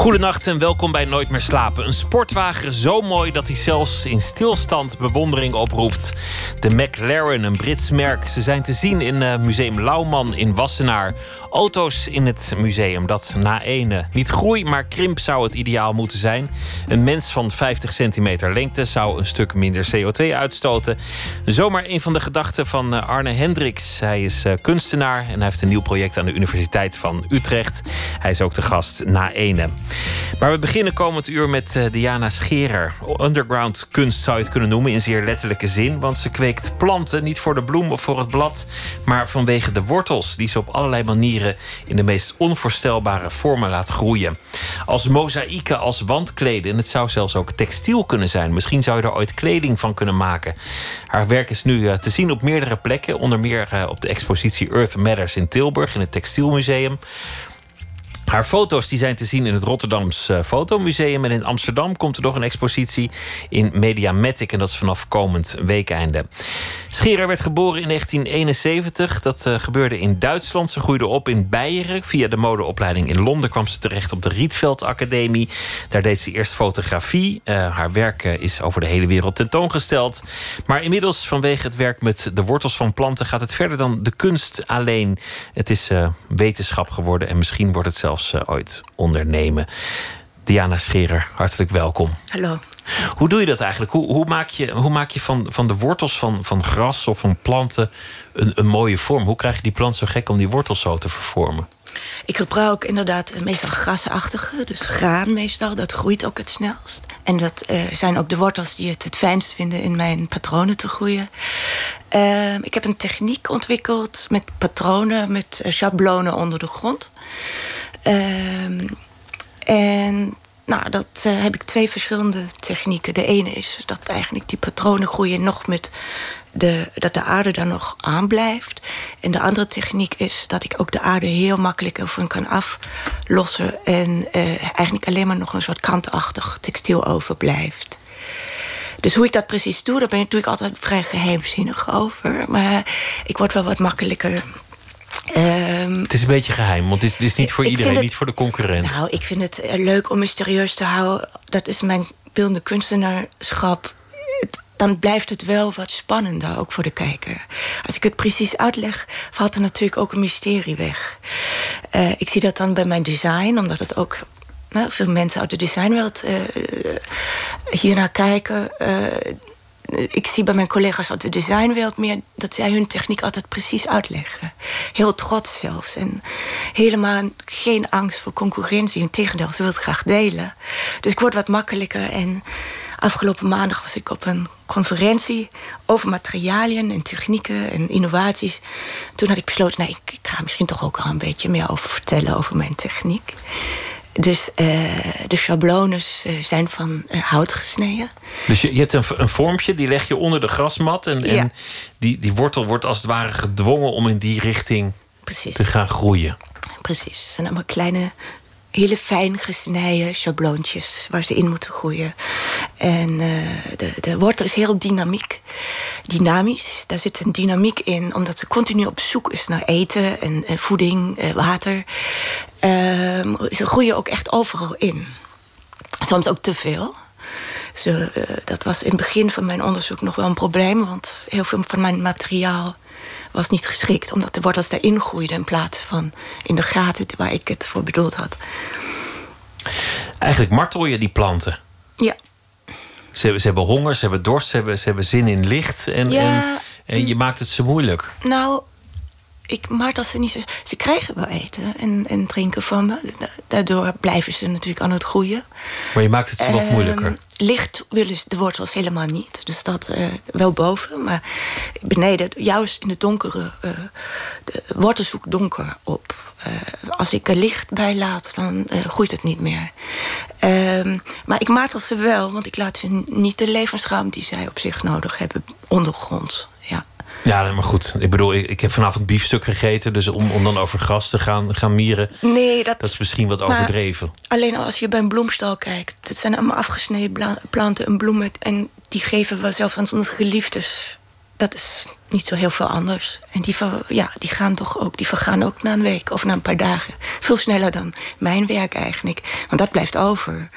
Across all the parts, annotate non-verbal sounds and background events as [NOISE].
Goedenacht en welkom bij Nooit meer slapen. Een sportwagen zo mooi dat hij zelfs in stilstand bewondering oproept. De McLaren, een Brits merk. Ze zijn te zien in uh, Museum Lauwman in Wassenaar. Auto's in het museum dat na ene niet groei, maar krimp zou het ideaal moeten zijn. Een mens van 50 centimeter lengte zou een stuk minder CO2 uitstoten. Zomaar een van de gedachten van uh, Arne Hendricks. Hij is uh, kunstenaar en hij heeft een nieuw project aan de Universiteit van Utrecht. Hij is ook de gast na ene. Maar we beginnen komend uur met uh, Diana Scherer. Underground kunst zou je het kunnen noemen in zeer letterlijke zin. Want ze kweekt planten, niet voor de bloem of voor het blad, maar vanwege de wortels die ze op allerlei manieren in de meest onvoorstelbare vormen laat groeien. Als mozaïeken, als wandkleden. En het zou zelfs ook textiel kunnen zijn. Misschien zou je er ooit kleding van kunnen maken. Haar werk is nu uh, te zien op meerdere plekken. Onder meer uh, op de expositie Earth Matters in Tilburg in het Textielmuseum. Haar foto's die zijn te zien in het Rotterdams uh, Fotomuseum. En in Amsterdam komt er nog een expositie in Mediamatic. En dat is vanaf komend weekeinde. Scherer werd geboren in 1971. Dat uh, gebeurde in Duitsland. Ze groeide op in Beieren. Via de modeopleiding in Londen kwam ze terecht op de Rietveld Academie. Daar deed ze eerst fotografie. Uh, haar werk is over de hele wereld tentoongesteld. Maar inmiddels vanwege het werk met de wortels van planten... gaat het verder dan de kunst alleen. Het is wetenschap geworden en misschien wordt het zelfs zelfs uh, ooit ondernemen. Diana Scherer, hartelijk welkom. Hallo. Hoe doe je dat eigenlijk? Hoe, hoe maak je, hoe maak je van, van de wortels van, van gras of van planten een, een mooie vorm? Hoe krijg je die plant zo gek om die wortels zo te vervormen? Ik gebruik inderdaad meestal grasachtige, dus graan meestal. Dat groeit ook het snelst. En dat uh, zijn ook de wortels die het het fijnst vinden in mijn patronen te groeien. Uh, ik heb een techniek ontwikkeld met patronen, met schablonen onder de grond. Uh, en nou, dat uh, heb ik twee verschillende technieken. De ene is dat eigenlijk die patronen groeien nog met de, dat de aarde daar nog aan blijft. En de andere techniek is dat ik ook de aarde heel makkelijk ervan kan aflossen. En uh, eigenlijk alleen maar nog een soort kantachtig textiel overblijft. Dus hoe ik dat precies doe, daar ben ik natuurlijk altijd vrij geheimzinnig over. Maar ik word wel wat makkelijker Um, het is een beetje geheim, want het is, het is niet voor iedereen, het, niet voor de concurrent. Nou, ik vind het leuk om mysterieus te houden. Dat is mijn beeldende kunstenaarschap. Dan blijft het wel wat spannender, ook voor de kijker. Als ik het precies uitleg, valt er natuurlijk ook een mysterie weg. Uh, ik zie dat dan bij mijn design, omdat het ook nou, veel mensen uit de designwereld uh, hiernaar kijken. Uh, ik zie bij mijn collega's uit de designwereld meer dat zij hun techniek altijd precies uitleggen. Heel trots zelfs. En helemaal geen angst voor concurrentie. Integendeel, ze wil het graag delen. Dus ik word wat makkelijker. En afgelopen maandag was ik op een conferentie over materialen en technieken en innovaties. Toen had ik besloten, nou, ik, ik ga misschien toch ook al een beetje meer over vertellen over mijn techniek. Dus uh, de schablones uh, zijn van uh, hout gesneden. Dus je, je hebt een, een, vormpje, die leg je onder de grasmat. En, ja. en die, die wortel wordt als het ware gedwongen om in die richting Precies. te gaan groeien. Precies. Het zijn allemaal kleine, hele fijn gesneden schabloontjes waar ze in moeten groeien. En de, de wortel is heel dynamiek. Dynamisch. Daar zit een dynamiek in, omdat ze continu op zoek is naar eten en, en voeding, water. Uh, ze groeien ook echt overal in. Soms ook te veel. Ze, uh, dat was in het begin van mijn onderzoek nog wel een probleem... want heel veel van mijn materiaal was niet geschikt... omdat de wortels daarin groeiden in plaats van in de gaten waar ik het voor bedoeld had. Eigenlijk martel je die planten. Ja. Ze, ze hebben honger, ze hebben dorst, ze hebben, ze hebben zin in licht... En, ja. en, en je maakt het ze moeilijk. Nou, ik martel ze niet. Ze krijgen wel eten en, en drinken van me. Daardoor blijven ze natuurlijk aan het groeien. Maar je maakt het ze wat moeilijker. Licht willen de wortels helemaal niet. Dus dat uh, wel boven. Maar beneden, juist in het donkere... Uh, de wortel zoekt donker op. Uh, als ik er licht bij laat, dan groeit het niet meer. Ehm, maar ik martel ze wel, want ik laat ze niet de levensruimte... die zij op zich nodig hebben, ondergrond. Ja. Maar goed. Ik bedoel, ik, ik heb vanavond biefstuk gegeten. Dus om, om dan over gras te gaan, gaan mieren... Nee, dat, dat is misschien wat overdreven. Alleen als je bij een bloemstal kijkt. Het zijn allemaal afgesneden planten en bloemen. En die geven we zelfs aan onze geliefdes. Dat is niet zo heel veel anders. En die, ja, die gaan toch ook, die vergaan ook na een week of na een paar dagen. Veel sneller dan mijn werk eigenlijk. Want dat blijft over.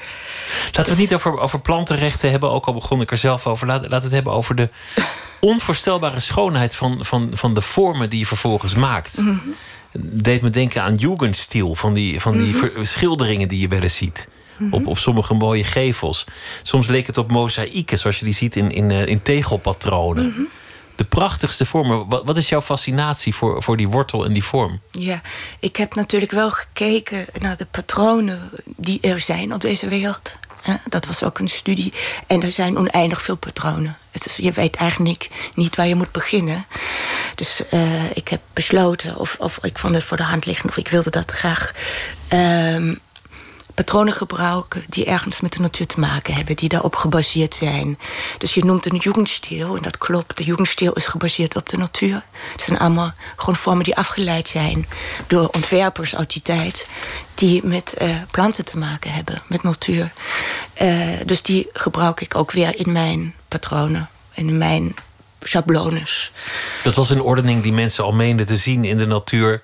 Laten we het niet over, over plantenrechten hebben, ook al begon ik er zelf over. Laten, laten we het hebben over de [LAUGHS] onvoorstelbare schoonheid van, van, van de vormen die je vervolgens maakt. Mm Deed me denken aan Jugendstil, van die, van die mhm. schilderingen die je wel eens ziet. Mhm. op, op sommige mooie gevels. Soms leek het op mozaïeken, zoals je die ziet in, in, uh, in tegelpatronen. De prachtigste vormen. Wat, is jouw fascinatie voor, voor die wortel en die vorm? Ja, ik heb natuurlijk wel gekeken naar de patronen die er zijn op deze wereld. Dat was ook een studie. En er zijn oneindig veel patronen. Het is, je weet eigenlijk niet waar je moet beginnen. Dus uh, ik heb besloten, of, of ik vond het voor de hand liggen... of ik wilde dat graag um, patronen gebruiken die ergens met de natuur te maken hebben, die daarop gebaseerd zijn. Dus je noemt een jugendstil, en dat klopt. De jugendstil is gebaseerd op de natuur. Het zijn allemaal gewoon vormen die afgeleid zijn door ontwerpers uit die tijd, die met uh, planten te maken hebben, met natuur. Uh, dus die gebruik ik ook weer in mijn patronen, in mijn schablones. Dat was een ordening die mensen al meenden te zien in de natuur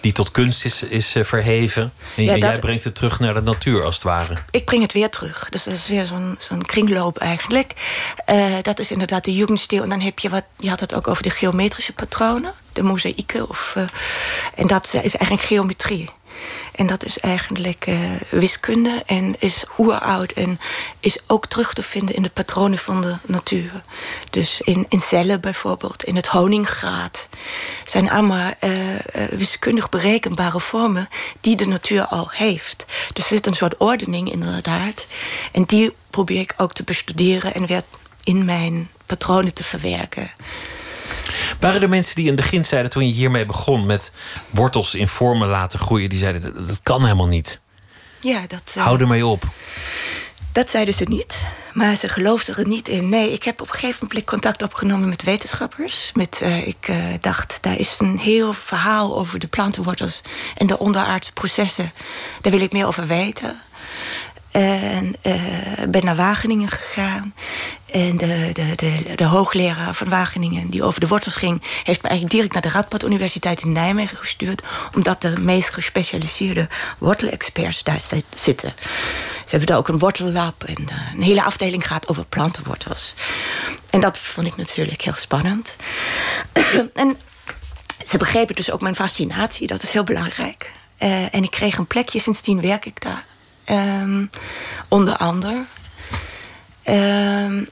die tot kunst is, is eh, verheven. En, jij brengt het terug naar de natuur, als het ware. Ik breng het weer terug. Dus dat is weer zo'n zo'n kringloop eigenlijk. Uh, dat is inderdaad de jugendstil. En dan heb je wat... Je had het ook over de geometrische patronen. De mozaïeken. Of, uh, en dat is eigenlijk geometrie. En dat is eigenlijk uh, wiskunde en is oeroud en is ook terug te vinden in de patronen van de natuur. Dus in, in cellen bijvoorbeeld, in het honinggraad. zijn allemaal uh, wiskundig berekenbare vormen die de natuur al heeft. Dus er zit een soort ordening inderdaad. En die probeer ik ook te bestuderen en weer in mijn patronen te verwerken. Waren er mensen die in het begin zeiden, toen je hiermee begon met wortels in vormen laten groeien, die zeiden dat, kan helemaal niet? Ja, dat. Uh, Hou ermee op. Dat zeiden ze niet, maar ze geloofden er niet in. Nee, ik heb op een gegeven moment contact opgenomen met wetenschappers. Met, uh, ik uh, dacht, daar is een heel verhaal over de plantenwortels en de onderaardse processen. Daar wil ik meer over weten. En uh, ben naar Wageningen gegaan. En de, de, de, de, hoogleraar van Wageningen, die over de wortels ging... heeft me eigenlijk direct naar de Radboud Universiteit in Nijmegen gestuurd... omdat de meest gespecialiseerde wortelexperts daar zitten. Ze hebben daar ook een wortellab en uh, een hele afdeling gaat over plantenwortels. En dat vond ik natuurlijk heel spannend. [CLEARS THROAT] en ze begrepen dus ook mijn fascinatie, dat is heel belangrijk. Uh, en ik kreeg een plekje, sindsdien werk ik daar Um, onder andere. Um,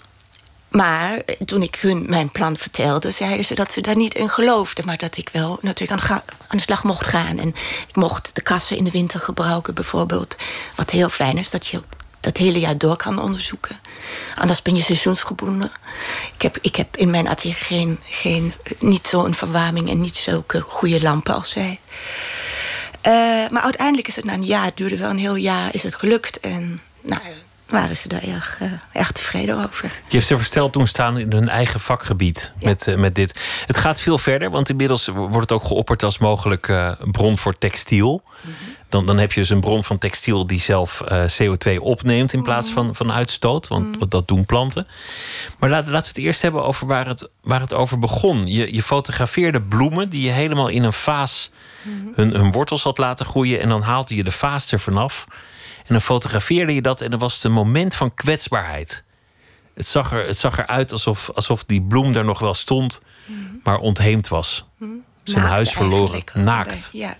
maar toen ik hun mijn plan vertelde, zeiden ze dat ze daar niet in geloofden. Maar dat ik wel natuurlijk aan, aan, de slag mocht gaan. En ik mocht de kassen in de winter gebruiken, bijvoorbeeld. Wat heel fijn is, dat je dat hele jaar door kan onderzoeken. Anders ben je seizoensgebonden. Ik heb, ik heb in mijn atelier geen, geen, niet zo'n verwarming en niet zulke goede lampen als zij. Uh, maar uiteindelijk is het na een jaar, het duurde wel een heel jaar, is het gelukt. En nou, waren ze daar erg, uh, erg tevreden over. Je hebt ze versteld toen staan in hun eigen vakgebied met, uh, met dit. Het gaat veel verder, want inmiddels wordt het ook geopperd als mogelijk bron voor textiel. Mm -hmm. dan, dan heb je dus een bron van textiel die zelf CO2 opneemt in plaats van, van uitstoot. Want, mm -hmm. dat doen planten. Maar laat, laten we het eerst hebben over waar het, waar het over begon. Je, je fotografeerde bloemen die je helemaal in een vaas hun, hun wortels had laten groeien. En dan haalde je de vaas er vanaf. En dan fotografeerde je dat en dan was het een moment van kwetsbaarheid. Het zag, er, het zag eruit alsof, alsof die bloem daar nog wel stond, maar ontheemd was. Zijn huis verloren, naakt. Ja,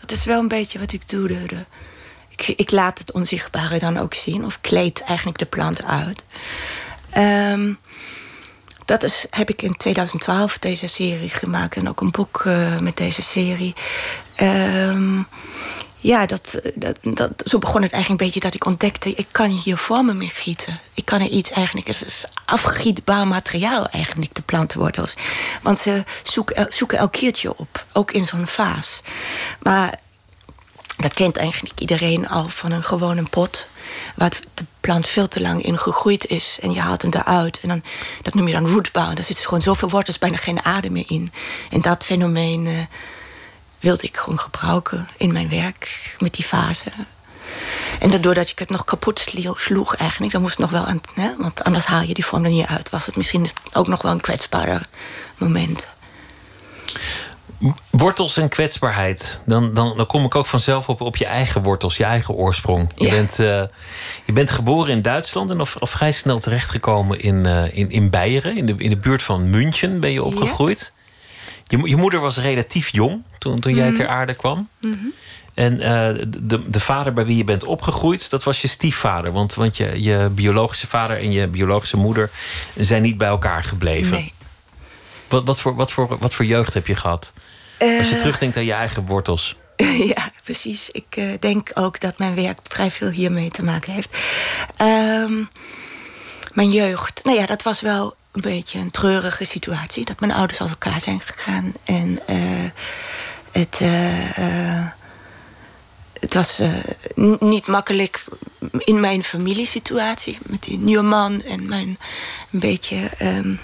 dat is wel een beetje wat ik doe. De, ik, ik, laat het onzichtbare dan ook zien, of kleed eigenlijk de plant uit. Um, dat is, heb ik in 2012 deze serie gemaakt. En ook een boek uh, met deze serie. Um, ja, dat, dat, dat, zo begon het eigenlijk een beetje dat ik ontdekte... ik kan hier vormen mee gieten. Ik kan er iets eigenlijk... Het is afgietbaar materiaal eigenlijk, de plantenwortels. Want ze zoeken, zoeken elk keertje op. Ook in zo'n vaas. Maar dat kent eigenlijk iedereen al van een gewone pot. Waar de plant veel te lang in gegroeid is. En je haalt hem eruit. En dan, dat noem je dan rootbouw. Daar zitten gewoon zoveel wortels, bijna geen adem meer in. En dat fenomeen uh, wilde ik gewoon gebruiken in mijn werk met die fase. En doordat ik het nog kapot sloeg eigenlijk, dan moest het nog wel aan, hè, want anders haal je die vorm er niet uit. Was het misschien ook nog wel een kwetsbaarder moment. Wortels en kwetsbaarheid. Dan, dan, dan kom ik ook vanzelf op, op je eigen wortels, je eigen oorsprong. Je, bent, uh, je bent geboren in Duitsland en of, of vrij snel terechtgekomen in, uh, in, in Beieren. In de, in de buurt van München ben je opgegroeid. Ja. Je, je moeder was relatief jong toen, toen jij mm ter aarde kwam. Mm -hmm. En uh, de, de vader bij wie je bent opgegroeid, dat was je stiefvader. Want, want je, je biologische vader en je biologische moeder zijn niet bij elkaar gebleven. Nee. Wat, wat, voor, wat, voor, wat voor jeugd heb je gehad? Als je terugdenkt aan je eigen wortels. [LAUGHS] Ja, precies. Ik uh, denk ook dat mijn werk vrij veel hiermee te maken heeft. Um, mijn jeugd, nou ja, dat was wel een beetje een treurige situatie. Dat mijn ouders uit elkaar zijn gegaan. En uh, het het was niet makkelijk in mijn familiesituatie. Met die nieuwe man en mijn een beetje um,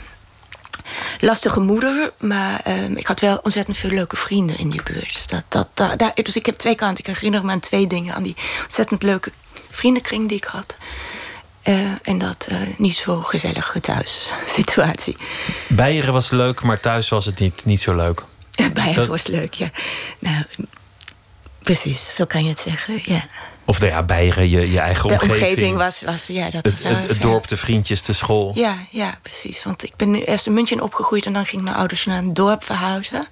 lastige moeder. Maar um, ik had wel ontzettend veel leuke vrienden in die buurt. Dat, dat, dat, daar, dus ik heb twee kanten. Ik herinner me aan twee dingen. Aan die ontzettend leuke vriendenkring die ik had. Uh, en dat uh, niet zo gezellige thuissituatie. Beieren was leuk, maar thuis was het niet, niet zo leuk. [LAUGHS] Beieren dat... was leuk, ja. Nou, Precies, zo kan je het zeggen, ja. Of nou ja, Beieren, je, je eigen de omgeving. De omgeving was, was ja, dat het, was het, het dorp, de vriendjes, de school. Ja, ja, precies. Want ik ben eerst in München opgegroeid... en dan gingen mijn ouders naar een dorp verhuizen.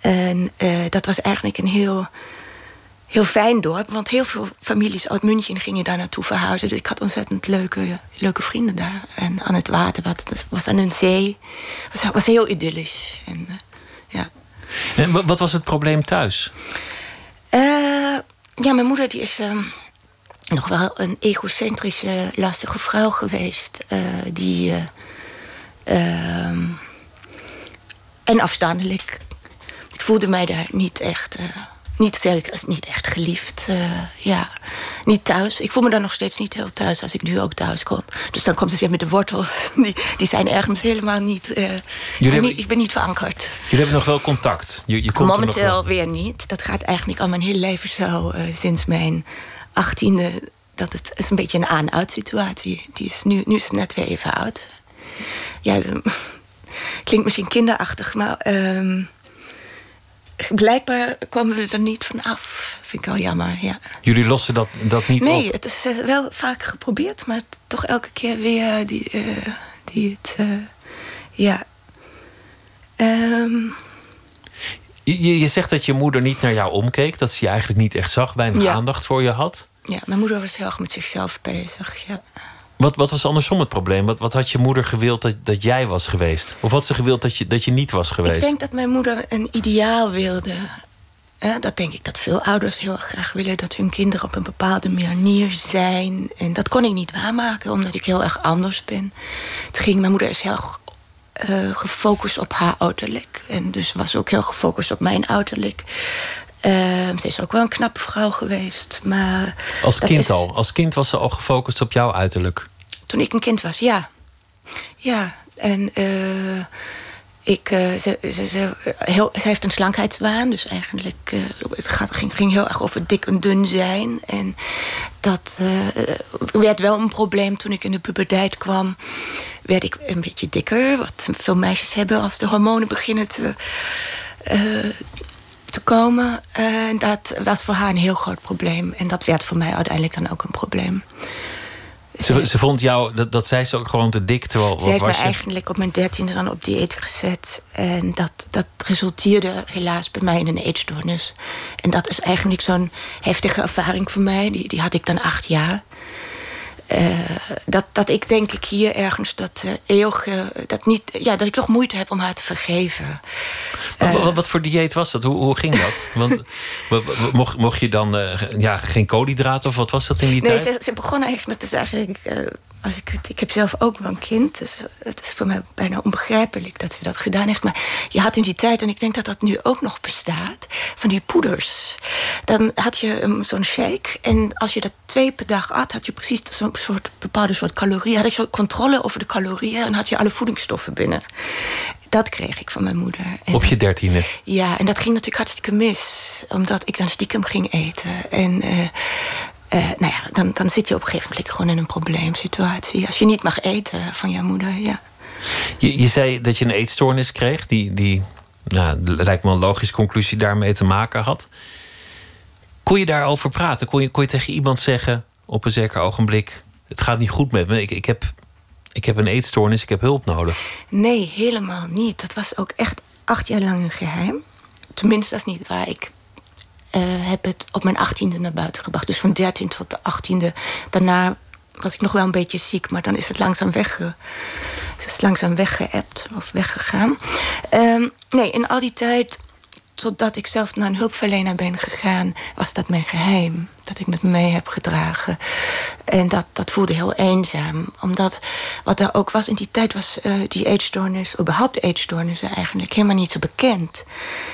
En uh, dat was eigenlijk een heel, heel fijn dorp. Want heel veel families uit München gingen daar naartoe verhuizen. Dus ik had ontzettend leuke, leuke vrienden daar. En aan het water, wat, was aan een zee. Het was, was heel idyllisch. En, uh, ja. en wat was het probleem thuis? Uh, ja, mijn moeder die is uh, nog wel een egocentrische, lastige vrouw geweest. Uh, die. ehm, en afstandelijk. Ik voelde mij daar niet echt. Niet, zeker, niet echt geliefd. ja, niet thuis. Ik voel me daar nog steeds niet heel thuis als ik nu ook thuis kom. Dus dan komt het weer met de wortels. [LAUGHS] Die, die zijn ergens helemaal niet. ik, ben hebben, niet ik ben niet verankerd. Jullie hebben nog wel contact? Je, je komt Momenteel nog wel. weer niet. Dat gaat eigenlijk al mijn hele leven zo. Uh, sinds mijn achttiende. Dat het is een beetje een aan-out situatie. Die is nu, nu is het net weer even oud. Ja, [LAUGHS] klinkt misschien kinderachtig, maar. Uh, blijkbaar komen we er niet van af. Dat vind ik wel jammer, ja. Jullie lossen dat, dat niet nee, op? het is wel vaak geprobeerd, maar toch elke keer weer die, uh, die het. Uh, ja. Um, je, je zegt dat je moeder niet naar jou omkeek, dat ze je eigenlijk niet echt zag, weinig ja. aandacht voor je had. Ja, mijn moeder was heel erg met zichzelf bezig. Ja. Wat, wat was andersom het probleem? Wat, wat had je moeder gewild dat, dat jij was geweest? Of had ze gewild dat je, dat je niet was geweest? Ik denk dat mijn moeder een ideaal wilde. Dat denk ik dat veel ouders heel graag willen... dat hun kinderen op een bepaalde manier zijn. En dat kon ik niet waarmaken, omdat ik heel erg anders ben. Het ging, mijn moeder is heel uh, gefocust op haar uiterlijk. En dus was ook heel gefocust op mijn uiterlijk. Uh, ze is ook wel een knappe vrouw geweest. Maar als kind is... al? Als kind was ze al gefocust op jouw uiterlijk? Toen ik een kind was, ja. Ja, en uh, ik, uh, ze, ze, ze, heel, ze heeft een slankheidswaan. Dus eigenlijk, het gaat, ging, ging heel erg over dik en dun zijn. En dat werd wel een probleem toen ik in de puberteit kwam werd ik een beetje dikker. Wat veel meisjes hebben als de hormonen beginnen te, uh, te komen. Uh, dat was voor haar een heel groot probleem. En dat werd voor mij uiteindelijk dan ook een probleem. Ze, ze vond jou, dat, dat zei ze ook gewoon te dik. Terwijl, ze heeft was me je? eigenlijk op mijn dertiende dan op dieet gezet. En dat, dat resulteerde helaas bij mij in een eetstoornis. En dat is eigenlijk zo'n heftige ervaring voor mij. Die, die had ik dan acht jaar. Uh, dat, dat ik denk ik hier ergens dat uh, eeuwige, dat niet, ja, dat ik toch moeite heb om haar te vergeven. Wat, wat, voor dieet was dat? Hoe, hoe ging dat? [LAUGHS] Want mocht, mocht je dan ja, geen koolhydraten of wat was dat in die nee, tijd? Nee, ze, ze, begon eigenlijk, dat is eigenlijk als ik, het, ik heb zelf ook wel een kind, dus het is voor mij bijna onbegrijpelijk dat ze dat gedaan heeft. Maar je had in die tijd, en ik denk dat dat nu ook nog bestaat, van die poeders. Dan had je um, zo'n shake en als je dat twee per dag at, had je precies zo'n soort bepaalde soort calorieën. Had je controle over de calorieën en had je alle voedingsstoffen binnen. Dat kreeg ik van mijn moeder. En, Op je dertiende? Ja, en dat ging natuurlijk hartstikke mis. Omdat ik dan stiekem ging eten. En uh, uh, nou ja, dan, dan zit je op een gegeven moment gewoon in een probleemsituatie. Als je niet mag eten van je moeder, ja. Je, je zei dat je een eetstoornis kreeg, die, die nou, lijkt me een logische conclusie daarmee te maken had. Kon je daarover praten? Kon je, kon je tegen iemand zeggen op een zeker ogenblik: Het gaat niet goed met me, ik, ik, heb, ik heb een eetstoornis, ik heb hulp nodig? Nee, helemaal niet. Dat was ook echt acht jaar lang een geheim. Tenminste, dat is niet waar. Ik uh, heb het op mijn achttiende naar buiten gebracht. Dus van dertien tot de achttiende. Daarna was ik nog wel een beetje ziek, maar dan is het langzaam wegge, het is langzaam weggeëpt of weggegaan. Um, nee, in al die tijd, totdat ik zelf naar een hulpverlener ben gegaan, was dat mijn geheim. Dat ik met me mee heb gedragen. En dat, dat voelde heel eenzaam. Omdat wat er ook was in die tijd, was uh, die eetstoornis, überhaupt eetstoornissen, eigenlijk helemaal niet zo bekend.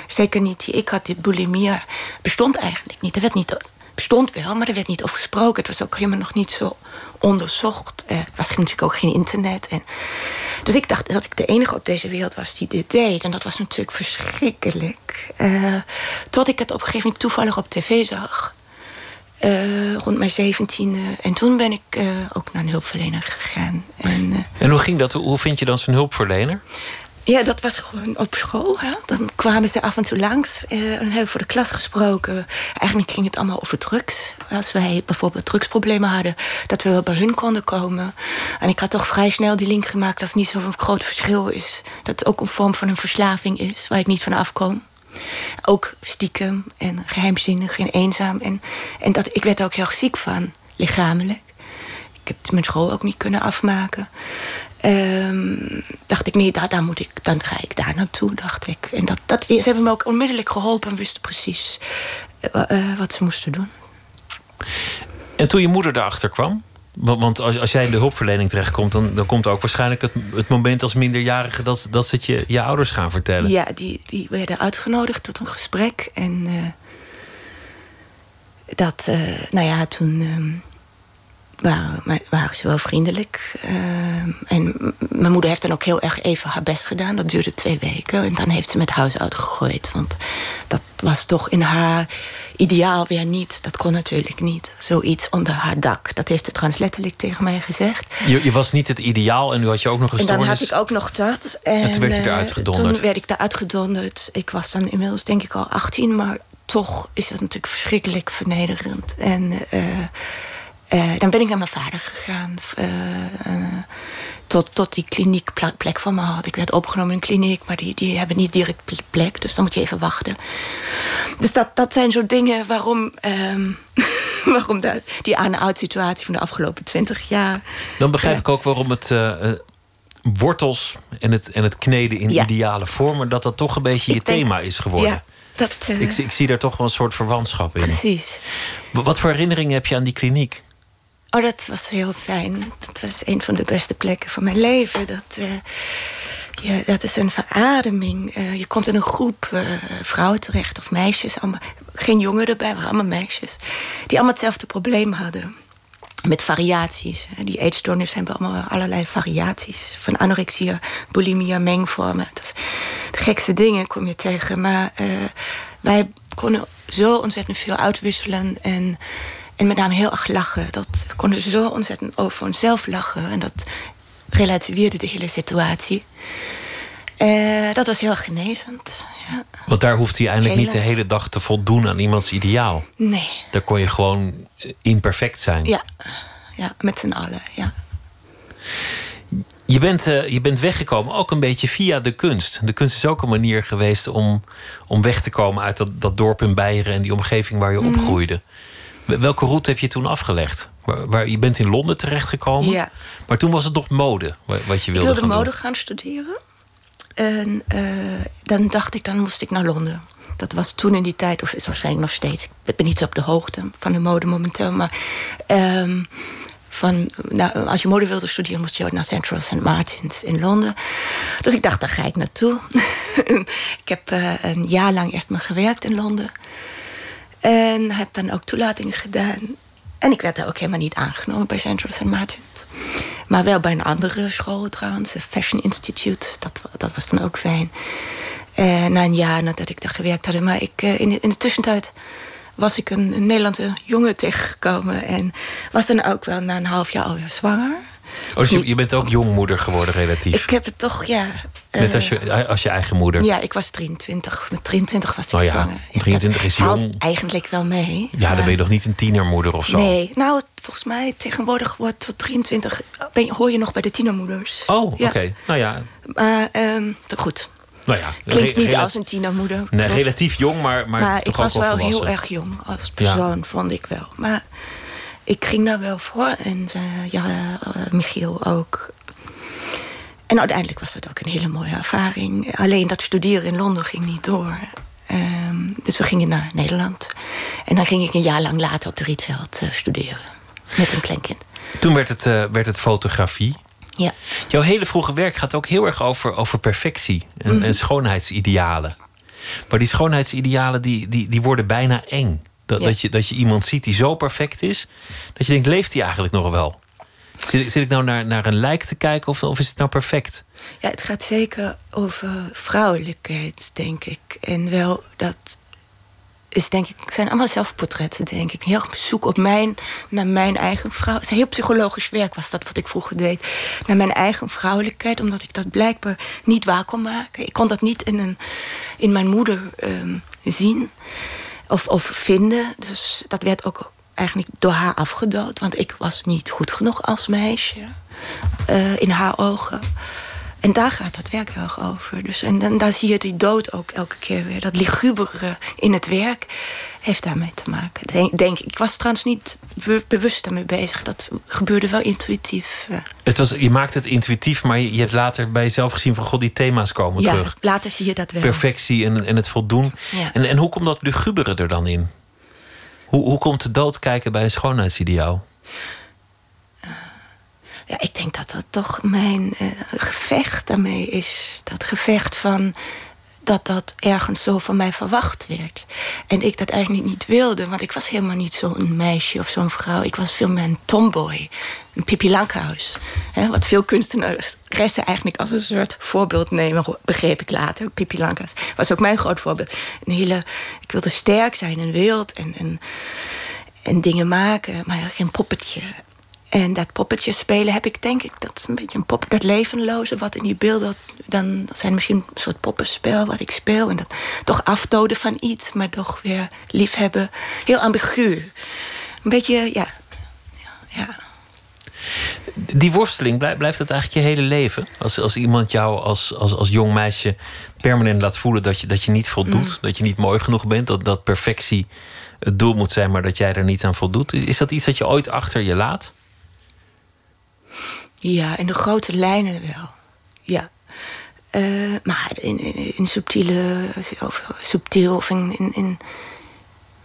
Zeker niet die ik had, die bulimie, bestond eigenlijk niet. Er werd niet bestond wel, maar er werd niet over gesproken. Het was ook helemaal nog niet zo onderzocht. Er was natuurlijk ook geen internet. En dus ik dacht dat ik de enige op deze wereld was die dit deed. En dat was natuurlijk verschrikkelijk. Uh, tot ik het op een gegeven moment toevallig op tv zag. Uh, rond mijn zeventiende. En toen ben ik ook naar een hulpverlener gegaan. En, en hoe ging dat? Hoe vind je dan zo'n hulpverlener? Ja, dat was gewoon op school. Hè? Dan kwamen ze af en toe langs uh, en hebben voor de klas gesproken. Eigenlijk ging het allemaal over drugs. Als wij bijvoorbeeld drugsproblemen hadden, dat we wel bij hun konden komen. En ik had toch vrij snel die link gemaakt dat het niet zo'n groot verschil is. Dat het ook een vorm van een verslaving is, waar ik niet van afkom. Ook stiekem en geheimzinnig en eenzaam. En, en dat, ik werd er ook heel ziek van, lichamelijk. Ik heb mijn school ook niet kunnen afmaken. Um, dacht ik, nee, daar, daar moet ik, dan ga ik daar naartoe, dacht ik. En dat, dat, ze hebben me ook onmiddellijk geholpen en wisten precies uh, uh, wat ze moesten doen. En toen je moeder erachter kwam, want als, als jij in de hulpverlening terechtkomt, dan, dan komt ook waarschijnlijk het, het moment als minderjarige dat, dat ze het je, je ouders gaan vertellen. Ja, die, die werden uitgenodigd tot een gesprek. En uh, dat, nou ja, toen waren, waren ze wel vriendelijk. Uh, en mijn moeder heeft dan ook heel erg even haar best gedaan. Dat duurde twee weken. En dan heeft ze met huis uitgegooid. Want dat was toch in haar ideaal weer niet. Dat kon natuurlijk niet. Zoiets onder haar dak. Dat heeft ze trouwens letterlijk tegen mij gezegd. Je, je was niet het ideaal en nu had je ook nog een En dan had ik ook nog dat. En, en toen werd je eruit gedonderd. Toen werd ik eruit gedonderd. Ik was dan inmiddels denk ik al 18. Maar toch is dat natuurlijk verschrikkelijk vernederend. En... Uh, uh, dan ben ik naar mijn vader gegaan. Uh, uh, tot, tot die kliniek plek voor me had. Ik werd opgenomen in een kliniek, maar die, die hebben niet direct plek. Dus dan moet je even wachten. Dus dat, dat zijn zo dingen waarom, um, [LAUGHS] waarom de, die aan-out situatie van de afgelopen twintig jaar. Dan begrijp ik ook waarom het wortels en het, en het kneden in ja. ideale vormen, dat dat toch een beetje je denk, thema is geworden. Ja, dat, ik, ik zie daar toch wel een soort verwantschap in. Precies. Wat voor herinneringen heb je aan die kliniek? Oh, dat was heel fijn. Dat was een van de beste plekken van mijn leven. Dat, uh, dat is een verademing. Uh, je komt in een groep uh, vrouwen terecht, of meisjes. Allemaal, geen jongen erbij, maar allemaal meisjes. Die allemaal hetzelfde probleem hadden. Met variaties. Die eetstoornissen hebben allemaal allerlei variaties. Van anorexia, bulimia, mengvormen. Dat is de gekste dingen kom je tegen. Maar wij konden zo ontzettend veel uitwisselen. En en met name heel erg lachen. Dat we konden zo ontzettend over onszelf lachen. En dat relativeerde de hele situatie. Uh, dat was heel erg genezend. Ja. Want daar hoefde je eigenlijk niet de hele dag te voldoen aan iemands ideaal. Nee. Daar kon je gewoon imperfect zijn. Ja, ja met z'n allen, ja. Je bent, uh, je bent weggekomen ook een beetje via de kunst. De kunst is ook een manier geweest om, om weg te komen uit dat, dat dorp in Beieren en die omgeving waar je Mhm. opgroeide. Welke route heb je toen afgelegd? Waar, waar, je bent in Londen terechtgekomen. Ja. Maar toen was het nog mode wat je wilde Ik wilde gaan mode doen. gaan studeren. En uh, dan dacht ik, dan moest ik naar Londen. Dat was toen in die tijd, of is waarschijnlijk nog steeds. Ik ben niet zo op de hoogte van de mode momenteel. Maar um, van, nou, als je mode wilde studeren, moest je ook naar Central St. Martins in Londen. Dus ik dacht, daar ga ik naartoe. [LAUGHS] ik heb uh, een jaar lang eerst maar gewerkt in Londen. En heb dan ook toelating gedaan. En ik werd daar ook helemaal niet aangenomen bij Central St. Martins. Maar wel bij een andere school trouwens, Fashion Institute. Dat, dat was dan ook fijn. En na een jaar nadat ik daar gewerkt had. Maar ik, in, de, in de tussentijd was ik een, een Nederlandse jongen tegengekomen. En was dan ook wel na een half jaar alweer zwanger. Oh, dus je, je bent ook jongmoeder geworden relatief? Ik heb het toch, ja. Net als je, als je eigen moeder? Ja, ik was 23. Met 23 was ik oh ja, zwanger. 23 is jong. eigenlijk wel mee. Ja, dan ben je nog niet een tienermoeder of zo? Nee, nou, volgens mij tegenwoordig wordt tot 23... Ben, hoor je nog bij de tienermoeders. Oh, oké. Nou ja. Maar uh, goed, nou ja, Klinkt niet als een tienermoeder. Nee, relatief jong, maar, maar, maar toch ik was wel heel erg jong als persoon, vond ik wel. Maar ik ging daar wel voor. En uh, ja, uh, Michiel ook. En uiteindelijk was dat ook een hele mooie ervaring. Alleen dat studeren in Londen ging niet door. Um, dus we gingen naar Nederland. En dan ging ik een jaar lang later op de Rietveld uh, studeren. Met een kleinkind. Toen werd het, werd het fotografie. Ja. Jouw hele vroege werk gaat ook heel erg over, over perfectie en, Mhm. en schoonheidsidealen. Maar die schoonheidsidealen die, die, die worden bijna eng. Dat, Ja. dat, je, dat je iemand ziet die zo perfect is, dat je denkt, leeft hij eigenlijk nog wel? Zit, zit ik nou naar, naar een lijk te kijken of, of is het nou perfect? Ja, het gaat zeker over vrouwelijkheid, denk ik. En wel dat is denk ik, zijn allemaal zelfportretten, denk ik. Heel erg zoek op mijn, naar mijn eigen vrouw. Het is heel psychologisch werk was dat wat ik vroeger deed. Naar mijn eigen vrouwelijkheid, omdat ik dat blijkbaar niet waar kon maken. Ik kon dat niet in, een, in mijn moeder ehm, zien of, vinden. Dus dat werd ook eigenlijk door haar afgedood. Want ik was niet goed genoeg als meisje eh, in haar ogen. En daar gaat dat werk erg over. Dus, en dan, daar zie je die dood ook elke keer weer. Dat ligubere in het werk heeft daarmee te maken. Denk, denk, ik was trouwens niet be- bewust daarmee bezig. Dat gebeurde wel intuïtief. eh. Het was, je maakt het intuïtief, maar je, hebt later bij jezelf gezien van god, die thema's komen ja, terug. later zie je dat wel. Perfectie en, en het voldoen. Ja. En, en hoe komt dat lugubere er dan in? Hoe, hoe komt de dood kijken bij een schoonheidsideaal? Ja, ik denk dat dat toch mijn eh, gevecht daarmee is. Dat gevecht van dat dat ergens zo van mij verwacht werd. En ik dat eigenlijk niet wilde, want ik was helemaal niet zo'n meisje of zo'n vrouw. Ik was veel meer een tomboy, een Pippi Lankhuis. Wat veel kunstenaars eigenlijk als een soort voorbeeld nemen, begreep ik later. Pippi Lankhuis was ook mijn groot voorbeeld. Een hele, ik wilde sterk zijn en wild en, en, en dingen maken, maar geen poppetje. En dat poppetje spelen heb ik denk ik, dat is een beetje een pop, dat levenloze wat in die beelden, dan zijn misschien een soort poppenspel wat ik speel. En dat toch afdoden van iets, maar toch weer liefhebben. Heel ambigu. Een beetje, ja. ja. Die worsteling, blijft, blijft het eigenlijk je hele leven? Als, als iemand jou als, als, als jong meisje permanent laat voelen dat je, dat je niet voldoet, Mm. dat je niet mooi genoeg bent, dat, dat perfectie het doel moet zijn, maar dat jij er niet aan voldoet. Is dat iets dat je ooit achter je laat? Ja, in de grote lijnen wel. Ja. Eh, maar in, in, subtiele, of subtiel of in, in, in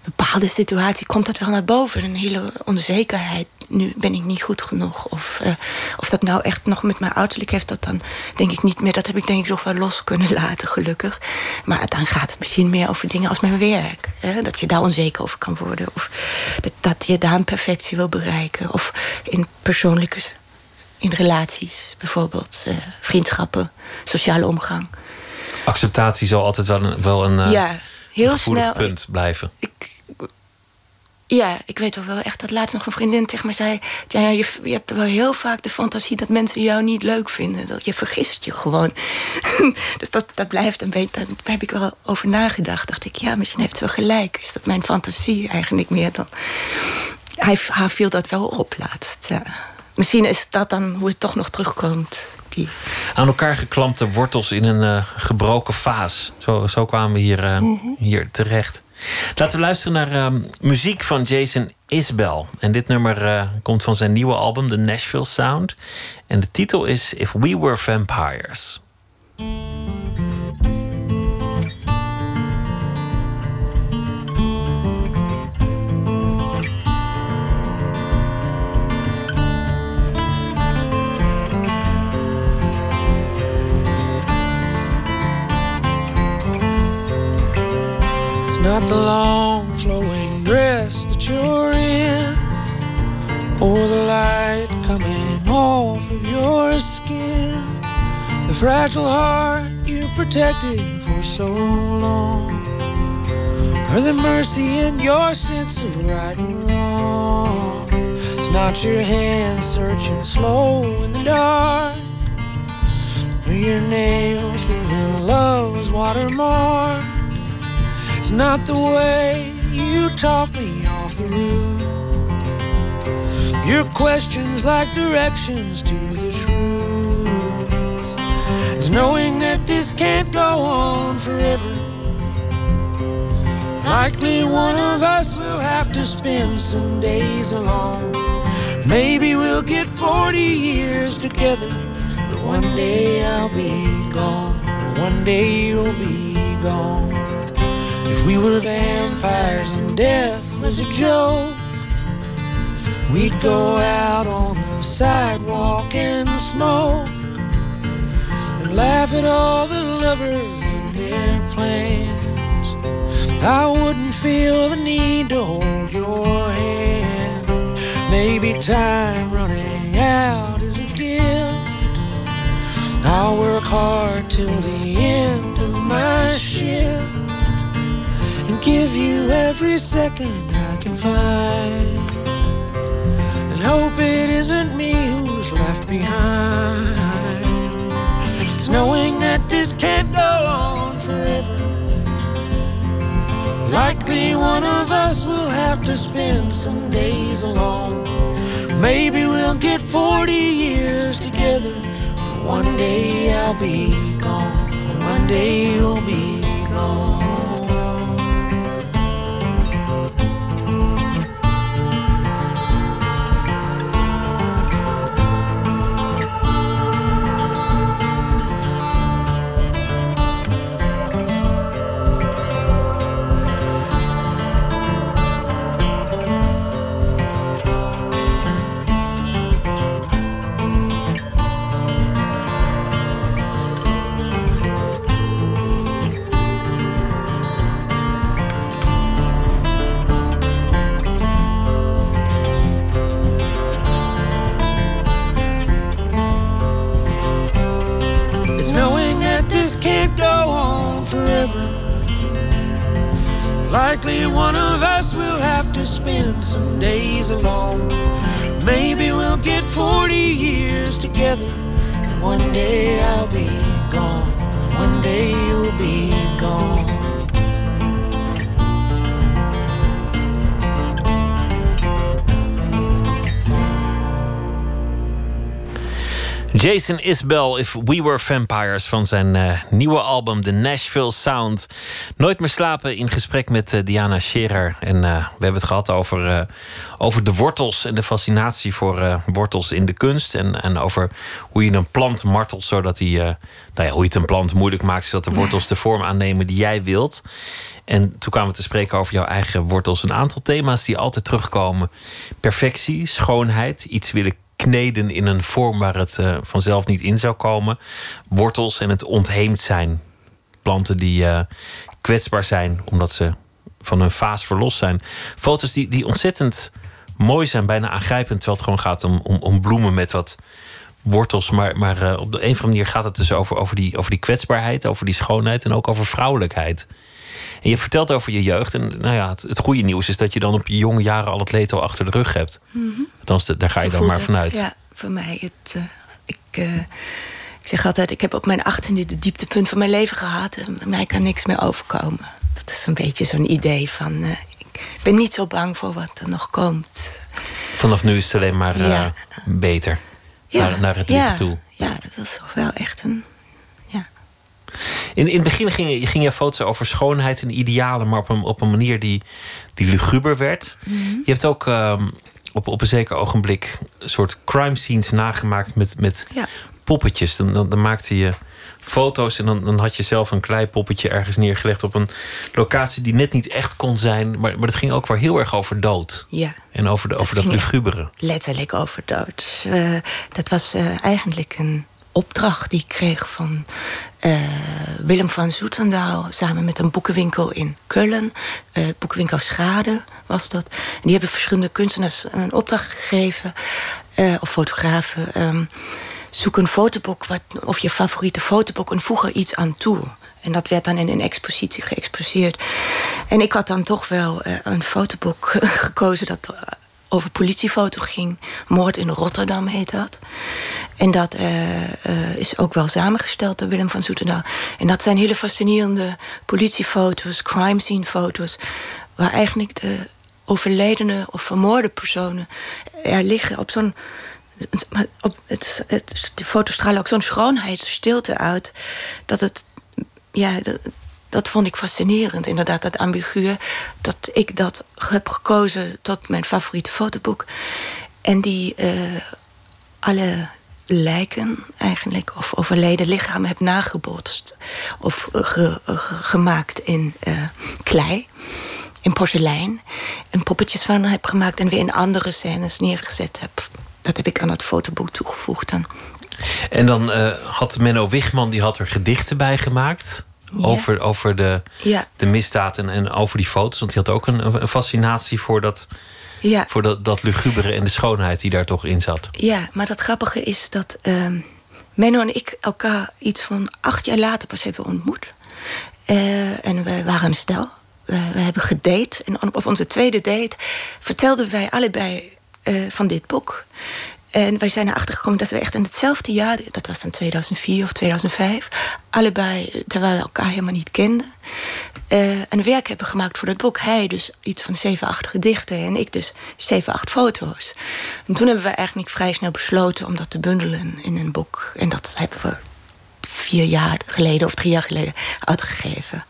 bepaalde situaties komt dat wel naar boven. Een hele onzekerheid. Nu ben ik niet goed genoeg. Of, eh, of dat nou echt nog met mijn uiterlijk heeft, dat dan denk ik niet meer. Dat heb ik denk ik nog wel los kunnen laten, gelukkig. Maar dan gaat het misschien meer over dingen als mijn werk. Hè? Dat je daar onzeker over kan worden. Of dat, dat je daar een perfectie wil bereiken. Of in persoonlijke in relaties, bijvoorbeeld eh, vriendschappen, sociale omgang. Acceptatie zal altijd wel een, wel een, uh, ja, heel gevoelig snel, punt blijven. Ik, ja, ik weet toch wel echt dat laatst nog een vriendin tegen me zei... Jana, je, je hebt wel heel vaak de fantasie dat mensen jou niet leuk vinden. Dat je vergist je gewoon. [LAUGHS] dus dat, dat blijft een beetje... Daar heb ik wel over nagedacht. Dacht ik, ja, misschien heeft ze wel gelijk. Is dat mijn fantasie eigenlijk meer dan... Hij, haar viel dat wel op laatst, ja. Misschien is dat dan hoe het toch nog terugkomt. Die... Aan elkaar geklampte wortels in een uh, gebroken vaas. Zo, zo kwamen we hier, uh, mm -hmm. hier terecht. Laten we luisteren naar uh, muziek van Jason Isbell. En dit nummer uh, komt van zijn nieuwe album, The Nashville Sound. En de titel is If We Were Vampires. Not the long flowing dress that you're in, or the light coming off of your skin, the fragile heart you protected for so long, or the mercy in your sense of right and wrong. It's not your hand searching slow in the dark, or your nails leaving love's watermark. It's not the way you talk me off the roof. Your questions like directions to the truth. It's knowing that this can't go on forever. Likely one of us will have to spend some days alone. Maybe we'll get 40 years together. But one day I'll be gone. One day you'll be gone. If we were vampires and death was a joke, we'd go out on the sidewalk and smoke and laugh at all the lovers and their plans. I wouldn't feel the need to hold your hand. Maybe time running out is a gift. I'll work hard till the end of my shift give you every second I can find. And hope it isn't me who's left behind. It's knowing that this can't go on forever. Likely one of us will have to spend some days alone. Maybe we'll get 40 years together. One day I'll be gone. One day you'll be gone. Likely one of us will have to spend some days alone. Maybe we'll get 40 years together. And one day I'll be gone. One day you'll be gone. Jason Isbell, If We Were Vampires, van zijn eh, nieuwe album The Nashville Sound. Nooit meer slapen in gesprek met eh, Diana Scherer. En eh, we hebben het gehad over, over de wortels en de fascinatie voor wortels in de kunst. En, en over hoe je een plant martelt zodat hij, nou hoe je het een plant moeilijk maakt, zodat de wortels de vorm aannemen die jij wilt. En toen kwamen we te spreken over jouw eigen wortels. Een aantal thema's die altijd terugkomen: perfectie, schoonheid, iets willen kneden in een vorm waar het eh, vanzelf niet in zou komen. Wortels en het ontheemd zijn. Planten die eh, kwetsbaar zijn omdat ze van hun vaas verlost zijn. Foto's die, die ontzettend mooi zijn, bijna aangrijpend. Terwijl het gewoon gaat om, om, om bloemen met wat wortels. Maar, maar eh, op de een of andere manier gaat het dus over, over, die, over die kwetsbaarheid, over die schoonheid en ook over vrouwelijkheid. En je vertelt over je jeugd. En nou ja, het, het goede nieuws is dat je dan op je jonge jaren al het leed al achter de rug hebt. Althans, de- daar ga je Zo dan maar het. vanuit. Ja, voor mij. Het, eh, ik, eh, ik zeg altijd, ik heb op mijn achttiende de dieptepunt van mijn leven gehad. En mij kan niks meer overkomen. Dat is een beetje zo'n idee van... eh, ik ben niet zo bang voor wat er nog komt. Vanaf nu is het alleen maar Ja. beter. Ja, Naar, naar het ja, licht toe. Ja, dat is toch wel echt een... In, in het begin ging, je- ging je foto's over schoonheid en idealen, maar op een, op een manier die, die luguber werd. Je hebt ook ehm, op, op een zeker ogenblik een soort crime scenes nagemaakt met, met Ja. poppetjes. Dan, dan, dan maakte je foto's en dan, dan had je zelf een kleipoppetje ergens neergelegd op een locatie die net niet echt kon zijn. Maar, maar het ging ook wel heel erg over dood. Ja. En over, de, over dat ging echt lugubere. letterlijk over dood. Eh, dat was eh, eigenlijk een opdracht die ik kreeg van eh, Willem van Zoetendaal samen met een boekenwinkel in Kullen, uh, boekenwinkel Schade was dat. Die hebben verschillende kunstenaars een opdracht gegeven, uh, of fotografen. Um, zoek een fotoboek wat, of je favoriete fotoboek en voeg er iets aan toe. En dat werd dan in een expositie geëxposeerd. En ik had dan toch wel een fotoboek [LAUGHS] gekozen dat over politiefoto ging. Moord in Rotterdam heet dat. En dat uh, uh, is ook wel samengesteld door Willem van Zoetenaal. En dat zijn hele fascinerende politiefoto's, crime scene foto's... waar eigenlijk de overledene of vermoorde personen er liggen op zo'n... Op, het, de foto's stralen ook zo'n schoonheid, stilte uit... dat het... Ja, dat, dat vond ik fascinerend, inderdaad, dat ambigu. Dat ik dat heb gekozen tot mijn favoriete fotoboek. En die uh, alle lijken eigenlijk, of overleden lichamen heb nagebotst. Of ge, gemaakt in klei, in porselein. En poppetjes van heb gemaakt en weer in andere scènes neergezet heb. Dat heb ik aan het fotoboek toegevoegd dan. En dan had Menno Wigman, die had er gedichten bij gemaakt. Ja. Over, over de, ja. de misdaad en, en over die foto's. Want hij had ook een, een fascinatie voor dat, ja. voor dat, dat lugubere en de schoonheid die daar toch in zat. Ja, maar dat grappige is dat um, Menno en ik elkaar iets van acht jaar later pas hebben ontmoet. Uh, en we waren een stel. We, we, hebben gedate. En op onze tweede date vertelden wij allebei uh, van dit boek. En wij zijn erachter gekomen dat we echt in hetzelfde jaar, dat was dan 2004 of 2005, allebei, terwijl we elkaar helemaal niet kenden, uh, een werk hebben gemaakt voor dat boek. Hij dus iets van zeven, acht gedichten en ik dus zeven, acht foto's. En toen hebben we eigenlijk vrij snel besloten om dat te bundelen in een boek. En dat hebben we vier jaar geleden of drie jaar geleden uitgegeven.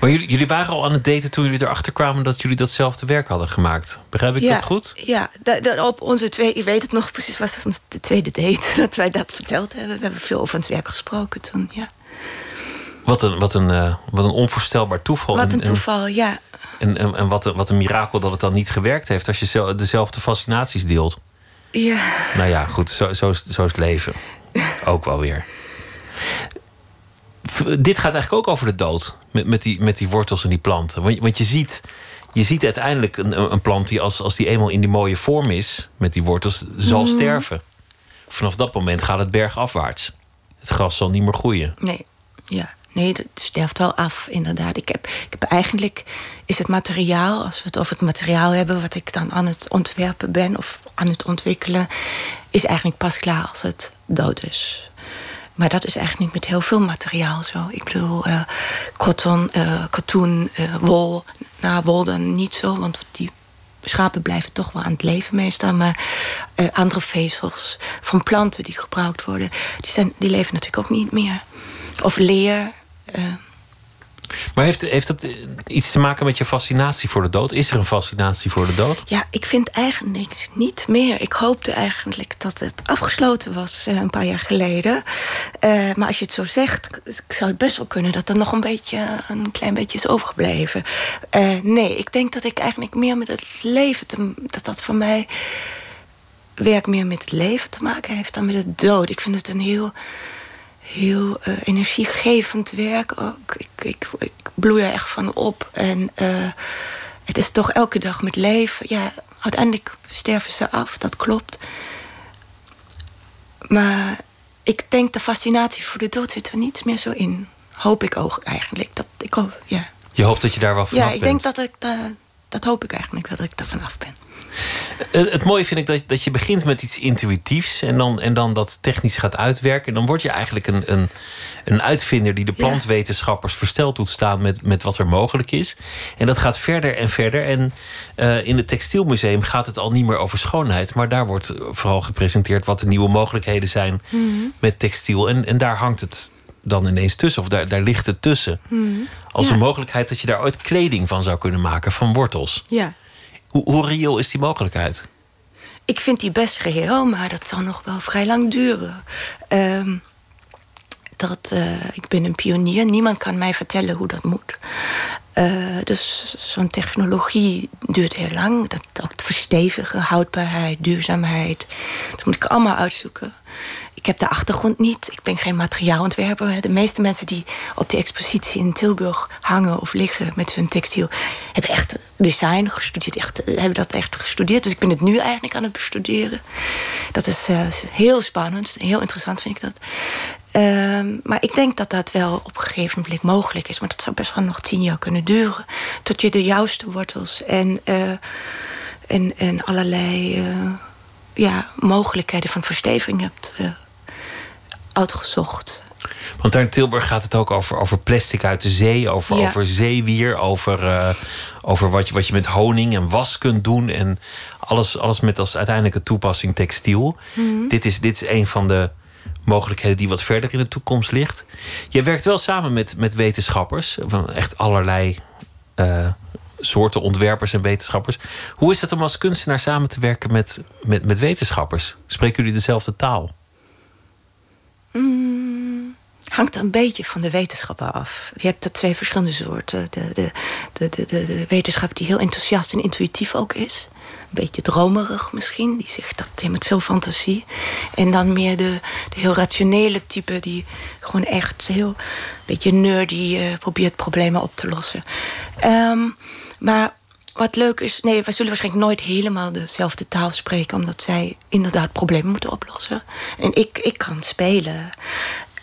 Maar jullie, jullie waren al aan het daten toen jullie erachter kwamen dat jullie datzelfde werk hadden gemaakt. Begrijp ik ja, dat goed? Ja, op onze twee, ik weet het nog precies, was het de tweede date [LAUGHS] dat wij dat verteld hebben. We hebben veel over ons werk gesproken toen, ja. Wat een, wat een, uh, wat een onvoorstelbaar toeval. Wat een toeval, en, ja. En, en, en wat, een, wat een mirakel dat het dan niet gewerkt heeft als je dezelfde fascinaties deelt. Ja. Nou ja, goed, zo, zo, is, zo is het leven. [LAUGHS] Ook wel weer dit gaat eigenlijk ook over de dood. Met, met, die, met die wortels en die planten. Want, want je, ziet, je ziet uiteindelijk een, een plant die, als, als die eenmaal in die mooie vorm is, met die wortels, zal Mhm. sterven. Vanaf dat moment gaat het bergafwaarts. Het gras zal niet meer groeien. Nee, ja. Nee, dat sterft wel af, inderdaad. Ik heb, ik heb eigenlijk is het materiaal, als we het over het materiaal hebben, wat ik dan aan het ontwerpen ben of aan het ontwikkelen, is eigenlijk pas klaar als het dood is. Maar dat is eigenlijk niet met heel veel materiaal zo. Ik bedoel, uh, cotton, uh, katoen, uh, wol. Nou, wol dan niet zo, want die schapen blijven toch wel aan het leven meestal. Maar andere vezels van planten die gebruikt worden, die, zijn, die leven natuurlijk ook niet meer. Of leer. Maar heeft, heeft dat iets te maken met je fascinatie voor de dood? Is er een fascinatie voor de dood? Ja, ik vind eigenlijk niet meer. Ik hoopte eigenlijk dat het afgesloten was uh, een paar jaar geleden. Uh, maar als je het zo zegt, zou het best wel kunnen dat er nog een beetje, een klein beetje is overgebleven. Nee, ik denk dat ik eigenlijk meer met het leven, dat dat voor mij werk meer met het leven te maken heeft dan met het dood. Ik vind het een heel heel uh, energiegevend werk ook. Ik, ik, ik bloei er echt van op. En uh, het is toch elke dag met leven. Ja, uiteindelijk sterven ze af, dat klopt. Maar ik denk de fascinatie voor de dood zit er niets meer zo in. Hoop ik ook eigenlijk. Dat, ik hoop, ja. Je hoopt dat je daar wel vanaf bent? Ja, ik denk dat ik... Da, dat hoop ik eigenlijk wel, dat ik daar vanaf ben. Het, het, mooie vind ik dat, dat je begint met iets intuïtiefs en dan, en dan dat technisch gaat uitwerken. En dan word je eigenlijk een, een, een uitvinder die de plantwetenschappers versteld doet staan met, met wat er mogelijk is. En dat gaat verder en verder. En uh, in het Textielmuseum gaat het al niet meer over schoonheid, maar daar wordt vooral gepresenteerd wat de nieuwe mogelijkheden zijn Mhm. mm -hmm. met textiel. En, en daar hangt het dan ineens tussen, of daar, daar ligt het tussen. Mhm. Als ja. een mogelijkheid dat je daar ooit kleding van zou kunnen maken, van wortels. Ja. Hoe, hoe is die mogelijkheid? Ik vind die best reëel, maar dat zal nog wel vrij lang duren. Um, dat, uh, ik ben een pionier. Niemand kan mij vertellen hoe dat moet. Uh, dus zo'n technologie duurt heel lang. Dat het verstevigen, houdbaarheid, duurzaamheid. Dat moet ik allemaal uitzoeken. Ik heb de achtergrond niet. Ik ben geen materiaalontwerper. De meeste mensen die op de expositie in Tilburg hangen of liggen met hun textiel, hebben echt design gestudeerd. Echt, hebben dat echt gestudeerd. Dus ik ben het nu eigenlijk aan het bestuderen. Dat is uh, heel spannend. Heel interessant vind ik dat. Ehm, maar ik denk dat dat wel op een gegeven moment mogelijk is. Maar dat zou best wel nog tien jaar kunnen duren. Tot je de juiste wortels en, uh, en, en allerlei uh, ja, mogelijkheden van versteviging hebt uitgezocht. Want daar in Tilburg gaat het ook over, over plastic uit de zee, over, ja. over zeewier, over, over wat, je, wat je met honing en was kunt doen. En alles, alles met als uiteindelijke toepassing textiel. Mm -hmm. dit, is, dit is een van de mogelijkheden die wat verder in de toekomst ligt. Je werkt wel samen met, met wetenschappers, van echt allerlei uh, soorten ontwerpers en wetenschappers. Hoe is het om als kunstenaar samen te werken met, met, met wetenschappers? Spreken jullie dezelfde taal? Mm, hangt een beetje van de wetenschappen af. Je hebt er twee verschillende soorten. De, de, de, de, de, wetenschap die heel enthousiast en intuïtief ook is een beetje dromerig misschien. Die zegt dat met veel fantasie. En dan meer de, de heel rationele type die gewoon echt heel beetje nerdy uh, probeert problemen op te lossen. Um, maar wat leuk is, nee, we zullen waarschijnlijk nooit helemaal dezelfde taal spreken, omdat zij inderdaad problemen moeten oplossen. En ik, ik kan spelen.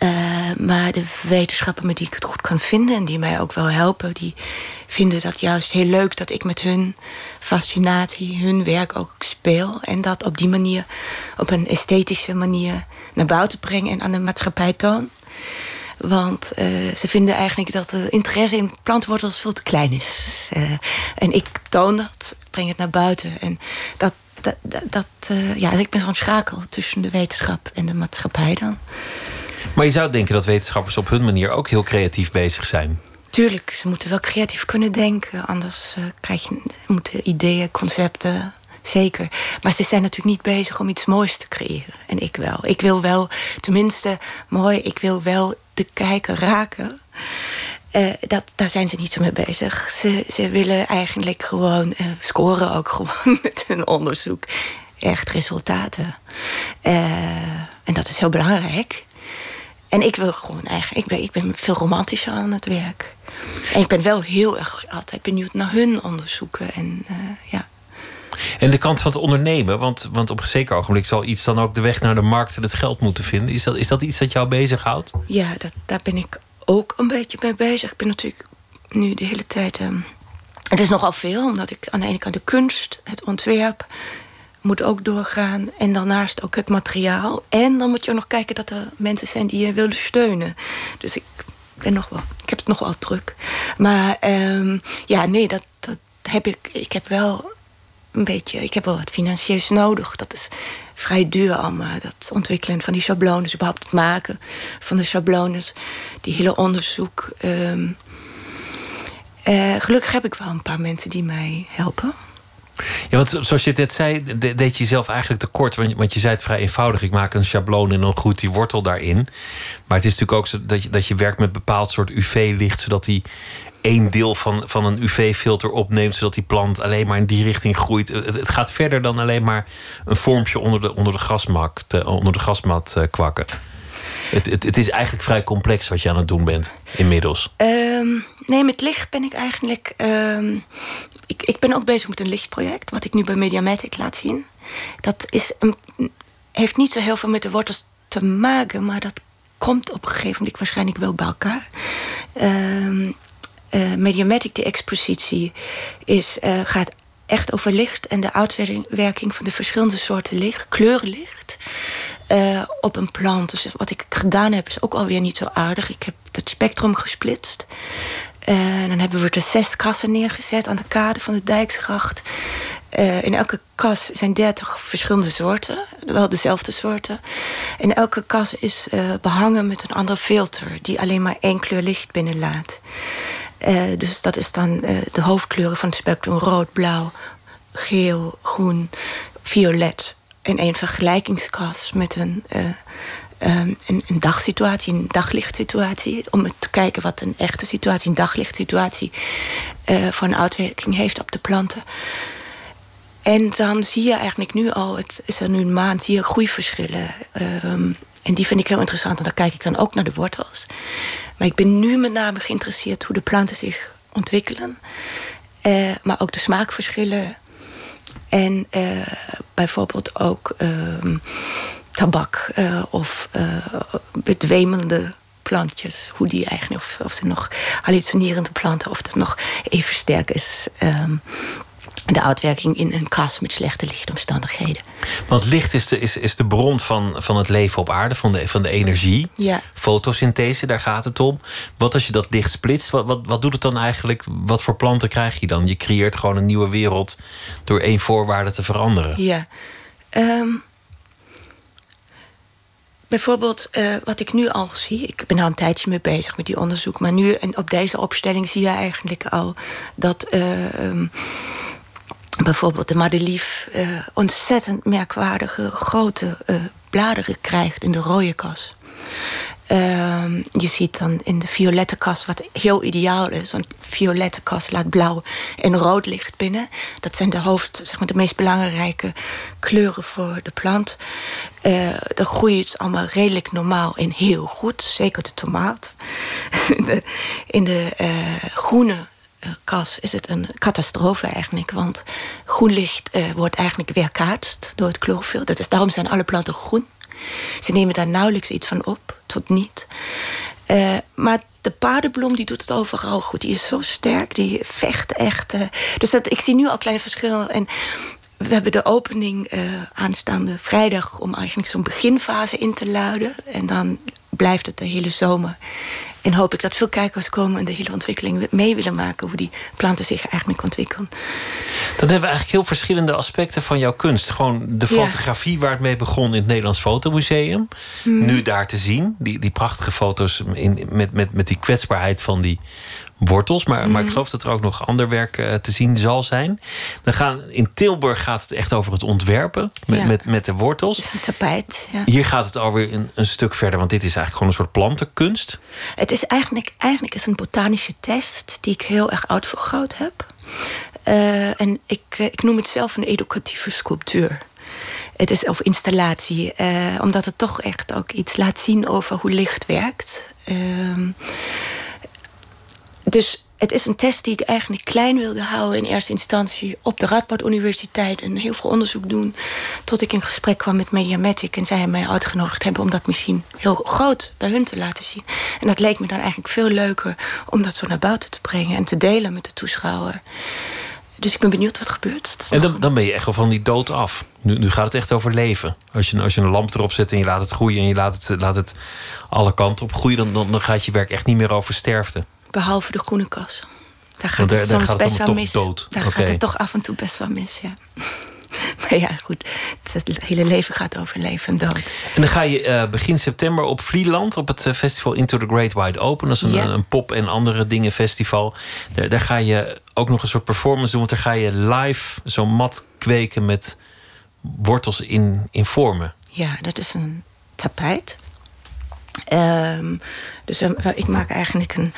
Uh, maar de wetenschappen met die ik het goed kan vinden en die mij ook wel helpen, die vinden dat juist heel leuk dat ik met hun fascinatie, hun werk ook speel. En dat op die manier, op een esthetische manier, naar buiten breng en aan de maatschappij toon. Want uh, ze vinden eigenlijk dat de interesse in plantwortels veel te klein is. Uh, en ik toon dat, breng het naar buiten. En dat, dat, dat uh, ja, ik ben zo'n schakel tussen de wetenschap en de maatschappij dan. Maar je zou denken dat wetenschappers op hun manier ook heel creatief bezig zijn. Tuurlijk, ze moeten wel creatief kunnen denken. Anders krijg je moeten ideeën, concepten. Zeker. Maar ze zijn natuurlijk niet bezig om iets moois te creëren. En ik wel. Ik wil wel, tenminste, mooi, ik wil wel de kijker raken. Uh, dat, daar zijn ze niet zo mee bezig. Ze, ze willen eigenlijk gewoon uh, scoren ook [LAUGHS] gewoon met hun onderzoek. Echt resultaten. en dat is heel belangrijk. En ik wil gewoon eigenlijk, ik ben, ik ben veel romantischer aan het werk. En ik ben wel heel erg altijd benieuwd naar hun onderzoeken. En ja. En de kant van het ondernemen, want, want op een zeker ogenblik zal iets dan ook de weg naar de markt en het geld moeten vinden. Is dat, is dat iets dat jou bezighoudt? Ja, dat, daar ben ik ook een beetje mee bezig. Ik ben natuurlijk nu de hele tijd. Um, het is nogal veel, omdat ik aan de ene kant de kunst, het ontwerp, moet ook doorgaan. En daarnaast ook het materiaal. En dan moet je ook nog kijken dat er mensen zijn die je willen steunen. Dus ik ben nog wel, ik heb het nog wel druk. Maar um, ja, nee, dat, dat heb ik. Ik heb wel een beetje, ik heb wel wat financieus nodig. Dat is vrij duur allemaal. Dat ontwikkelen van die schablones, überhaupt het maken van de schablones. Die hele onderzoek. Um, uh, gelukkig heb ik wel een paar mensen die mij helpen. Ja, want zoals je net zei, deed je jezelf eigenlijk tekort. Want, want je zei het vrij eenvoudig. Ik maak een schabloon en dan groeit die wortel daarin. Maar het is natuurlijk ook zo dat je, dat je werkt met bepaald soort UV-licht... zodat die één deel van, van een UV-filter opneemt... zodat die plant alleen maar in die richting groeit. Het, het gaat verder dan alleen maar een vormpje onder de, onder de, te, onder de grasmat uh, kwakken. Het, het, het, is eigenlijk vrij complex wat je aan het doen bent inmiddels. Um, nee, met licht ben ik eigenlijk. Um, ik, ik ben ook bezig met een lichtproject, wat ik nu bij Mediamatic laat zien. Dat is een, heeft niet zo heel veel met de wortels te maken, maar dat komt op een gegeven moment waarschijnlijk wel bij elkaar. Um, uh, Mediamatic, die expositie, is, uh, gaat echt over licht en de uitwerking van de verschillende soorten licht, kleurenlicht. Uh, op een plant. Dus wat ik gedaan heb is ook alweer niet zo aardig. Ik heb het spectrum gesplitst. En dan hebben we er zes kassen neergezet aan de kade van de Dijksgracht. In elke kas zijn dertig verschillende soorten, wel dezelfde soorten. En elke kas is behangen met een andere filter, die alleen maar één kleur licht binnenlaat. Uh, dus dat is dan de hoofdkleuren van het spectrum: rood, blauw, geel, groen, violet. En een vergelijkingskas met een um, een, een, dagsituatie, een daglichtsituatie. Om te kijken wat een echte situatie, een daglichtsituatie... Uh, voor een uitwerking heeft op de planten. En dan zie je eigenlijk nu al, het is er nu een maand, zie je groeiverschillen. Um, En die vind ik heel interessant. En daar kijk ik dan ook naar de wortels. Maar ik ben nu met name geïnteresseerd hoe de planten zich ontwikkelen. Uh, maar ook de smaakverschillen. En uh, bijvoorbeeld ook uh, tabak of bedwemende plantjes. Hoe die eigenlijk, of, of ze nog hallucinerende planten, of dat nog even sterk is. Um, de uitwerking in een kas met slechte lichtomstandigheden. Want licht is de, is, is de bron van, van het leven op aarde, van de, van de energie. Ja. Fotosynthese, daar gaat het om. Wat als je dat licht splitst, wat, wat, wat doet het dan eigenlijk? Wat voor planten krijg je dan? Je creëert gewoon een nieuwe wereld door één voorwaarde te veranderen. Ja. Um, bijvoorbeeld, uh, wat ik nu al zie, ik ben al een tijdje mee bezig met die onderzoek, maar nu en op deze opstelling zie je eigenlijk al dat. Uh, um, bijvoorbeeld de madelief uh, ontzettend merkwaardige grote uh, bladeren krijgt in de rode kas. Uh, je ziet dan in de violette kas, wat heel ideaal is. Want violette kas laat blauw en rood licht binnen. Dat zijn de hoofd, zeg maar, de meest belangrijke kleuren voor de plant. Uh, dan groeit het allemaal redelijk normaal en heel goed. Zeker de tomaat. [LAUGHS] in de, groene kas is het een catastrofe eigenlijk. Want groen licht uh, wordt eigenlijk weerkaatst door het chlorofiel. Dat is, daarom zijn alle planten groen. Ze nemen daar nauwelijks iets van op, tot niet. Uh, maar de paardenbloem die doet het overal goed. Die is zo sterk, die vecht echt. Uh, dus dat, ik zie nu al kleine verschillen. En we hebben de opening aanstaande vrijdag om eigenlijk zo'n beginfase in te luiden. En dan blijft het de hele zomer. En hoop ik dat veel kijkers komen en de hele ontwikkeling mee willen maken. Hoe die planten zich eigenlijk ontwikkelen. Dan hebben we eigenlijk heel verschillende aspecten van jouw kunst. Gewoon de fotografie waar het mee begon in het Nederlands Fotomuseum. Mm. Nu daar te zien. Die, die prachtige foto's in, met, met, met die kwetsbaarheid van die, wortels. Maar, maar ik mhm. geloof dat er ook nog ander werk uh, te zien zal zijn. Dan gaan, in Tilburg gaat het echt over het ontwerpen met, ja. met, met de wortels. Het is een tapijt. Ja. Hier gaat het alweer een, een stuk verder, want dit is eigenlijk gewoon een soort plantenkunst. Het is eigenlijk, eigenlijk is een botanische test die ik heel erg uitvergroot heb. Uh, en ik, uh, ik noem het zelf een educatieve sculptuur. Het is of installatie, uh, omdat het toch echt ook iets laat zien over hoe licht werkt. Uh, dus het is een test die ik eigenlijk klein wilde houden in eerste instantie op de Radboud Universiteit en heel veel onderzoek doen. Tot ik in gesprek kwam met Mediamatic en zij mij uitgenodigd hebben om dat misschien heel groot bij hun te laten zien. En dat leek me dan eigenlijk veel leuker om dat zo naar buiten te brengen en te delen met de toeschouwer. Dus ik ben benieuwd wat gebeurt. En dan, dan ben je echt wel van die dood af. Nu, nu gaat het echt over leven. Als je, als je een lamp erop zet en je laat het groeien en je laat het, laat het alle kanten op groeien, dan, dan, dan gaat je werk echt niet meer over sterfte. Behalve de groene kas. Daar gaat daar, het soms gaat best wel mis. Dood. Daar gaat het toch af en toe best wel mis, ja. [LAUGHS] Maar ja, goed. Het hele leven gaat over leven en dood. En dan ga je uh, begin september op Vlieland... op het uh, festival Into the Great Wide Open. Dat is een, yeah. een pop- en andere dingen festival. Daar, daar, ga je ook nog een soort performance doen... want daar ga je live zo'n mat kweken met wortels in, in vormen. Ja, dat is een tapijt. Um, dus um, ik maak eigenlijk een.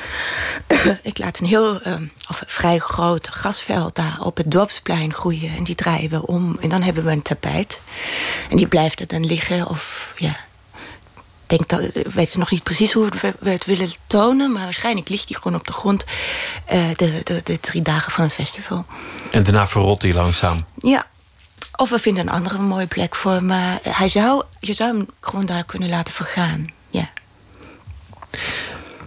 [COUGHS] ik laat een heel um, of vrij groot grasveld daar op het dorpsplein groeien. En die draaien we om. En dan hebben we een tapijt. En die blijft er dan liggen. Of ja. Ik denk dat, weet ze nog niet precies hoe we het willen tonen, maar waarschijnlijk ligt die gewoon op de grond uh, de, de, de drie dagen van het festival. En daarna verrot hij langzaam. Ja, of we vinden een andere mooie plek voor. Maar hij zou, je zou hem gewoon daar kunnen laten vergaan.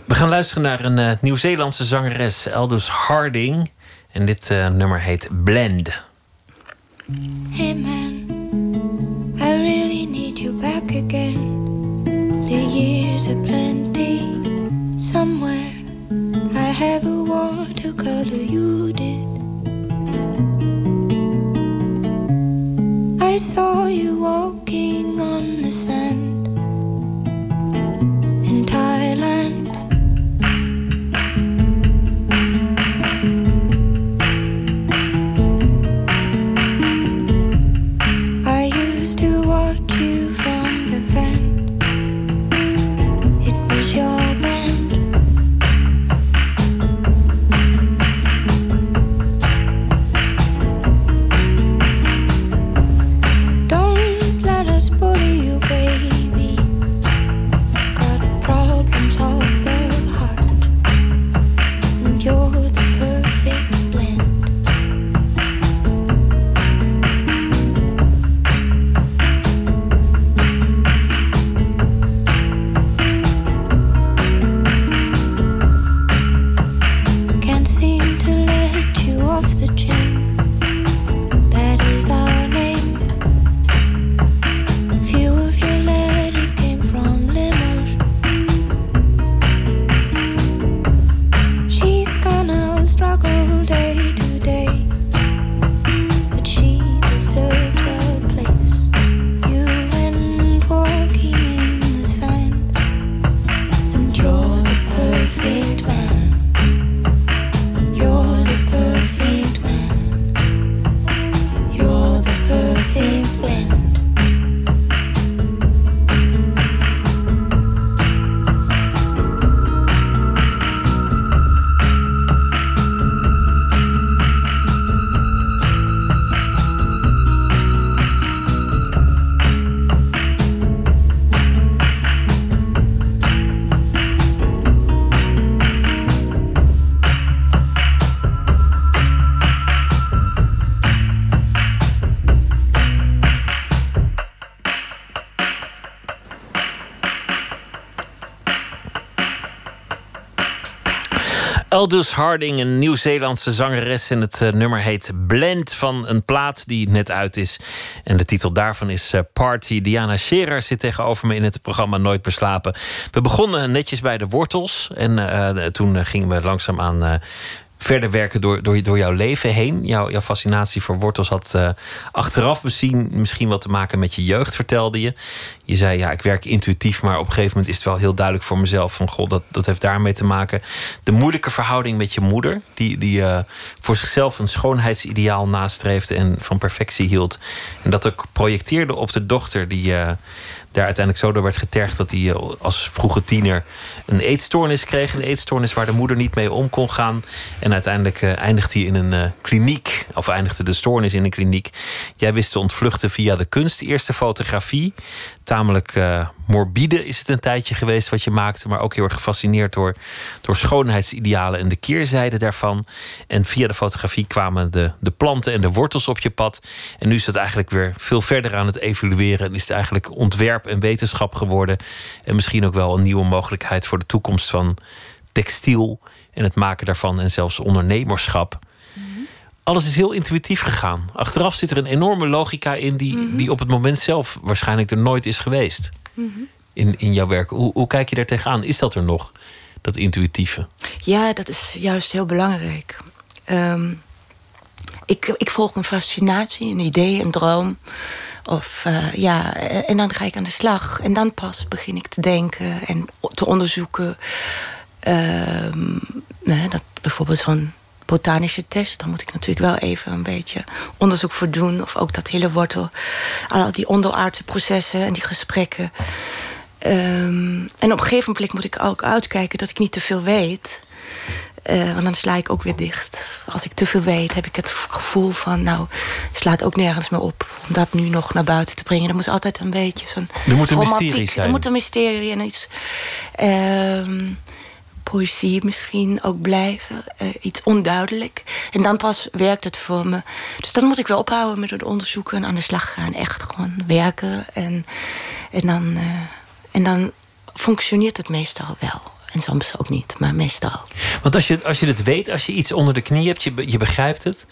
We gaan luisteren naar een uh, Nieuw-Zeelandse zangeres, Aldous Harding. En dit uh, nummer heet Blend. Hey man, I really need you back again. The years are plenty somewhere. I have a watercolor you did. I saw you walking on the Aldous Harding, een Nieuw-Zeelandse zangeres. En het uh, nummer heet Blend van een plaat die net uit is. En de titel daarvan is uh, Party. Diana Scherer zit tegenover me in het programma Nooit meer slapen. We begonnen netjes bij de wortels. En uh, toen gingen we langzaam aan verder werken door, door, door jouw leven heen. Jouw, jouw fascinatie voor wortels had uh, achteraf misschien, misschien wat te maken met je jeugd, vertelde je. Je zei, ja, ik werk intuïtief, maar op een gegeven moment is het wel heel duidelijk voor mezelf van, god, dat, dat heeft daarmee te maken. De moeilijke verhouding met je moeder, die, die uh, voor zichzelf een schoonheidsideaal nastreefde en van perfectie hield. En dat ook projecteerde op de dochter die, uh, daar uiteindelijk zo door werd getergd dat hij eh, als vroege tiener een eetstoornis kreeg. Een eetstoornis waar de moeder niet mee om kon gaan. En uiteindelijk eindigt hij in een kliniek, of eindigde de stoornis in een kliniek. Jij wist te ontvluchten via de kunst. eerste fotografie tamelijk uh, morbide is het een tijdje geweest wat je maakte, maar ook heel erg gefascineerd door, door schoonheidsidealen en de keerzijde daarvan. En via de fotografie kwamen de, de planten en de wortels op je pad. En nu is het eigenlijk weer veel verder aan het evolueren en is het eigenlijk ontwerp en wetenschap geworden. En misschien ook wel een nieuwe mogelijkheid voor de toekomst van textiel en het maken daarvan en zelfs ondernemerschap alles is heel intuïtief gegaan. Achteraf zit er een enorme logica in die, mm -hmm. die op het moment zelf waarschijnlijk er nooit is geweest. Mm -hmm. in, in jouw werk. Hoe, hoe kijk je daar tegenaan? Is dat er nog, dat intuïtieve? Ja, dat is juist heel belangrijk. Um, ik, ik volg een fascinatie, een idee, een droom. Of uh, ja, en dan ga ik aan de slag. En dan pas begin ik te denken en te onderzoeken. Um, nee, dat bijvoorbeeld zo'n botanische test. Dan moet ik natuurlijk wel even een beetje onderzoek voor doen. Of ook dat hele wortel. Al die onderaardse processen en die gesprekken. Um, en op een gegeven moment moet ik ook uitkijken dat ik niet te veel weet. Uh, want dan sla ik ook weer dicht. Als ik te veel weet, heb ik het gevoel van... nou, slaat ook nergens meer op om dat nu nog naar buiten te brengen. Er moet altijd een beetje zo'n Er moet een mysterie zijn. Er moet een mysterie en iets... Uh, poëzie misschien ook blijven. Uh, iets onduidelijk. En dan pas werkt het voor me. Dus dan moet ik wel ophouden met het onderzoeken en aan de slag gaan. Echt gewoon werken. En, en, dan, uh, en dan functioneert het meestal wel. En soms ook niet, maar meestal. Want als je, als je het weet, als je iets onder de knie hebt, je, je begrijpt het,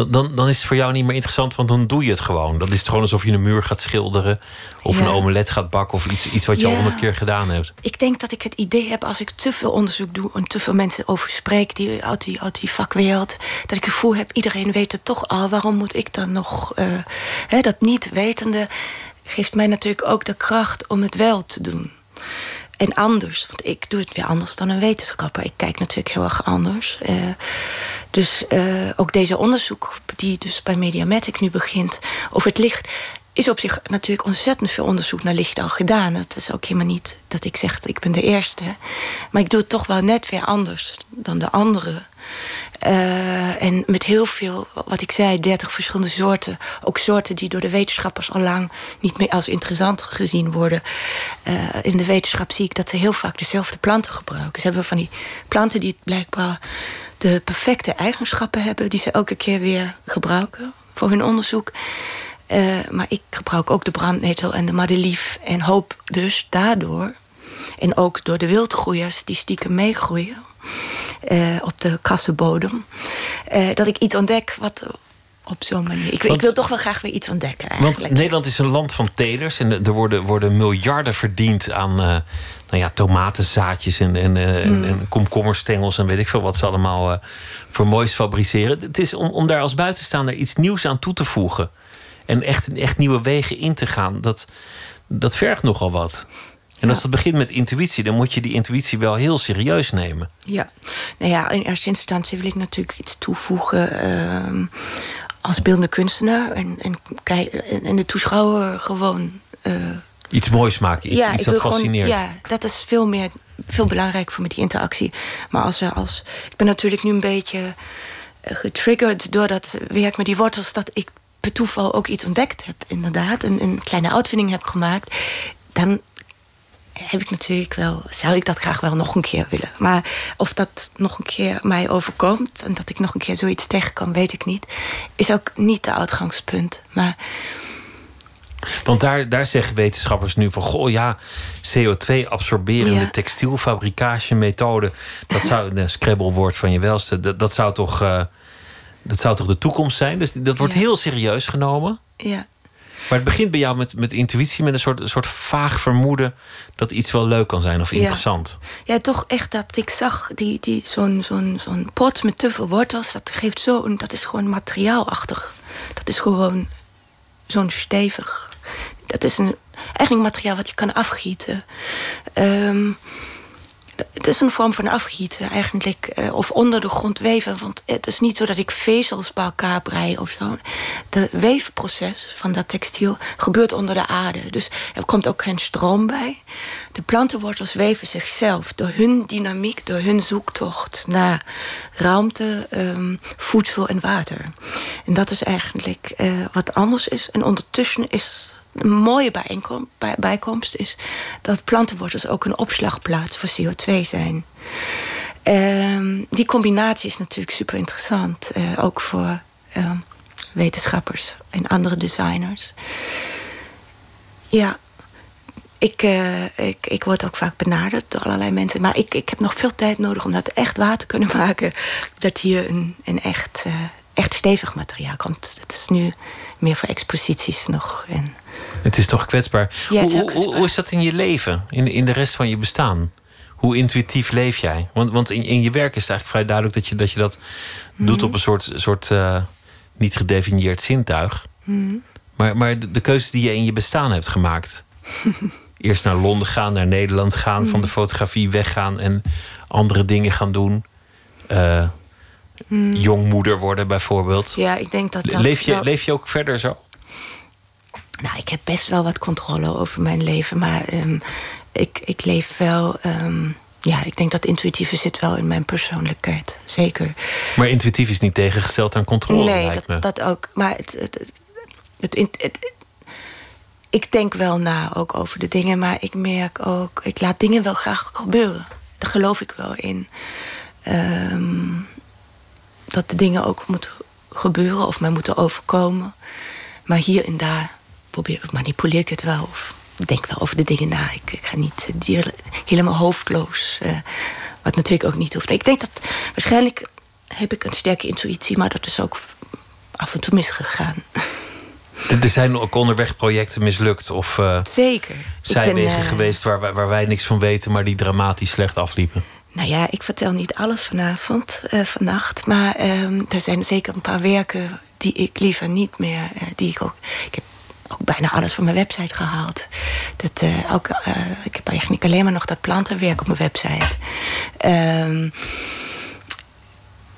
dan, dan, dan is het voor jou niet meer interessant, want dan doe je het gewoon. Dan is het gewoon alsof je een muur gaat schilderen, of ja. een omelet gaat bakken, of iets, iets wat je al honderd keer gedaan hebt. Ik denk dat ik het idee heb als ik te veel onderzoek doe en te veel mensen over spreek die, uit, die, uit die vakwereld, dat ik het gevoel heb, iedereen weet het toch al, waarom moet ik dan nog. Uh, hè, dat niet wetende geeft mij natuurlijk ook de kracht om het wel te doen. En anders, want ik doe het weer anders dan een wetenschapper. Ik kijk natuurlijk heel erg anders. Uh, dus uh, ook deze onderzoek, die dus bij Mediamatic nu begint, over het licht, is op zich natuurlijk ontzettend veel onderzoek naar licht al gedaan. Het is ook helemaal niet dat ik zeg, ik ben de eerste. Maar ik doe het toch wel net weer anders dan de anderen. Uh, en met heel veel, wat ik zei, 30 verschillende soorten. Ook soorten die door de wetenschappers al lang niet meer als interessant gezien worden. Uh, in de wetenschap zie ik dat ze heel vaak dezelfde planten gebruiken. Ze hebben van die planten die blijkbaar de perfecte eigenschappen hebben, die ze elke keer weer gebruiken voor hun onderzoek. Uh, maar ik gebruik ook de brandnetel en de madelief en hoop dus daardoor, en ook door de wildgroeiers die stiekem meegroeien uh, op de kassenbodem, uh, dat ik iets ontdek wat op zo'n manier. Ik, want, ik, wil toch wel graag weer iets ontdekken. Eigenlijk. Want Nederland is een land van telers en er worden, worden miljarden verdiend aan uh, nou ja, tomatenzaadjes en, en, mm. en, en, komkommerstengels en weet ik veel wat ze allemaal uh, voor moois fabriceren. Het is om, om daar als buitenstaander iets nieuws aan toe te voegen en echt, echt nieuwe wegen in te gaan. Dat, dat vergt nogal wat. En als dat begint met intuïtie, dan moet je die intuïtie wel heel serieus nemen. Ja, nou ja, in eerste instantie wil ik natuurlijk iets toevoegen. Uh, als beeldende kunstenaar en, en, en de toeschouwer gewoon. Uh, iets moois maken, iets, ja, iets dat fascineert. Gewoon, ja, dat is veel meer, veel belangrijker voor me, die interactie. Maar als, als ik ben natuurlijk nu een beetje getriggerd door dat werk met die wortels, dat ik per toeval ook iets ontdekt heb, inderdaad, en een kleine uitvinding heb gemaakt. Dan heb ik natuurlijk wel, zou ik dat graag wel nog een keer willen. Maar of dat nog een keer mij overkomt en dat ik nog een keer zoiets tegenkom, weet ik niet. Is ook niet de uitgangspunt. Maar Want daar, daar zeggen wetenschappers nu van... goh, ja, CO2-absorberende Ja. textielfabricage-methode... dat zou een scrabblewoord van je welste... Dat, dat, zou toch, eh, dat zou toch de toekomst zijn? Dus dat wordt Ja. heel serieus genomen. Ja. Maar het begint bij jou met, met intuïtie... met een soort, een soort vaag vermoeden... dat iets wel leuk kan zijn of interessant. Ja, toch echt dat ik zag die, die, zo'n zo'n zo'n pot met te veel wortels. Dat geeft zo dat is gewoon materiaalachtig. Dat is gewoon zo'n stevig. Dat is een, eigenlijk materiaal wat je kan afgieten. Ehm, het is een vorm van afgieten eigenlijk. eh, of onder de grond weven. Want het is niet zo dat ik vezels bij elkaar brei of zo. De weefproces van dat textiel gebeurt onder de aarde. Dus er komt ook geen stroom bij. De plantenwortels weven zichzelf door hun dynamiek, door hun zoektocht naar ruimte, ehm, voedsel en water. En dat is eigenlijk eh, wat anders is. En ondertussen is een mooie bijkomst is dat plantenwortels ook een opslagplaats voor CO2 zijn. Ehm, die combinatie is natuurlijk super interessant, eh, ook voor ehm, wetenschappers en andere designers. Ja, ik, eh, ik, ik word ook vaak benaderd door allerlei mensen. Maar ik, ik heb nog veel tijd nodig om dat echt waar te kunnen [LAUGHS] maken. Dat hier een, een echt, eh, echt stevig materiaal komt. Het is nu meer voor exposities nog. En Het is toch kwetsbaar. Ja, hoe, hoe, is dat in je leven? In, in de rest van je bestaan? Hoe intuïtief leef jij? Want, want in, in je werk is het eigenlijk vrij duidelijk dat je dat, je dat Mhm. doet op een soort, soort eh, niet gedefinieerd zintuig. Mhm. Maar, maar de, de keuzes die je in je bestaan hebt gemaakt. [LAUGHS] Eerst naar Londen gaan, naar Nederland gaan, Mhm. van de fotografie weggaan en andere dingen gaan doen. Eh, Jongmoeder worden bijvoorbeeld. Mhm. ja, ik denk dat dat... leef, je, wel- leef je ook verder zo? Nou, ik heb best wel wat controle over mijn leven. Maar ehm, ik, ik leef wel... ehm, ja, ik denk dat intuïtieve zit wel in mijn persoonlijkheid. Zeker. Maar intuïtief is niet tegengesteld aan controle, nee, lijkt me. dat, dat ook. Maar het, het, het, het, het- het- ik denk wel na ook over de dingen, maar ik merk ook, ik laat dingen wel graag gebeuren. Daar geloof ik wel in. Ehm, dat de dingen ook moeten gebeuren of mij moeten overkomen. Maar hier en daar probeer, manipuleer ik het wel. Of ik denk wel over de dingen na. Ik, ik ga niet eh, dier- helemaal hoofdloos. eh, wat natuurlijk ook niet hoeft. Ik denk dat waarschijnlijk heb ik een sterke intuïtie, maar dat is ook af en toe misgegaan. Er zijn ook onderweg projecten mislukt of eh Zeker. Ben, eh, geweest waar wij, waar wij niks van weten, maar die dramatisch slecht afliepen. Nou ja, ik vertel niet alles vanavond, eh, vannacht. Maar ehm, er zijn zeker een paar werken die ik liever niet meer... die ik ook... Ik heb ook bijna alles van mijn website gehaald. Dat, eh, ook, eh, ik heb eigenlijk alleen maar nog dat plantenwerk op mijn website. Ehm,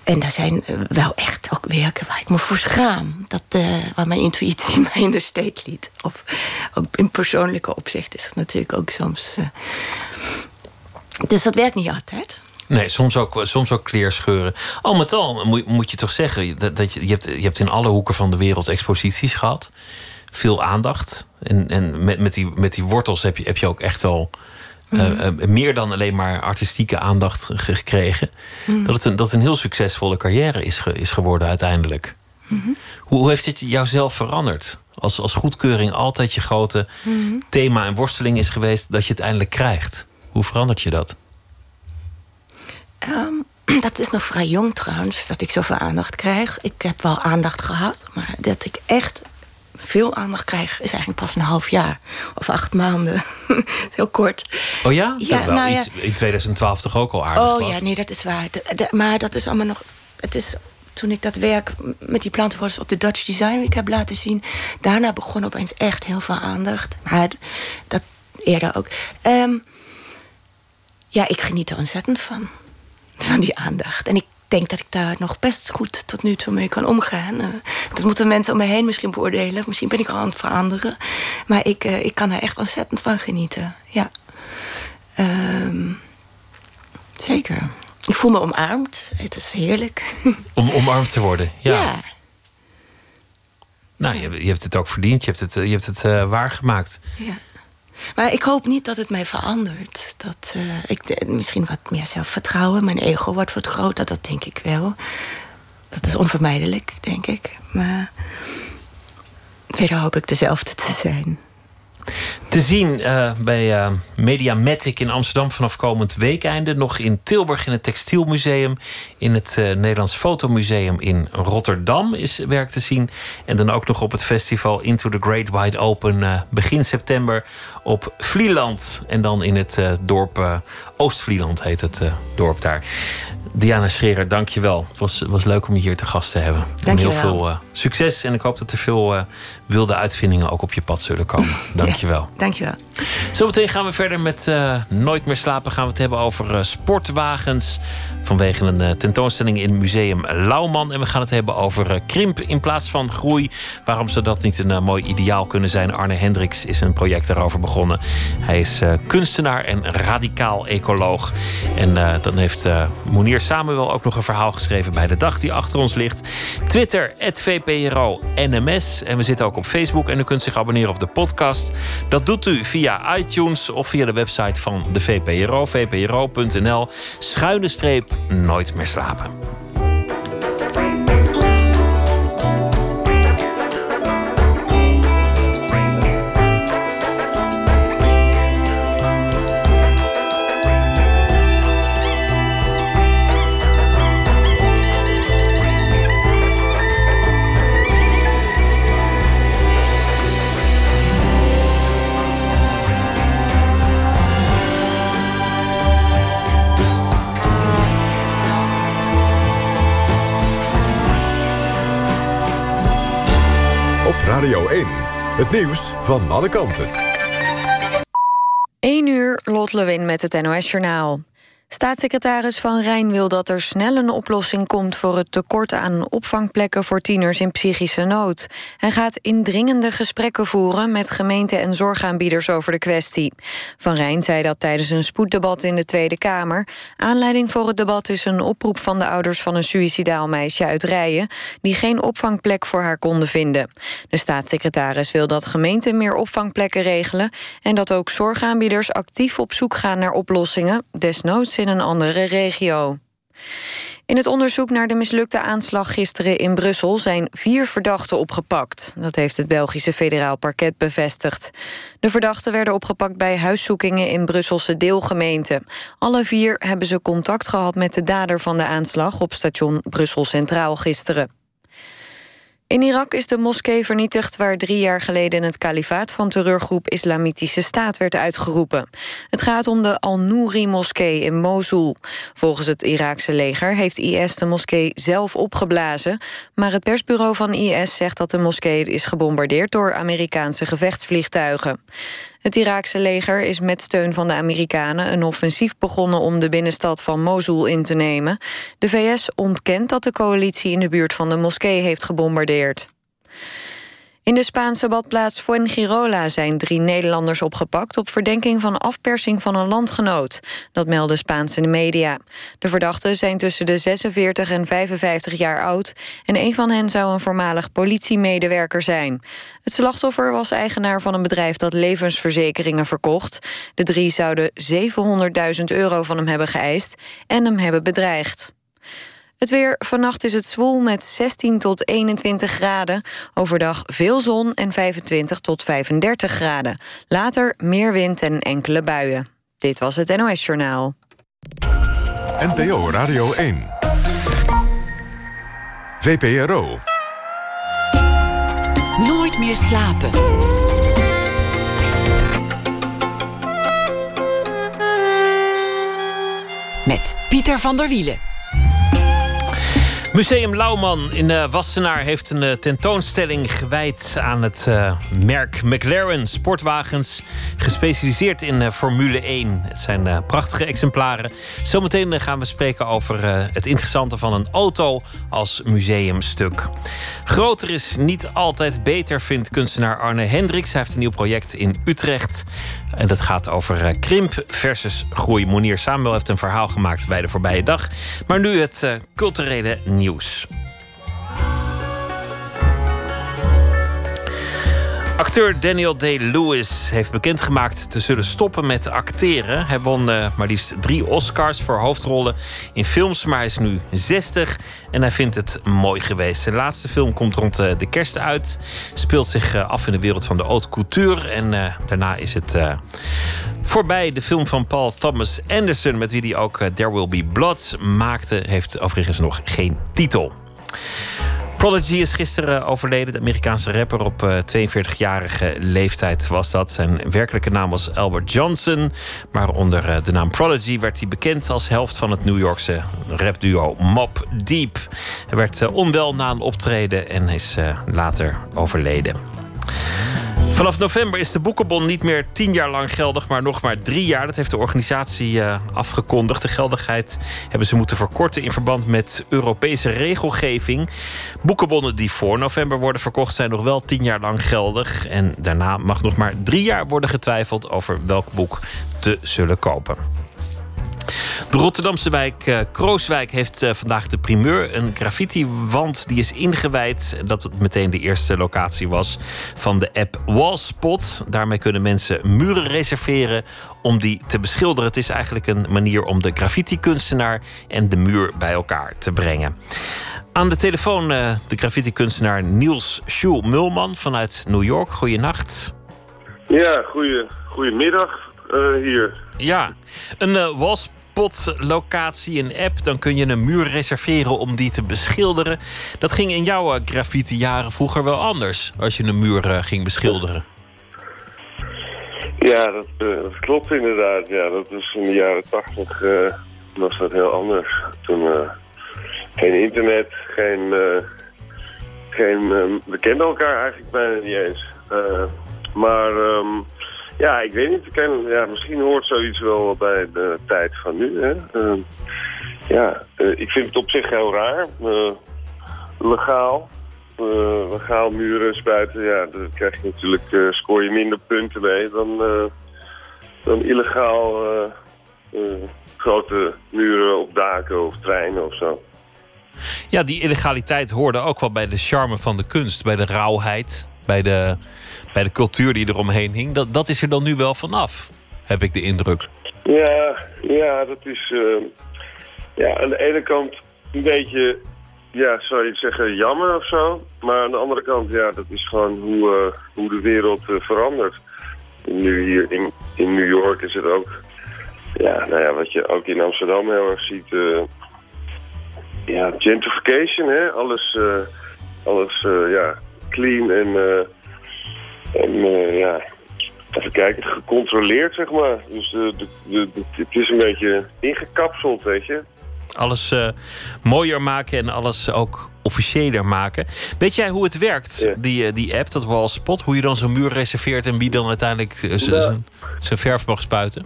en daar zijn wel echt ook werken waar ik me voor schaam. Dat, eh, waar mijn intuïtie [LAUGHS] mij in de steek liet. Of in persoonlijke opzicht is het natuurlijk ook soms... dus dat werkt niet altijd. Nee, soms ook, soms ook kleerscheuren. Al met al moet, je toch zeggen dat, dat je, hebt, je hebt in alle hoeken van de wereld exposities gehad. Veel aandacht. En, en met, met, die, met die wortels heb je, heb je ook echt wel eh, eh, meer dan alleen maar artistieke aandacht ge- gekregen. Dat, het een, dat het een heel succesvolle carrière is, ge- is geworden uiteindelijk. Hoe, hoe heeft dit jouzelf veranderd? Als, als goedkeuring altijd je grote thema en worsteling is geweest dat je het eindelijk krijgt. Hoe verandert je dat? Ehm, [CLEARS THROAT] dat is nog vrij jong trouwens, dat ik zoveel aandacht krijg. Ik heb wel aandacht gehad, maar dat ik echt veel aandacht krijg... is eigenlijk pas een half jaar of acht maanden. [LAUGHS] Heel kort. Oh ja? Ja, Terwijl nou ja. iets in 2012 toch ook al aardig Oh was? ja, nee, dat is waar. De- de- maar dat is allemaal nog... Het is toen ik dat werk met die plantenwortels op de Dutch Design Week heb laten zien... daarna begon opeens echt heel veel aandacht. Maar dat eerder ook. Ehm, ja, ik geniet er ontzettend van. Van die aandacht. En ik denk dat ik daar nog best goed tot nu toe mee kan omgaan. Eh, dat moeten mensen om me heen misschien beoordelen. Misschien ben ik al aan het veranderen. Maar ik, eh, ik kan er echt ontzettend van genieten. Ja. Ehm, zeker. Ik voel me omarmd. Het is heerlijk. [LAUGHS] Om omarmd te worden. Ja. ja. Nou, je, je hebt het ook verdiend. Je hebt het, eh, je hebt het eh, waargemaakt. Ja. Maar ik hoop niet dat het mij verandert. Dat eh, ik misschien wat meer zelfvertrouwen, mijn ego wordt wat groter, dat denk ik wel. Dat is onvermijdelijk, denk ik. Maar verder hoop ik dezelfde te zijn. Te zien uh, bij uh, Mediamatic in Amsterdam vanaf komend weekeinde. Nog in Tilburg in het Textielmuseum. In het uh, Nederlands Fotomuseum in Rotterdam is werk te zien. En dan ook nog op het festival Into the Great Wide Open begin september op Vlieland. En dan in het dorp Oost-Vlieland heet het dorp daar. Diana Scherer, dank je wel. Het was, was leuk om je hier te gast te hebben. Dank heel je wel. veel succes en ik hoop dat er veel wilde uitvindingen ook op je pad zullen komen. Dank je wel. Ja, dank je wel. Zometeen gaan we verder met uh, Nooit meer slapen. Gaan we het hebben over sportwagens. Vanwege een tentoonstelling in Museum Lauwman. En we gaan het hebben over krimp in plaats van groei. Waarom zou dat niet een mooi ideaal kunnen zijn? Arne Hendricks is een project daarover begonnen. Hij is kunstenaar en radicaal ecoloog. En dan heeft Monier Samuel ook nog een verhaal geschreven bij de dag die achter ons ligt. Twitter, VPRO NMS. En we zitten ook op Facebook. En u kunt zich abonneren op de podcast. Dat doet u via iTunes of via de website van de VPRO. VPRO.nl. Schuine streep nooit meer slapen. Het nieuws van alle kanten. 1 uur, Lot Lewin met het NOS-journaal. Staatssecretaris Van Rijn wil dat er snel een oplossing komt... voor het tekort aan opvangplekken voor tieners in psychische nood. Hij gaat indringende gesprekken voeren... met gemeenten en zorgaanbieders over de kwestie. Van Rijn zei dat tijdens een spoeddebat in de Tweede Kamer. Aanleiding voor het debat is een oproep van de ouders... van een suïcidaal meisje uit Rijen... die geen opvangplek voor haar konden vinden. De staatssecretaris wil dat gemeenten meer opvangplekken regelen... en dat ook zorgaanbieders actief op zoek gaan naar oplossingen... desnoods in een andere regio. In het onderzoek naar de mislukte aanslag gisteren in Brussel... zijn vier verdachten opgepakt. Dat heeft het Belgische federaal parket bevestigd. De verdachten werden opgepakt bij huiszoekingen in Brusselse deelgemeenten. Alle vier hebben ze contact gehad met de dader van de aanslag... op station Brussel Centraal gisteren. In Irak is de moskee vernietigd waar drie jaar geleden het kalifaat van terreurgroep Islamitische Staat werd uitgeroepen. Het gaat om de Al-Nouri-moskee in Mosul. Volgens het Iraakse leger heeft IS de moskee zelf opgeblazen, maar het persbureau van IS zegt dat de moskee is gebombardeerd door Amerikaanse gevechtsvliegtuigen. Het Iraakse leger is met steun van de Amerikanen een offensief begonnen om de binnenstad van Mosul in te nemen. De VS ontkent dat de coalitie in de buurt van de moskee heeft gebombardeerd. In de Spaanse badplaats Fuengirola zijn drie Nederlanders opgepakt... op verdenking van afpersing van een landgenoot. Dat melden Spaanse media. De verdachten zijn tussen de 46 en 55 jaar oud... en een van hen zou een voormalig politiemedewerker zijn. Het slachtoffer was eigenaar van een bedrijf dat levensverzekeringen verkocht. De drie zouden 700.000 euro van hem hebben geëist... en hem hebben bedreigd. Het weer. Vannacht is het zwoel met 16 tot 21 graden. Overdag veel zon en 25 tot 35 graden. Later meer wind en enkele buien. Dit was het NOS Journaal. NPO Radio 1. VPRO. Nooit meer slapen. Met Pieter van der Wielen. Museum Lauwman in uh, Wassenaar heeft een uh, tentoonstelling gewijd aan het uh, merk McLaren sportwagens. Gespecialiseerd in Formule 1. Het zijn prachtige exemplaren. Zometeen gaan we spreken over het interessante van een auto als museumstuk. Groter is niet altijd beter, vindt kunstenaar Arne Hendricks. Hij heeft een nieuw project in Utrecht. En dat gaat over krimp versus groei. Monier Samuel heeft een verhaal gemaakt bij de voorbije dag. Maar nu het culturele nieuws. Acteur Daniel Day-Lewis heeft bekendgemaakt te zullen stoppen met acteren. Hij won uh, maar liefst drie Oscars voor hoofdrollen in films, maar hij is nu 60 en hij vindt het mooi geweest. Zijn laatste film komt rond uh, de kerst uit, speelt zich uh, af in de wereld van de haute couture en daarna is het voorbij. De film van Paul Thomas Anderson, met wie hij ook There Will Be Blood maakte, heeft overigens nog geen titel. Prodigy is gisteren overleden. De Amerikaanse rapper op 42-jarige leeftijd was dat. Zijn werkelijke naam was Albert Johnson. Maar onder de naam Prodigy werd hij bekend als helft van het New Yorkse rapduo Mob Deep. Hij werd onwel na een optreden en is later overleden. Vanaf november is de boekenbon niet meer tien jaar lang geldig, maar nog maar drie jaar. Dat heeft de organisatie uh, afgekondigd. De geldigheid hebben ze moeten verkorten in verband met Europese regelgeving. Boekenbonnen die voor november worden verkocht zijn nog wel tien jaar lang geldig. En daarna mag nog maar drie jaar worden getwijfeld over welk boek te zullen kopen. De Rotterdamse wijk uh, Krooswijk heeft uh, vandaag de primeur. Een graffiti-wand die is ingewijd. Dat het meteen de eerste locatie was van de app Wallspot. Daarmee kunnen mensen muren reserveren om die te beschilderen. Het is eigenlijk een manier om de graffiti-kunstenaar en de muur bij elkaar te brengen. Aan de telefoon uh, de graffiti-kunstenaar Niels Schuul Mulman vanuit New York. Goeienacht. Ja, goeie, goedemiddag hier. Ja, een uh, Wallspot-locatie, een app. Dan kun je een muur reserveren om die te beschilderen. Dat ging in jouw uh, graffiti-jaren vroeger wel anders. Als je een muur uh, ging beschilderen. Ja, dat, dat, klopt inderdaad. Ja, dat is in de jaren tachtig was dat heel anders. Toen geen internet, geen... geen we kenden elkaar eigenlijk bijna niet eens. maar... Um, ja, ik weet niet. Ken, ja, misschien hoort zoiets wel bij de tijd van nu. Hè? Uh, ja, uh, ik vind het op zich heel raar. Uh, legaal. legaal muren spuiten. Ja, daar krijg je natuurlijk, scoor je minder punten mee dan, dan illegaal grote muren op daken of treinen of zo. Ja, die illegaliteit hoorde ook wel bij de charme van de kunst, bij de rauwheid, bij de bij de cultuur die eromheen hing, dat, dat is er dan nu wel vanaf, heb ik de indruk. Ja, ja dat is uh, ja, aan de ene kant een beetje, ja, zou je zeggen, jammer of zo. Maar aan de andere kant, ja, dat is gewoon hoe, uh, hoe de wereld uh, verandert. Nu hier in, in New York is het ook, ja, nou ja, wat je ook in Amsterdam heel erg ziet, ja, gentrification, hè. Alles, alles ja, clean en en uh, ja, even kijken, gecontroleerd zeg maar. Dus uh, de, de, de, het is een beetje ingekapseld, weet je. Alles mooier maken en alles ook officiëler maken. Weet jij hoe het werkt, ja. die, die app, dat Wallspot? Hoe je dan zo'n muur reserveert en wie dan uiteindelijk zijn verf mag spuiten?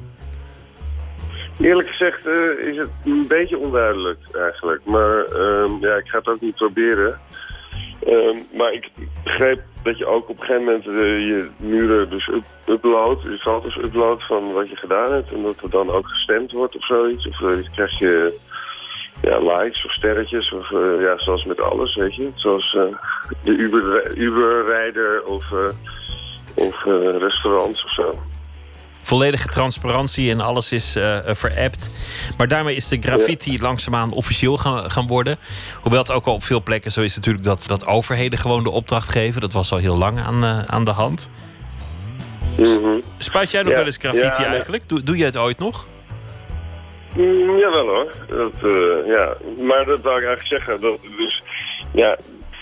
Eerlijk gezegd uh, is het een beetje onduidelijk eigenlijk. Maar uh, ja, ik ga het ook niet proberen. Uh, maar ik, begreep dat je ook op een gegeven moment uh, je muren dus up uploadt, je foto's uploadt van wat je gedaan hebt. En dat er dan ook gestemd wordt of zoiets. Of uh, krijg je ja, likes of sterretjes, of uh, ja, zoals met alles, weet je. Zoals de Uber, Uber-rijder of, of restaurants of zo volledige transparantie en alles is uh, verappt. Maar daarmee is de graffiti ja. langzaamaan officieel gaan, gaan worden. Hoewel het ook al op veel plekken zo is natuurlijk dat, dat overheden gewoon de opdracht geven. Dat was al heel lang aan, uh, aan de hand. -hmm. Spuit jij nog ja. wel eens graffiti ja, eigenlijk? Doe, doe jij het ooit nog? Mm, jawel hoor. Dat, uh, ja. Maar dat wou ik eigenlijk zeggen. Dat, dus, ja,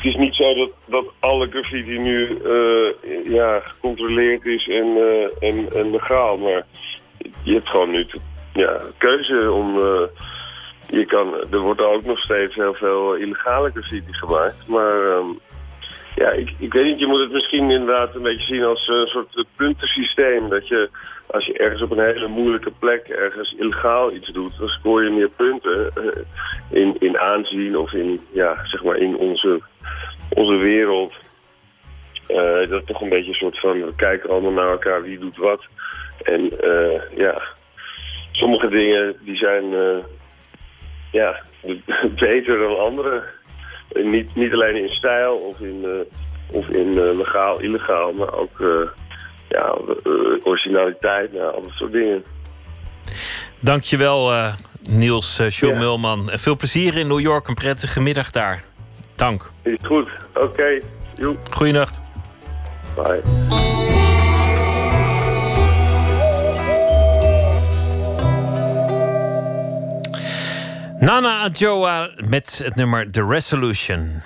het is niet zo dat, dat alle graffiti nu uh, ja, gecontroleerd is en, uh, en, en legaal. Maar je hebt gewoon nu ja, keuze om... Uh, je kan, er wordt ook nog steeds heel veel illegale graffiti gemaakt. Maar um, ja, ik, ik weet niet, je moet het misschien inderdaad een beetje zien als een soort puntensysteem. Dat je, als je ergens op een hele moeilijke plek ergens illegaal iets doet, dan scoor je meer punten in, in aanzien of in, ja, zeg maar in onze onze wereld. Uh, dat is toch een beetje een soort van, we kijken allemaal naar elkaar, wie doet wat. En uh, ja, sommige dingen die zijn uh, ja, [LAUGHS] beter dan andere. niet, niet alleen in stijl of in, Of in uh, legaal, illegaal, maar ook uh, ja, originaliteit, nou, al dat soort dingen. Dankjewel Niels uh, Mulman. En veel plezier in New York. Een prettige middag daar. Dank. Is goed. Oké. Okay. Goeienacht. Bye. Nana Adjoa met het nummer The Resolution.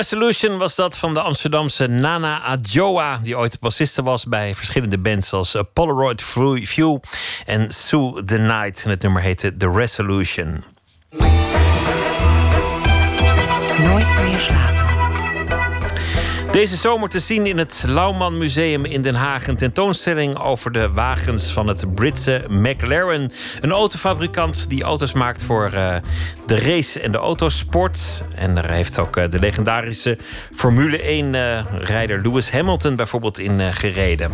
Resolution was dat van de Amsterdamse Nana Adjoa, die ooit bassiste was bij verschillende bands als Polaroid View en Sue the Night. En het nummer heette The Resolution. Nooit meer slapen. Deze zomer te zien in het Lauwman Museum in Den Haag. Een tentoonstelling over de wagens van het Britse McLaren. Een autofabrikant die auto's maakt voor uh, de race en de autosport. En er heeft ook uh, de legendarische Formule 1-rijder uh, Lewis Hamilton bijvoorbeeld in gereden.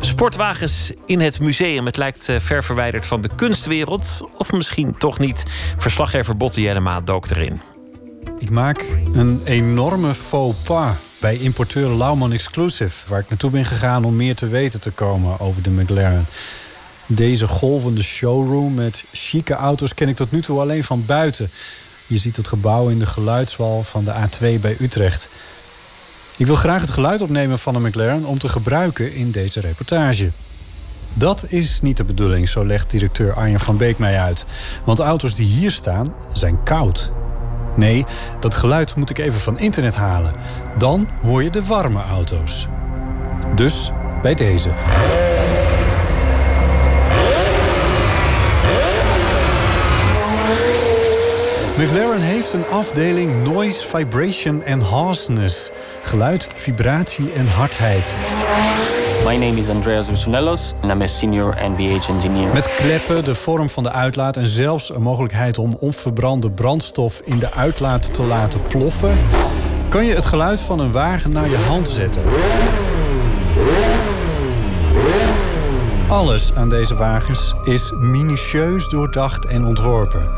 Sportwagens in het museum. Het lijkt ver verwijderd van de kunstwereld. Of misschien toch niet. Verslaggever Botte Jellema dook erin. Ik maak een enorme faux pas bij importeur Lauman Exclusive, waar ik naartoe ben gegaan om meer te weten te komen over de McLaren. Deze golvende showroom met chique auto's ken ik tot nu toe alleen van buiten. Je ziet het gebouw in de geluidswal van de A2 bij Utrecht. Ik wil graag het geluid opnemen van een McLaren om te gebruiken in deze reportage. Dat is niet de bedoeling, zo legt directeur Arjen van Beek mij uit. Want auto's die hier staan zijn koud. Nee, dat geluid moet ik even van internet halen. Dan hoor je de warme auto's. Dus bij deze. McLaren heeft een afdeling Noise, Vibration en Harshness. Geluid, vibratie en hardheid. My name is Andreas Ursunellos en I'm a senior NVH engineer. Met kleppen, de vorm van de uitlaat en zelfs een mogelijkheid om onverbrande brandstof in de uitlaat te laten ploffen, kan je het geluid van een wagen naar je hand zetten. Alles aan deze wagens is minutieus doordacht en ontworpen.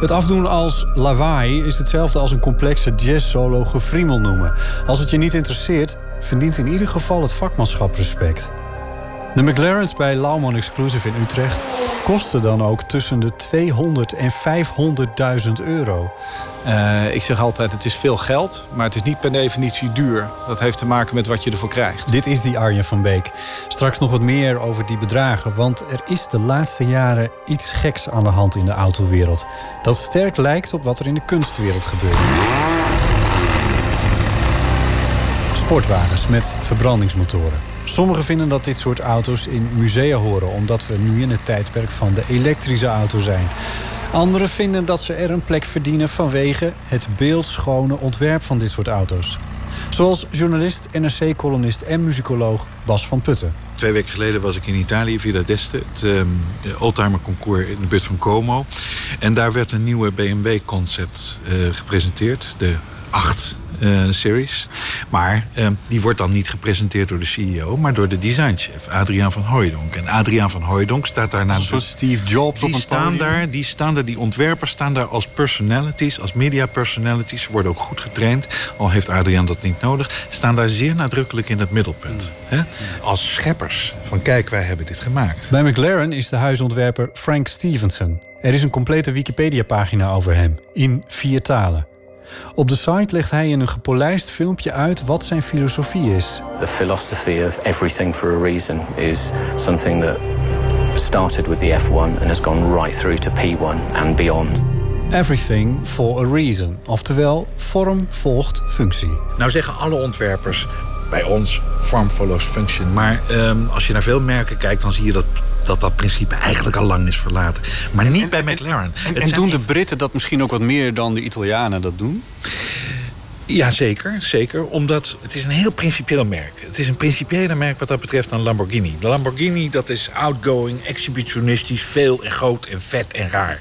Het afdoen als lawaai is hetzelfde als een complexe jazz-solo gefriemel noemen. Als het je niet interesseert, verdient in ieder geval het vakmanschap respect. De McLaren's bij Lauman Exclusive in Utrecht kosten dan ook tussen de 200 en 500.000 euro. Uh, ik zeg altijd, het is veel geld, maar het is niet per definitie duur. Dat heeft te maken met wat je ervoor krijgt. Dit is die Arjen van Beek. Straks nog wat meer over die bedragen, want er is de laatste jaren iets geks aan de hand in de autowereld. Dat sterk lijkt op wat er in de kunstwereld gebeurt. Sportwagens met verbrandingsmotoren. Sommigen vinden dat dit soort auto's in musea horen, omdat we nu in het tijdperk van de elektrische auto zijn. Anderen vinden dat ze er een plek verdienen vanwege het beeldschone ontwerp van dit soort auto's. Zoals journalist, NRC-columnist en muzikoloog Bas van Putten. Twee weken geleden was ik in Italië, Villa d'Este, het uh, oldtimer concours in de buurt van Como. En daar werd een nieuwe BMW-concept eh, gepresenteerd, de 8 uh, series. Maar uh, die wordt dan niet gepresenteerd door de CEO, maar door de designchef, Adriaan van Hooijdonk. En Adriaan van Hooijdonk staat daar naast. Een soort Steve Jobs die op een staan daar, Die staan daar, die ontwerpers staan daar als personalities, als media personalities. Worden ook goed getraind, al heeft Adriaan dat niet nodig. Staan daar zeer nadrukkelijk in het middelpunt. Mm. Hè? Als scheppers van kijk, wij hebben dit gemaakt. Bij McLaren is de huisontwerper Frank Stevenson. Er is een complete Wikipedia-pagina over hem, in vier talen. Op de site legt hij in een gepolijst filmpje uit wat zijn filosofie is. The philosophy of everything for a reason is something that started with the F1 and has gone right through to P1 and beyond. Everything for a reason. Oftewel, vorm volgt functie. Nou zeggen alle ontwerpers bij ons form follows function. Maar um, als je naar veel merken kijkt, dan zie je dat dat dat principe eigenlijk al lang is verlaten. Maar niet bij McLaren. En, en doen de Britten dat misschien ook wat meer dan de Italianen dat doen? Ja, zeker, zeker. Omdat het is een heel principieel merk. Het is een principiële merk wat dat betreft aan Lamborghini. De Lamborghini, dat is outgoing, exhibitionistisch, veel en groot en vet en raar.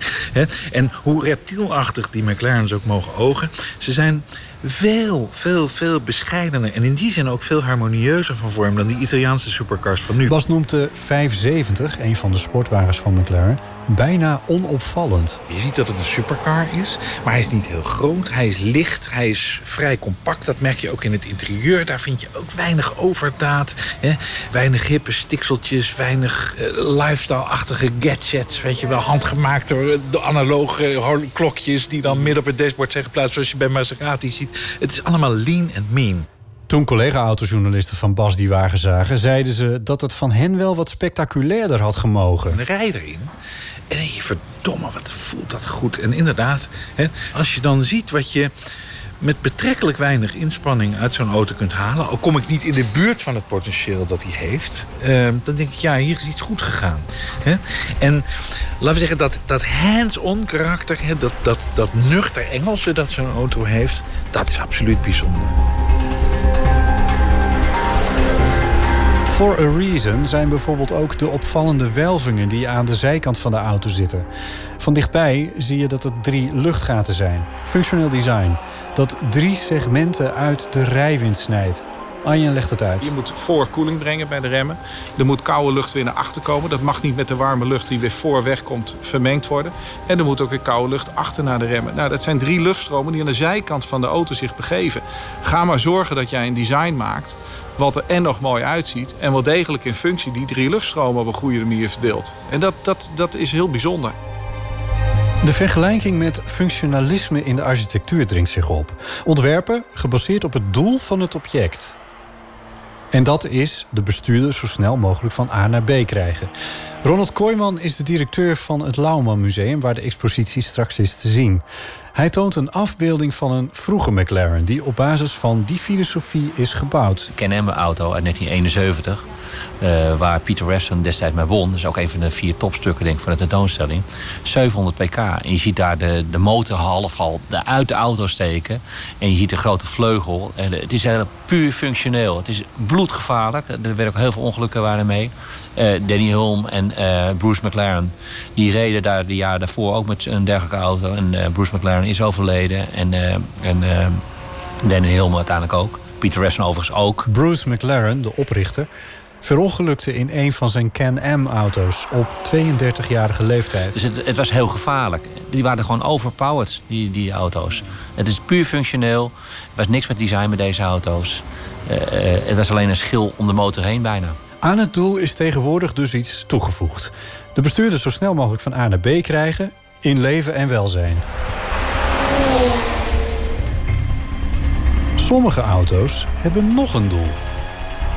En hoe reptielachtig die McLaren's ook mogen ogen... ze zijn veel, veel, veel bescheidener. En in die zin ook veel harmonieuzer van vorm dan die Italiaanse supercars van nu. Bas noemt de 570, een van de sportwagens van McLaren, bijna onopvallend. Je ziet dat het een supercar is, maar hij is niet heel groot. Hij is licht, hij is vrij compact. Dat merk je ook in het interieur. Daar vind je ook weinig overdaad. Hè? Weinig hippe stikseltjes, weinig uh, lifestyle-achtige gadgets. Weet je wel, handgemaakt door de analoge klokjes... die dan midden op het dashboard zijn geplaatst... zoals je bij Maserati ziet. Het is allemaal lean en mean. Toen collega-autojournalisten van Bas die wagen zagen... zeiden ze dat het van hen wel wat spectaculairder had gemogen. Een rij erin. En je, verdomme, wat voelt dat goed. En inderdaad, hè, als je dan ziet wat je met betrekkelijk weinig inspanning uit zo'n auto kunt halen... al kom ik niet in de buurt van het potentieel dat hij heeft... Uh, dan denk ik, ja, hier is iets goed gegaan. Hè? En laten we zeggen, dat, dat hands-on karakter... Dat, dat, dat nuchter Engelse dat zo'n auto heeft... dat is absoluut bijzonder. For a Reason zijn bijvoorbeeld ook de opvallende welvingen die aan de zijkant van de auto zitten. Van dichtbij zie je dat het drie luchtgaten zijn. Functioneel design. Dat drie segmenten uit de rijwind snijdt. Arjen legt het uit. Je moet voorkoeling brengen bij de remmen. Er moet koude lucht weer naar achter komen. Dat mag niet met de warme lucht die weer voor wegkomt vermengd worden. En er moet ook weer koude lucht achter naar de remmen. Nou, dat zijn drie luchtstromen die aan de zijkant van de auto zich begeven. Ga maar zorgen dat jij een design maakt wat er en nog mooi uitziet... en wel degelijk in functie die drie luchtstromen op een goede manier verdeelt. En dat, dat, dat is heel bijzonder. De vergelijking met functionalisme in de architectuur dringt zich op. Ontwerpen gebaseerd op het doel van het object. En dat is de bestuurder zo snel mogelijk van A naar B krijgen. Ronald Kooijman is de directeur van het Lauwman Museum... waar de expositie straks is te zien. Hij toont een afbeelding van een vroege McLaren... die op basis van die filosofie is gebouwd. Ken Emma auto uit 1971... Uh, waar Peter Revson destijds mee won. Dat is ook een van de vier topstukken denk ik, van de tentoonstelling. 700 pk. En je ziet daar de, de motor half al uit de auto steken. En je ziet de grote vleugel. En het is eigenlijk puur functioneel. Het is bloedgevaarlijk. Er werden ook heel veel ongelukken waren mee. Uh, Danny Hulme en uh, Bruce McLaren... die reden daar de jaren daarvoor ook met een dergelijke auto. En Bruce McLaren is overleden. En, en Danny Hulme uiteindelijk ook. Peter Revson overigens ook. Bruce McLaren, de oprichter verongelukte in een van zijn Can-Am-auto's op 32-jarige leeftijd. Dus het, het, was heel gevaarlijk. Die waren gewoon overpowered, die, die auto's. Het is puur functioneel. Er was niks met design met deze auto's. Uh, het was alleen een schil om de motor heen bijna. Aan het doel is tegenwoordig dus iets toegevoegd. De bestuurder zo snel mogelijk van A naar B krijgen in leven en welzijn. Sommige auto's hebben nog een doel.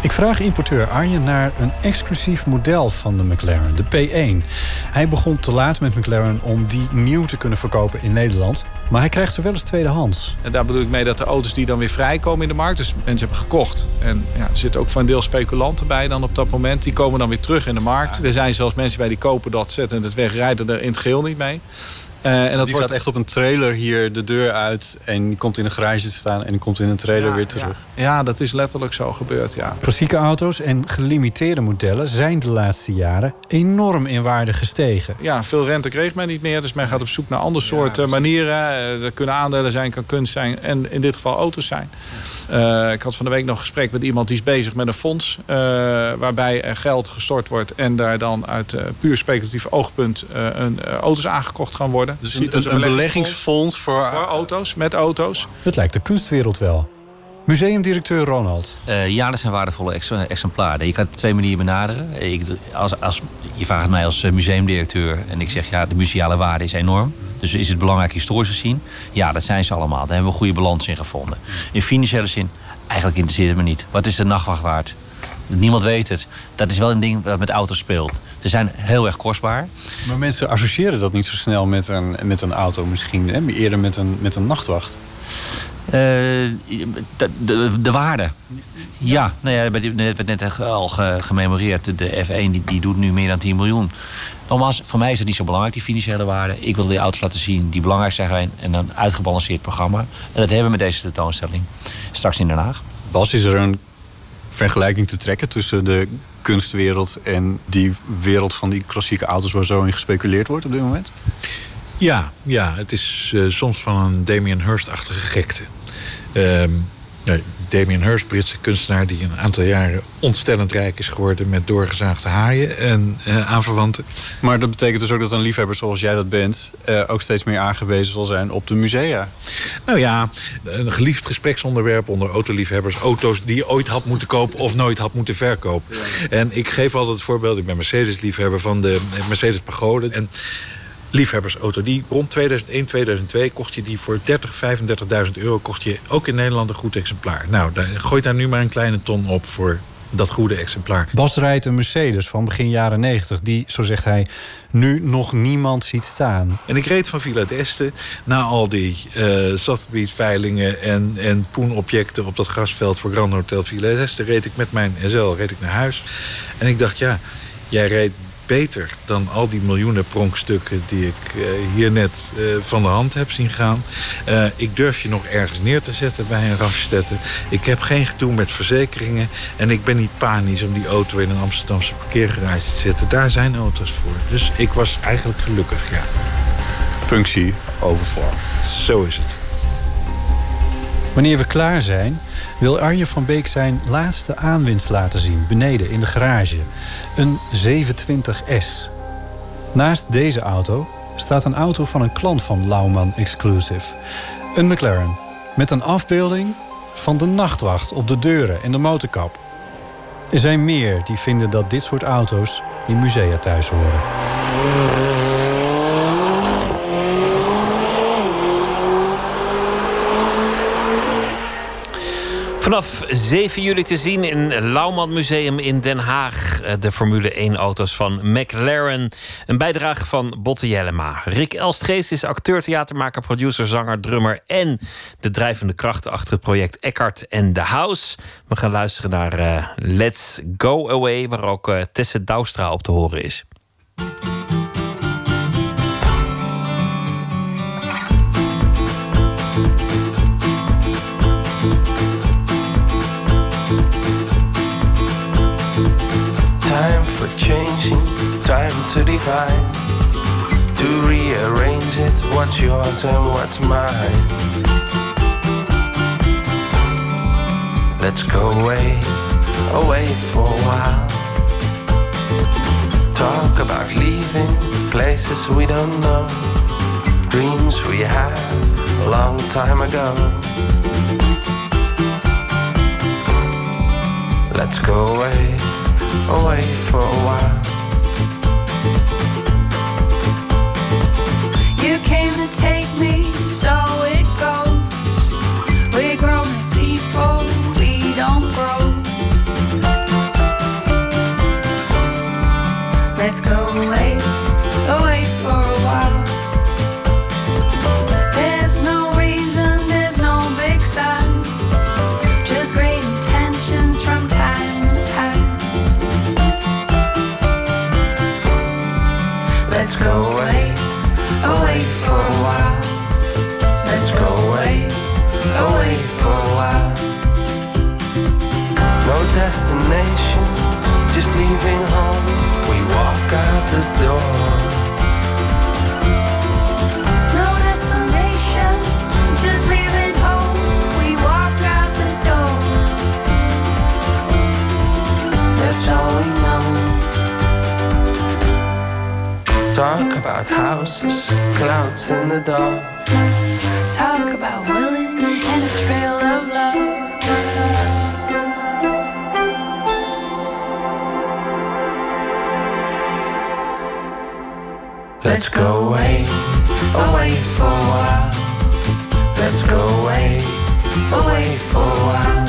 Ik vraag importeur Arjen naar een exclusief model van de McLaren, de P1. Hij begon te laat met McLaren om die nieuw te kunnen verkopen in Nederland. Maar hij krijgt ze wel eens tweedehands. En daar bedoel ik mee dat de auto's die dan weer vrijkomen in de markt... dus mensen hebben gekocht. En ja, er zitten ook een deel speculanten bij dan op dat moment. Die komen dan weer terug in de markt. Er zijn zelfs mensen bij die kopen dat, zetten het weg... rijden er in het geheel niet mee. Uh, en dat die wordt... gaat echt op een trailer hier de deur uit... en die komt in een garage te staan en die komt in een trailer weer terug. Ja. ja. dat is letterlijk zo gebeurd, ja. Klassieke auto's en gelimiteerde modellen zijn de laatste jaren enorm in waarde gestegen. Ja, veel rente kreeg men niet meer, dus men gaat op zoek naar andere soorten manieren. Er kunnen aandelen zijn, kan kunst zijn en in dit geval auto's zijn. Uh, ik had van de week nog een gesprek met iemand die is bezig met een fonds... Uh, waarbij er geld gestort wordt en daar dan uit puur speculatief oogpunt... een, auto's aangekocht gaan worden. Dus, dus een, een beleggingsfonds voor... voor auto's, met auto's. Het lijkt de kunstwereld wel. Museumdirecteur Ronald. Uh, ja, dat zijn waardevolle ex exemplaren. Je kan het twee manieren benaderen. Ik, als, als, je vraagt mij als museumdirecteur en ik zeg ja, de museale waarde is enorm. Dus is het belangrijk historisch gezien? Ja, dat zijn ze allemaal. Daar hebben we een goede balans in gevonden. In financiële zin, eigenlijk interesseert het me niet. Wat is de nachtwacht waard? Niemand weet het. Dat is wel een ding wat met auto's speelt. Ze zijn heel erg kostbaar. Maar mensen associëren dat niet zo snel met een, met een auto misschien. Hè? Eerder met een, met een nachtwacht. Uh, de, de, de, waarde. Ja, nou ja, het werd net al gememoreerd. De F1 die, die doet nu meer dan 10 miljoen. Nogmaals, voor mij is het niet zo belangrijk, die financiële waarde. Ik wil die auto's laten zien die belangrijk zijn en een uitgebalanceerd programma. En dat hebben we met deze tentoonstelling straks in Den Haag. Bas, is er een vergelijking te trekken tussen de kunstwereld en die wereld van die klassieke auto's waar zo in gespeculeerd wordt op dit moment? Ja, ja het is uh, soms van een Damien Hirst-achtige gekte. Um, Damien Hirst, Britse kunstenaar die een aantal jaren ontstellend rijk is geworden met doorgezaagde haaien en uh, aanverwanten. Maar dat betekent dus ook dat een liefhebber zoals jij dat bent uh, ook steeds meer aangewezen zal zijn op de musea. Nou ja, een geliefd gespreksonderwerp onder autoliefhebbers. Auto's die je ooit had moeten kopen of nooit had moeten verkopen. En ik geef altijd het voorbeeld, ik ben Mercedes-liefhebber van de Mercedes Pagode. En liefhebbersauto. Die rond 2001, 2002 kocht je die voor 30, 35.000 euro. Kocht je ook in Nederland een goed exemplaar. Nou, daar, gooi daar nu maar een kleine ton op voor dat goede exemplaar. Bas rijdt een Mercedes van begin jaren 90... die, zo zegt hij, nu nog niemand ziet staan. En ik reed van Villa d'Este na al die uh, Sotheby's-veilingen... en, en poenobjecten op dat grasveld voor Grand Hotel Villa d'Este... reed ik met mijn SL reed ik naar huis. En ik dacht, ja, jij reed beter dan al die miljoenen pronkstukken die ik uh, hier net uh, van de hand heb zien gaan. Uh, ik durf je nog ergens neer te zetten bij een raststetten. Ik heb geen gedoe met verzekeringen en ik ben niet panisch om die auto in een Amsterdamse parkeergarage te zetten. Daar zijn auto's voor. Dus ik was eigenlijk gelukkig, ja. Functie over vorm. Zo is het. Wanneer we klaar zijn, wil Arjen van Beek zijn laatste aanwinst laten zien, beneden in de garage. Een 720S. Naast deze auto staat een auto van een klant van Lauman Exclusive. Een McLaren met een afbeelding van de nachtwacht op de deuren en de motorkap. Er zijn meer die vinden dat dit soort auto's in musea thuis horen. Vanaf 7 juli te zien in Lauwman Museum in Den Haag. Eh, de Formule 1 auto's van McLaren. Een bijdrage van Botte Jellema. Rick Elstgeest is acteur, theatermaker, producer, zanger, drummer... en de drijvende krachten achter het project Eckhart and The House. We gaan luisteren naar uh, Let's Go Away... waar ook uh, Tesse Douwstra op te horen is. To define, to rearrange it. What's yours and what's mine? Let's go away, away for a while. Talk about leaving places we don't know, dreams we had a long time ago. Let's go away, away for a while. You came to take me, so it goes. We're grown people, we don't grow. Let's go Let's go away, away for a while. Let's go away, away for a while. No destination, just leaving home. We walk out the door. Talk about houses, clouds in the dark. Talk about willing and a trail of love. Let's go away, away for a while. Let's go away, away for a while.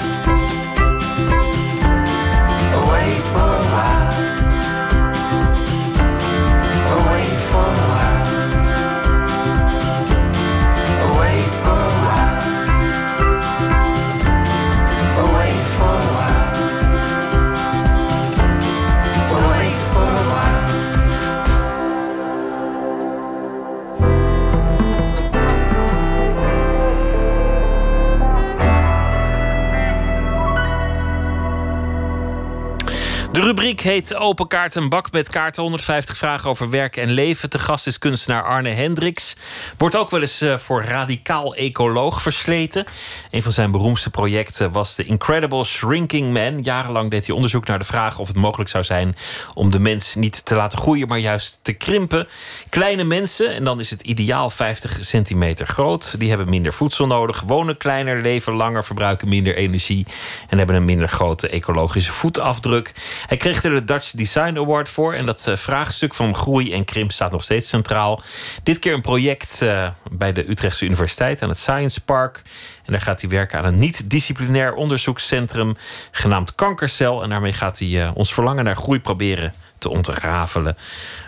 Rubriek heet Open Kaart, een bak met kaarten. 150 vragen over werk en leven. Te gast is kunstenaar Arne Hendricks. Wordt ook wel eens eh, voor radicaal ecoloog versleten. Een van zijn beroemdste projecten was The Incredible Shrinking Man. Jarenlang deed hij onderzoek naar de vraag of het mogelijk zou zijn om de mens niet te laten groeien, maar juist te krimpen. Kleine mensen, en dan is het ideaal 50 centimeter groot. Die hebben minder voedsel nodig, wonen kleiner, leven langer, verbruiken minder energie en hebben een minder grote ecologische voetafdruk. Kreeg er de Dutch Design Award voor. En dat eh, vraagstuk van groei en krimp staat nog steeds centraal. Dit keer een project eh, bij de Utrechtse Universiteit aan het Science Park. En daar gaat hij werken aan een niet-disciplinair onderzoekscentrum genaamd Kankercel. En daarmee gaat hij eh, ons verlangen naar groei proberen te ontrafelen.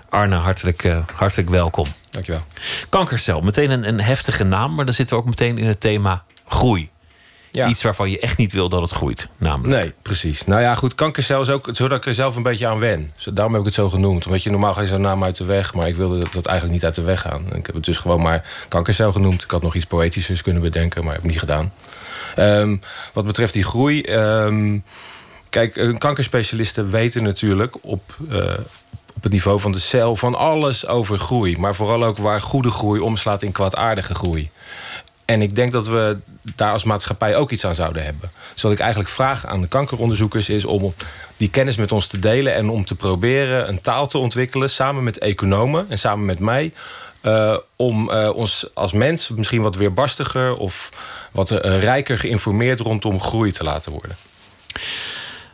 Arne, hartelijk, hartelijk welkom. Dankjewel. Kankercel, meteen een, een heftige naam, maar dan zitten we ook meteen in het thema groei. Iets waarvan je echt niet wil dat het groeit, namelijk. Nee, precies. Nou ja, goed, kankercel is ook zodat ik er zelf een beetje aan wen. Daarom heb ik het zo genoemd. Omdat je normaal ga je zo'n naam uit de weg, maar ik wilde dat eigenlijk niet uit de weg gaan. Ik heb het dus gewoon maar kankercel genoemd. Ik had nog iets poëtischers kunnen bedenken, maar heb ik niet gedaan. Ehm, wat betreft die groei. ehm, kijk, een kankerspecialisten weten natuurlijk op, eh, op het niveau van de cel van alles over groei. Maar vooral ook waar goede groei omslaat in kwaadaardige groei. En ik denk dat we daar als maatschappij ook iets aan zouden hebben. Dus wat ik eigenlijk vraag aan de kankeronderzoekers is om die kennis met ons te delen en om te proberen een taal te ontwikkelen samen met economen en samen met mij. eh, om eh, ons als mens misschien wat weerbarstiger of wat eh, rijker geïnformeerd rondom groei te laten worden.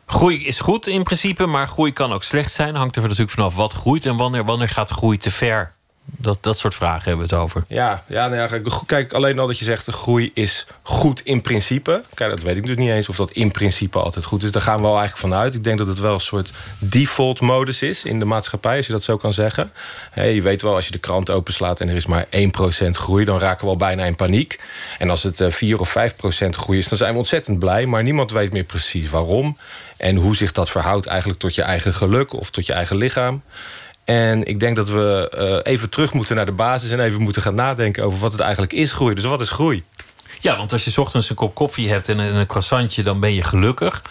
Groei is goed in principe, maar groei kan ook slecht zijn. Hangt er natuurlijk vanaf wat groeit en wanneer, wanneer gaat groei te ver. Dat, dat soort vragen hebben we het over. Ja, ja, nou ja, kijk, alleen al dat je zegt de groei is goed in principe. Kijk, dat weet ik dus niet eens of dat in principe altijd goed is. Daar gaan we wel eigenlijk vanuit. Ik denk dat het wel een soort default modus is in de maatschappij, als je dat zo kan zeggen. Je weet wel, als je de krant openslaat en er is maar 1% groei, dan raken we al bijna in paniek. En als het eh, 4 of 5% groei is, dan zijn we ontzettend blij. Maar niemand weet meer precies waarom. En hoe zich dat verhoudt eigenlijk tot je eigen geluk of tot je eigen lichaam. En ik denk dat we eh, even terug moeten naar de basis en even moeten gaan nadenken over wat het eigenlijk is groei. Dus wat is groei? Ja, want als je 's ochtends een kop koffie hebt en een, croissantje, dan ben je gelukkig.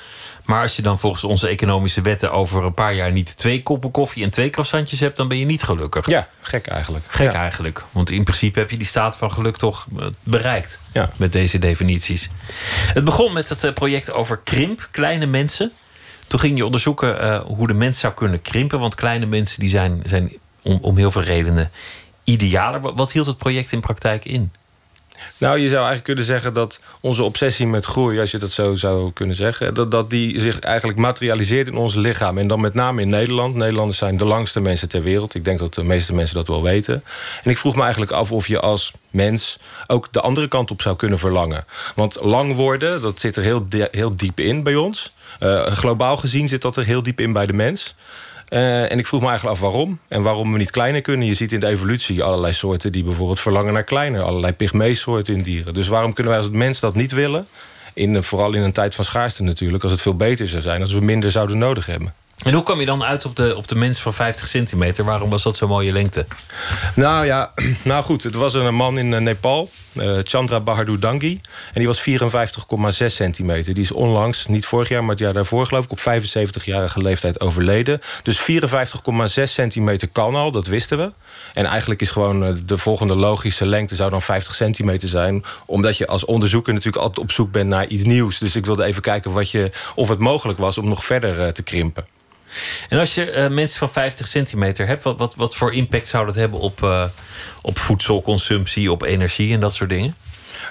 Maar als je dan volgens onze economische wetten over een paar jaar niet twee koppen koffie en twee croissantjes hebt, dan ben je niet gelukkig. Ja, gek eigenlijk. Gek Ja. eigenlijk. Want in principe heb je die staat van geluk toch eh, bereikt Ja. met deze definities. Het begon met het eh, project over krimp, kleine mensen. Toen ging je onderzoeken eh, hoe de mens zou kunnen krimpen. Want kleine mensen die zijn, zijn om, om heel veel redenen idealer. Wat, hield het project in praktijk in? Nou, je zou eigenlijk kunnen zeggen dat onze obsessie met groei, als je dat zo zou kunnen zeggen, dat, dat die zich eigenlijk materialiseert in ons lichaam. En dan met name in Nederland. Nederlanders zijn de langste mensen ter wereld. Ik denk dat de meeste mensen dat wel weten. En ik vroeg me eigenlijk af of je als mens ook de andere kant op zou kunnen verlangen. Want lang worden, dat zit er heel, heel diep in bij ons. Uh, globaal gezien zit dat er heel diep in bij de mens. Uh, en ik vroeg me eigenlijk af waarom. En waarom we niet kleiner kunnen. Je ziet in de evolutie allerlei soorten die bijvoorbeeld verlangen naar kleiner. Allerlei pygmeesoorten in dieren. Dus waarom kunnen wij als mens dat niet willen? In, vooral in een tijd van schaarste natuurlijk. Als het veel beter zou zijn. Als we minder zouden nodig hebben. En hoe kwam je dan uit op de, op de mens van 50 centimeter? Waarom was dat zo'n mooie lengte? Nou ja, [CLEARS THROAT] nou goed. Het was een man in eh, Nepal. Uh, Chandra Bahadur Dangi. En die was 54,6 centimeter. Die is onlangs, niet vorig jaar, maar het jaar daarvoor geloof ik... op 75-jarige leeftijd overleden. Dus 54,6 centimeter kan al, dat wisten we. En eigenlijk is gewoon eh, de volgende logische lengte... zou dan 50 centimeter zijn. Omdat je als onderzoeker natuurlijk altijd op zoek bent naar iets nieuws. Dus ik wilde even kijken wat je, of het mogelijk was om nog verder te krimpen. En als je uh, mensen van 50 centimeter hebt, wat, wat, wat voor impact zou dat hebben op, uh, op voedselconsumptie, op energie en dat soort dingen?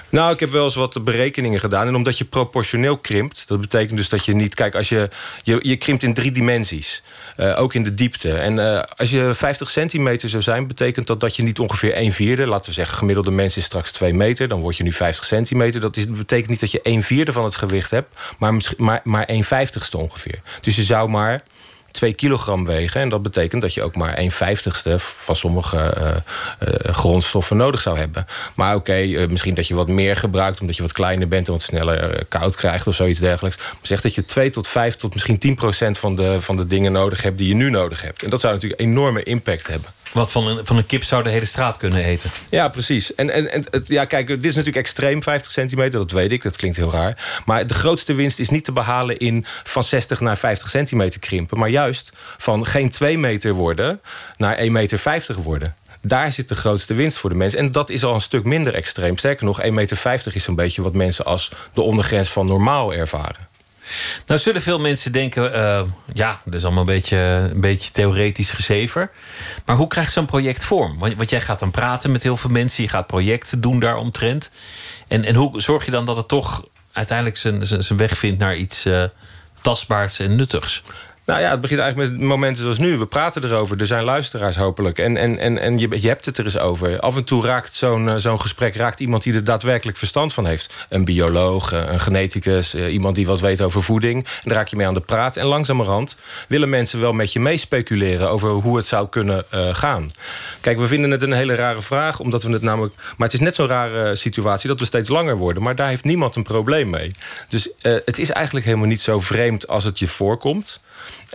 Nou, ik heb wel eens wat berekeningen gedaan. En omdat je proportioneel krimpt, dat betekent dus dat je niet... Kijk, als je, je, je krimpt in drie dimensies. Uh, ook in de diepte. En als je 50 centimeter zou zijn, betekent dat dat je niet ongeveer 1 vierde... laten we zeggen, gemiddelde mens is straks 2 meter... dan word je nu 50 centimeter. Dat, is, betekent niet dat je 1 vierde van het gewicht hebt... maar, maar, maar 1 vijftigste ongeveer. Dus je zou maar 2 kilogram wegen. En dat betekent dat je ook maar 1 vijftigste van sommige uh, uh, grondstoffen nodig zou hebben. Maar oké, uh, misschien dat je wat meer gebruikt omdat je wat kleiner bent en wat sneller koud krijgt of zoiets dergelijks. Maar zeg dat je 2 tot 5 tot misschien 10 procent van de, van de dingen nodig hebt die je nu nodig hebt. En dat zou natuurlijk enorme impact hebben. Wat van een, van een kip zou de hele straat kunnen eten. Ja, precies. En, en, en ja, kijk, dit is natuurlijk extreem, 50 centimeter, dat weet ik. Dat klinkt heel raar. Maar de grootste winst is niet te behalen in van 60 naar 50 centimeter krimpen. Maar juist van geen 2 meter worden naar 1,50 meter worden. Daar zit de grootste winst voor de mensen. En dat is al een stuk minder extreem. Sterker nog, 1,50 meter is een beetje wat mensen als de ondergrens van normaal ervaren. Nou zullen veel mensen denken, uh, ja, dat is allemaal een beetje, een beetje theoretisch gezever. Maar hoe krijgt zo'n project vorm? Want, want, jij gaat dan praten met heel veel mensen, je gaat projecten doen daaromtrent. En, en hoe zorg je dan dat het toch uiteindelijk zijn, zijn, zijn weg vindt naar iets uh, tastbaars en nuttigs? Nou ja, het begint eigenlijk met momenten zoals nu. We praten erover, er zijn luisteraars hopelijk. En, en, en, en je, je hebt het er eens over. Af en toe raakt zo'n eh, zo'n gesprek raakt iemand die er daadwerkelijk verstand van heeft. Een bioloog, eh, een geneticus, eh, iemand die wat weet over voeding. En daar raak je mee aan de praat. En langzamerhand willen mensen wel met je meespeculeren... over hoe het zou kunnen gaan. Kijk, we vinden het een hele rare vraag, omdat we het namelijk... maar het is net zo'n rare situatie dat we steeds langer worden. Maar daar heeft niemand een probleem mee. Dus het is eigenlijk helemaal niet zo vreemd als het je voorkomt...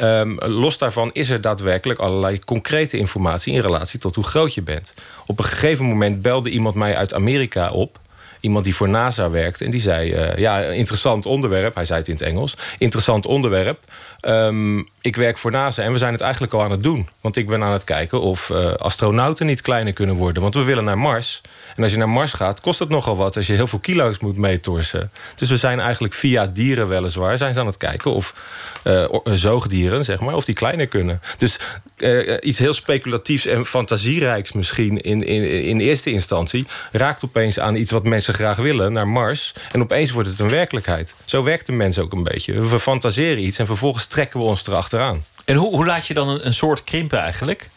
Um, los daarvan is er daadwerkelijk allerlei concrete informatie in relatie tot hoe groot je bent. Op een gegeven moment belde iemand mij uit Amerika op. Iemand die voor NASA werkt. En die zei: uh, Ja, interessant onderwerp. Hij zei het in het Engels. Interessant onderwerp. Um, ik werk voor NASA en we zijn het eigenlijk al aan het doen. Want ik ben aan het kijken of uh, astronauten niet kleiner kunnen worden. Want we willen naar Mars. En als je naar Mars gaat, kost het nogal wat... als je heel veel kilo's moet meetorsen. Dus we zijn eigenlijk via dieren weliswaar... zijn ze aan het kijken of uh, zoogdieren, zeg maar, of die kleiner kunnen. Dus iets heel speculatiefs en fantasierijks misschien... In, in, in eerste instantie raakt opeens aan iets wat mensen graag willen... naar Mars. En opeens wordt het een werkelijkheid. Zo werkt de mens ook een beetje. We fantaseren iets en vervolgens trekken we ons erachteraan. En hoe, hoe laat je dan een, een soort krimpen eigenlijk?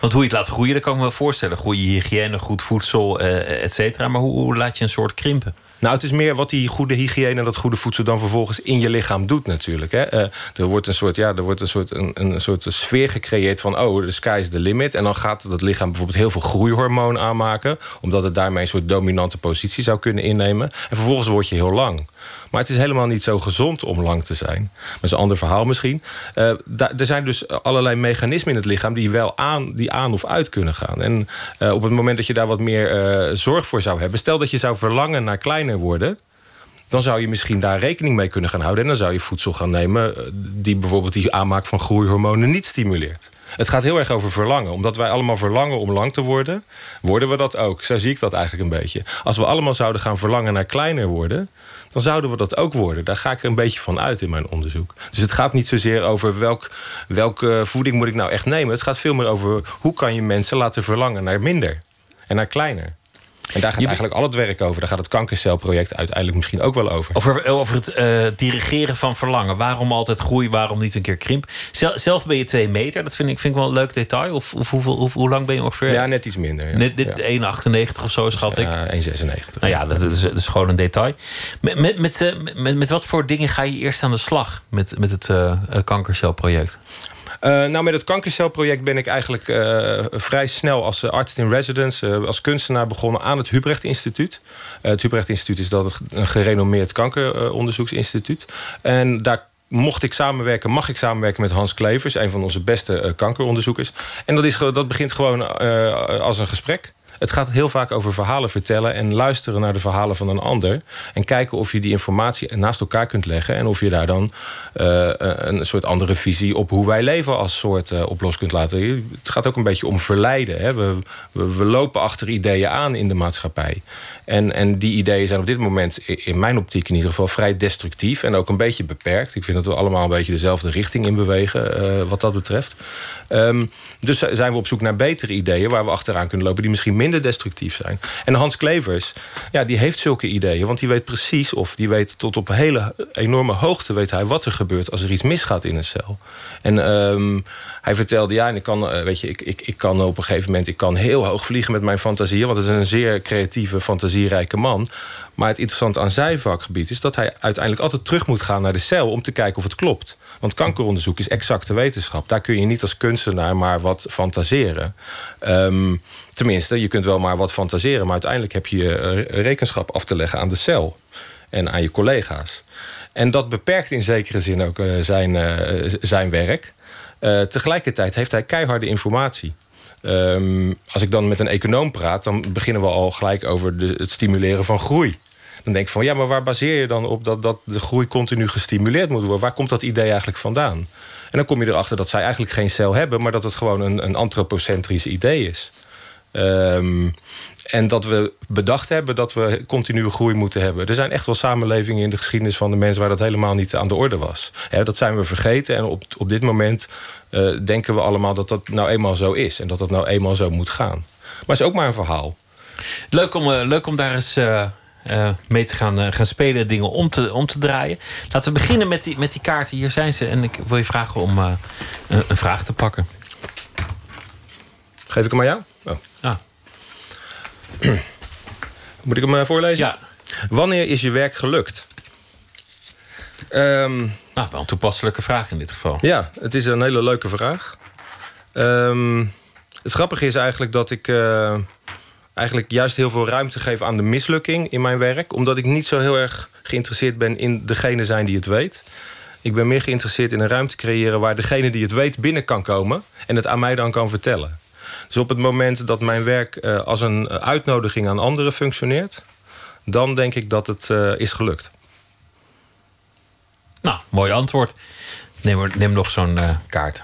Want hoe je het laat groeien, dat kan ik me wel voorstellen. Goede hygiëne, goed voedsel, uh, et cetera. Maar hoe, hoe laat je een soort krimpen? Nou, het is meer wat die goede hygiëne en dat goede voedsel dan vervolgens in je lichaam doet natuurlijk. Hè. Uh, er wordt een soort, ja, er wordt een soort, een, een soort sfeer gecreëerd van oh, the sky is the limit. En dan gaat dat lichaam bijvoorbeeld heel veel groeihormoon aanmaken. Omdat het daarmee een soort dominante positie zou kunnen innemen. En vervolgens word je heel lang. Maar het is helemaal niet zo gezond om lang te zijn. Dat is een ander verhaal misschien. Uh, er zijn dus allerlei mechanismen in het lichaam... die wel aan, die aan of uit kunnen gaan. En uh, op het moment dat je daar wat meer uh, zorg voor zou hebben... stel dat je zou verlangen naar kleiner worden dan zou je misschien daar rekening mee kunnen gaan houden. En dan zou je voedsel gaan nemen die bijvoorbeeld die aanmaak van groeihormonen niet stimuleert. Het gaat heel erg over verlangen. Omdat wij allemaal verlangen om lang te worden, worden we dat ook. Zo zie ik dat eigenlijk een beetje. Als we allemaal zouden gaan verlangen naar kleiner worden, dan zouden we dat ook worden. Daar ga ik er een beetje van uit in mijn onderzoek. Dus het gaat niet zozeer over welk, welke voeding moet ik nou echt nemen. Het gaat veel meer over hoe kan je mensen laten verlangen naar minder en naar kleiner. En daar gaat eigenlijk al het werk over. Daar gaat het kankercelproject uiteindelijk misschien ook wel over. Over, over het eh, dirigeren van verlangen. Waarom altijd groei, waarom niet een keer krimp? Zel- zelf ben je twee meter, dat vind ik, vind ik wel een leuk detail. Of, of hoeveel, hoe, hoe lang ben je ongeveer? Ja, net iets minder. Ja. Net, dit 1,98 of zo schat ik. Ja, 1,96. Nou ja, dat is, dat is gewoon een detail. Met, met, met, eh, met, met wat voor dingen ga je eerst aan de slag met, met het eh, kankercelproject? Eh, nou, met het kankercelproject ben ik eigenlijk eh, vrij snel als eh, arts in residence, als kunstenaar begonnen aan het Hubrecht Instituut. Het Hubrecht Instituut is dat een gerenommeerd kankeronderzoeksinstituut. en daar mocht ik samenwerken, mag ik samenwerken met Hans Klevers, een van onze beste kankeronderzoekers. En dat, is, dat begint gewoon als een gesprek. Het gaat heel vaak over verhalen vertellen en luisteren naar de verhalen van een ander. En kijken of je die informatie naast elkaar kunt leggen. En of je daar dan eh, een soort andere visie op hoe wij leven als soort eh, op los kunt laten. Het gaat ook een beetje om verleiden. Hè. We, we, lopen achter ideeën aan in de maatschappij. En, en die ideeën zijn op dit moment, in mijn optiek in ieder geval, vrij destructief. En ook een beetje beperkt. Ik vind dat we allemaal een beetje dezelfde richting in bewegen, eh, wat dat betreft. Ehm, dus zijn we op zoek naar betere ideeën waar we achteraan kunnen lopen, die misschien minder destructief zijn. En Hans Klevers, ja, die heeft zulke ideeën, want die weet precies, of die weet tot op hele enorme hoogte, weet hij wat er gebeurt als er iets misgaat in een cel. En ehm, hij vertelde, ja, ik kan, eh, weet je, ik, ik, ik kan op een gegeven moment, ik kan heel hoog vliegen met mijn fantasieën, want het is een zeer creatieve, fantasierijke man. Maar het interessante aan zijn vakgebied is dat hij uiteindelijk altijd terug moet gaan naar de cel om te kijken of het klopt. Want kankeronderzoek is exacte wetenschap. Daar kun je niet als kunstenaar maar wat fantaseren. Ehm, tenminste, je kunt wel maar wat fantaseren, maar uiteindelijk heb je eh, rekenschap af te leggen aan de cel en aan je collega's. En dat beperkt in zekere zin ook eh, zijn, eh, zijn werk. Tegelijkertijd heeft hij keiharde informatie. Ehm, als ik dan met een econoom praat, dan beginnen we al gelijk over het stimuleren van groei. Dan denk ik van ja, maar waar baseer je dan op dat, dat de groei continu gestimuleerd moet worden? Waar komt dat idee eigenlijk vandaan? En dan kom je erachter dat zij eigenlijk geen cel hebben, maar dat het gewoon een, een antropocentrisch idee is. Ehm, en dat we bedacht hebben dat we continue groei moeten hebben. Er zijn echt wel samenlevingen in de geschiedenis van de mens waar dat helemaal niet aan de orde was. Dat zijn we vergeten. En op, op dit moment eh, denken we allemaal dat dat nou eenmaal zo is. En dat dat nou eenmaal zo moet gaan. Maar het is ook maar een verhaal. Leuk om, eh, leuk om daar eens eh, eh, mee te gaan, eh, gaan spelen, dingen om te, om te draaien. Laten we beginnen met die, met die kaarten. Hier zijn ze. En ik wil je vragen om eh, een, een vraag te pakken. Geef ik hem aan jou? Oh. Ja. [CLEARS THROAT] Moet ik hem voorlezen? Ja. Wanneer is je werk gelukt? Ehm, nou, wel een toepasselijke vraag in dit geval. Ja, het is een hele leuke vraag. Ehm, het grappige is eigenlijk dat ik eigenlijk juist heel veel ruimte geef aan de mislukking in mijn werk. Omdat ik niet zo heel erg geïnteresseerd ben in degene zijn die het weet. Ik ben meer geïnteresseerd in een ruimte creëren waar degene die het weet binnen kan komen en het aan mij dan kan vertellen. Dus op het moment dat mijn werk eh, als een uitnodiging aan anderen functioneert, dan denk ik dat het eh, is gelukt. Nou, mooi antwoord. Neem, neem nog zo'n eh, kaart.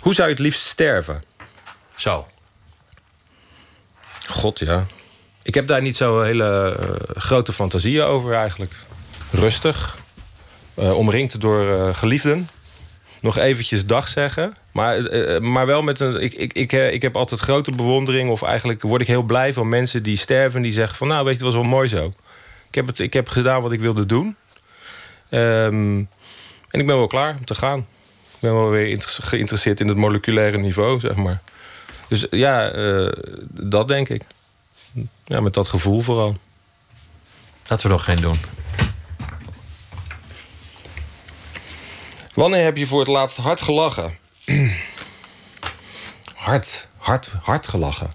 Hoe zou je het liefst sterven? Zo. God, ja. Ik heb daar niet zo hele eh, grote fantasieën over eigenlijk. Rustig. eh, omringd door eh, geliefden. Nog eventjes dag zeggen. Maar, maar wel met een... Ik, ik, ik, ik heb altijd grote bewondering... of eigenlijk word ik heel blij van mensen die sterven... en die zeggen van, nou weet je, het was wel mooi zo. Ik heb, het, ik heb gedaan wat ik wilde doen. Ehm, en ik ben wel klaar om te gaan. Ik ben wel weer geïnteresseerd in het moleculaire niveau, zeg maar. Dus ja, eh, dat denk ik. Ja, met dat gevoel vooral. Laten we nog geen doen. Wanneer heb je voor het laatst hard gelachen? hard, hard, hard gelachen.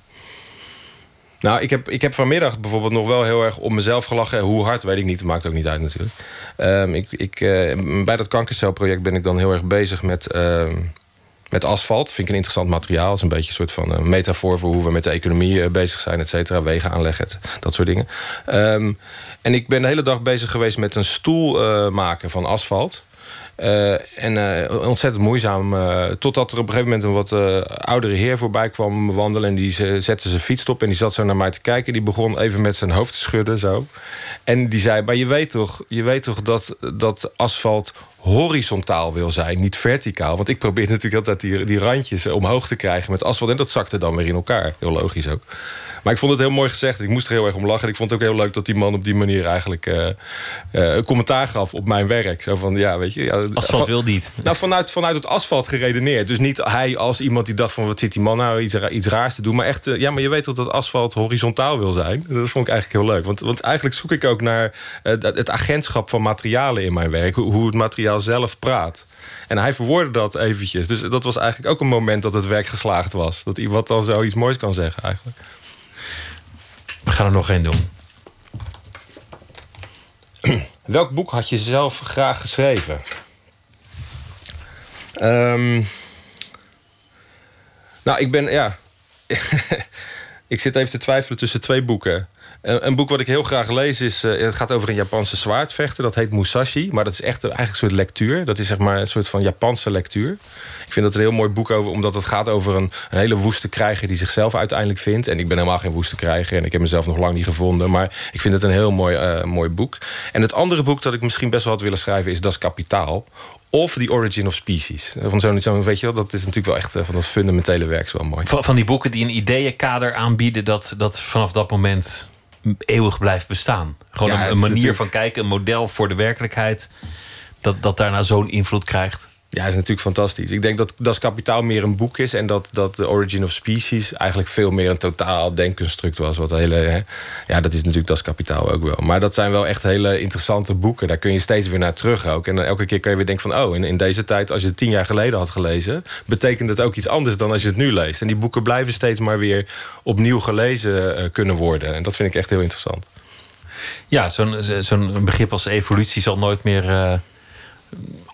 Nou, ik heb, ik heb vanmiddag bijvoorbeeld nog wel heel erg om mezelf gelachen. Hoe hard, weet ik niet. Maakt ook niet uit natuurlijk. Ehm, ik, ik, eh, bij dat kankercelproject ben ik dan heel erg bezig met, ehm, met asfalt. Vind ik een interessant materiaal. Het is een beetje een soort van een metafoor voor hoe we met de economie eh, bezig zijn, et cetera. Wegen aanleggen, dat soort dingen. Ehm, en ik ben de hele dag bezig geweest met een stoel eh, maken van asfalt. Eh, en uh, ontzettend moeizaam. Uh, totdat er op een gegeven moment een wat oudere heer voorbij kwam wandelen. En die zette zijn fiets op en die zat zo naar mij te kijken. Die begon even met zijn hoofd te schudden. Zo. En die zei, maar je weet toch, je weet toch dat, dat asfalt horizontaal wil zijn, niet verticaal. Want ik probeer [LAUGHS] natuurlijk altijd die, die randjes omhoog te krijgen met asfalt. En dat zakte dan weer in elkaar. Heel logisch ook. Maar ik vond het heel mooi gezegd. Ik moest er heel erg om lachen. En ik vond het ook heel leuk dat die man op die manier eigenlijk uh, uh, een commentaar gaf op mijn werk. Zo van, ja, weet je. Ja, asfalt wil niet. Nou, vanuit, vanuit het asfalt geredeneerd. Dus niet hij als iemand die dacht van, wat zit die man nou iets, iets raars te doen. Maar echt, uh, ja, maar je weet toch dat asfalt horizontaal wil zijn. Dat vond ik eigenlijk heel leuk. Want, want eigenlijk zoek ik ook naar het agentschap van materialen in mijn werk. Hoe, hoe het materiaal zelf praat. En hij verwoordde dat eventjes. Dus dat was eigenlijk ook een moment dat het werk geslaagd was. Dat iemand dan zoiets moois kan zeggen eigenlijk. We gaan er nog één doen. [CLEARS THROAT] Welk boek had je zelf graag geschreven? Um, nou, ik ben, ja. [LAUGHS] ik zit even te twijfelen tussen twee boeken. Een boek wat ik heel graag lees is... Uh, het gaat over een Japanse zwaardvechter. Dat heet Musashi. Maar dat is echt eigenlijk een soort lectuur. Dat is zeg maar een soort van Japanse lectuur. Ik vind dat een heel mooi boek over... omdat het gaat over een, hele woeste krijger... die zichzelf uiteindelijk vindt. En ik ben helemaal geen woeste krijger. En ik heb mezelf nog lang niet gevonden. Maar ik vind het een heel mooi, uh, mooi boek. En het andere boek dat ik misschien best wel had willen schrijven... is Das Kapitaal. Of The Origin of Species. Van zo'n, zo, weet je wel, dat is natuurlijk wel echt van dat fundamentele werk wel mooi. Van, van die boeken die een ideeënkader aanbieden... dat, dat vanaf dat moment eeuwig blijft bestaan. Gewoon een, een manier van kijken, een model voor de werkelijkheid. Dat, dat daarna zo'n invloed krijgt. Ja, is natuurlijk fantastisch. Ik denk dat Das Kapitaal meer een boek is... en dat, dat The Origin of Species eigenlijk veel meer een totaal denkconstruct was. Wat hele, hè? Ja, dat is natuurlijk Das Kapitaal ook wel. Maar dat zijn wel echt hele interessante boeken. Daar kun je steeds weer naar terug ook. En dan elke keer kan je weer denken van... oh, in, in deze tijd, als je het tien jaar geleden had gelezen... betekent het ook iets anders dan als je het nu leest. En die boeken blijven steeds maar weer opnieuw gelezen uh, kunnen worden. En dat vind ik echt heel interessant. Ja, zo'n zo'n begrip als evolutie zal nooit meer... Uh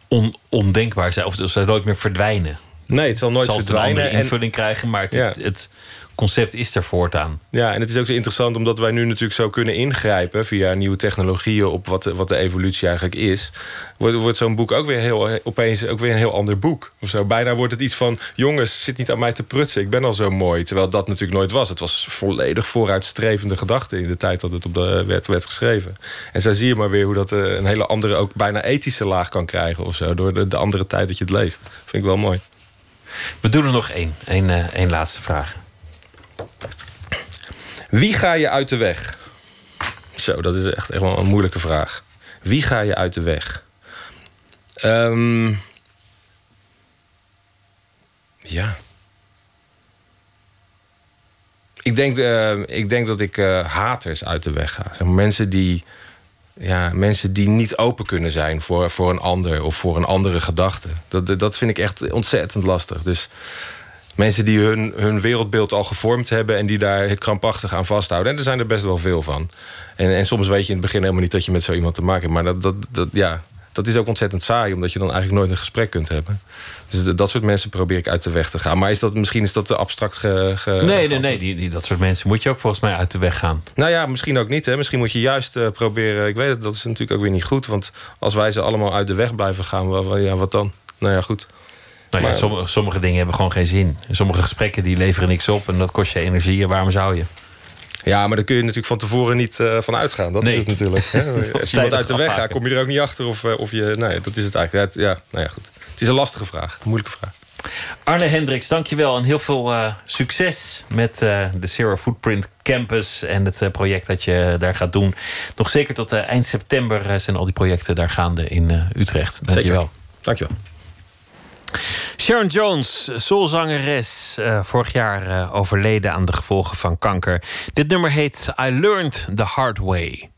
on, ondenkbaar zijn. Of het zal nooit meer verdwijnen. Nee, het zal nooit zal verdwijnen. Een invulling krijgen, maar het, ja. het, concept is er voortaan. Ja, en het is ook zo interessant omdat wij nu natuurlijk zo kunnen ingrijpen... via nieuwe technologieën op wat de, wat de evolutie eigenlijk is... wordt, wordt zo'n boek ook weer heel, opeens ook weer een heel ander boek. Of zo. Bijna wordt het iets van... jongens, zit niet aan mij te prutsen, ik ben al zo mooi. Terwijl dat natuurlijk nooit was. Het was volledig vooruitstrevende gedachte... in de tijd dat het op de werd, werd geschreven. En zo zie je maar weer hoe dat eh, een hele andere... ook bijna ethische laag kan krijgen of zo... door de, de andere tijd dat je het leest. vind ik wel mooi. We doen er nog één. Eén, uh, één laatste vraag. Wie ga je uit de weg? Zo, dat is echt, echt wel een moeilijke vraag. Wie ga je uit de weg? Um, ja. Ik denk, uh, ik denk dat ik uh, haters uit de weg ga. Mensen, die, ja, mensen die niet open kunnen zijn voor, voor een ander of voor een andere gedachte. Dat, dat vind ik echt ontzettend lastig. Dus mensen die hun, hun wereldbeeld al gevormd hebben... en die daar krampachtig aan vasthouden. En er zijn er best wel veel van. En, en soms weet je in het begin helemaal niet dat je met zo iemand te maken hebt. Maar dat, dat, dat, ja, dat is ook ontzettend saai... omdat je dan eigenlijk nooit een gesprek kunt hebben. Dus dat soort mensen probeer ik uit de weg te gaan. Maar is dat, misschien is dat te abstract ge, ge Nee, nee, nee. Die, die, dat soort mensen moet je ook volgens mij uit de weg gaan. Nou ja, misschien ook niet. Hè. Misschien moet je juist uh, proberen... Ik weet het, dat is natuurlijk ook weer niet goed. Want als wij ze allemaal uit de weg blijven gaan... Wel, ja, wat dan? Nou ja, goed. Nou ja, sommige, sommige, dingen hebben gewoon geen zin. Sommige gesprekken die leveren niks op en dat kost je energie. En waarom zou je? Ja, maar daar kun je natuurlijk van tevoren niet uh, van uitgaan. Dat nee. is het natuurlijk. Hè? [LAUGHS] Als je iemand uit de weg gaat, kom je er ook niet achter. Of, uh, of je, nee, dat is het eigenlijk. Ja, nou ja, goed. Het is een lastige vraag, een moeilijke vraag. Arne Hendricks, dankjewel en heel veel uh, succes met de Zero Footprint Campus en het project dat je daar gaat doen. Nog zeker tot eind september zijn al die projecten daar gaande in Utrecht. Dankjewel. Zeker. Dankjewel. Sharon Jones, soulzangeres, uh, vorig jaar uh, overleden aan de gevolgen van kanker. Dit nummer heet I Learned the Hard Way.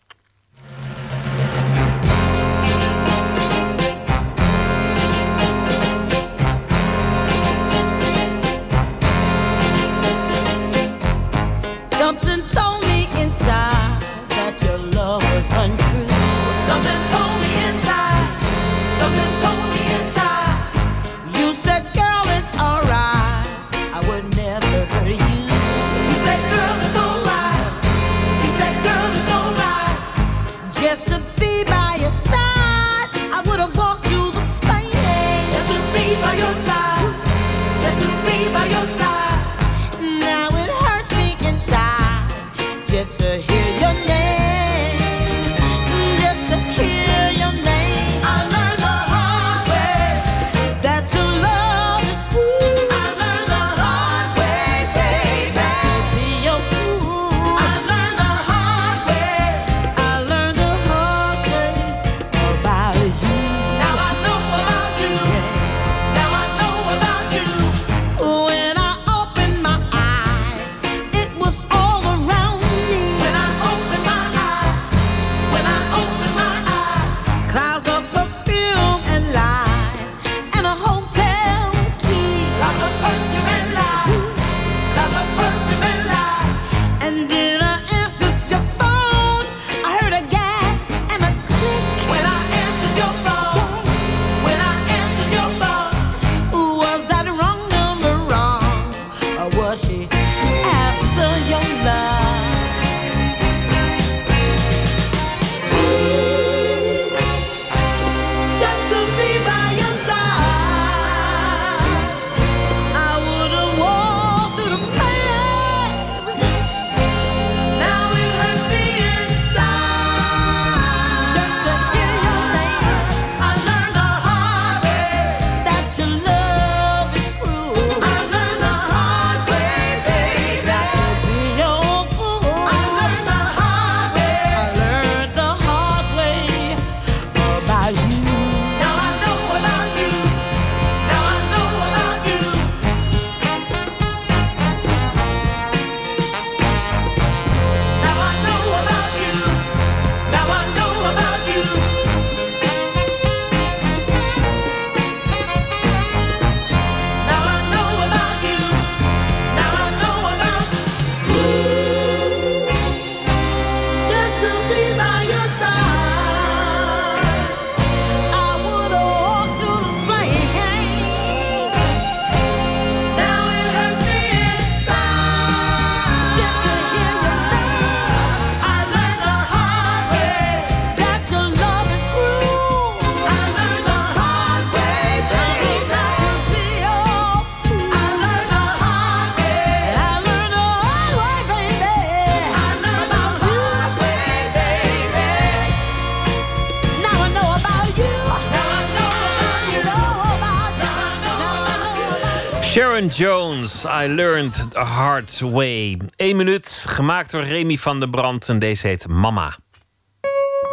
Jones, I learned the hard way. Eén minuut, gemaakt door Remy van der Brand en deze heet Mama.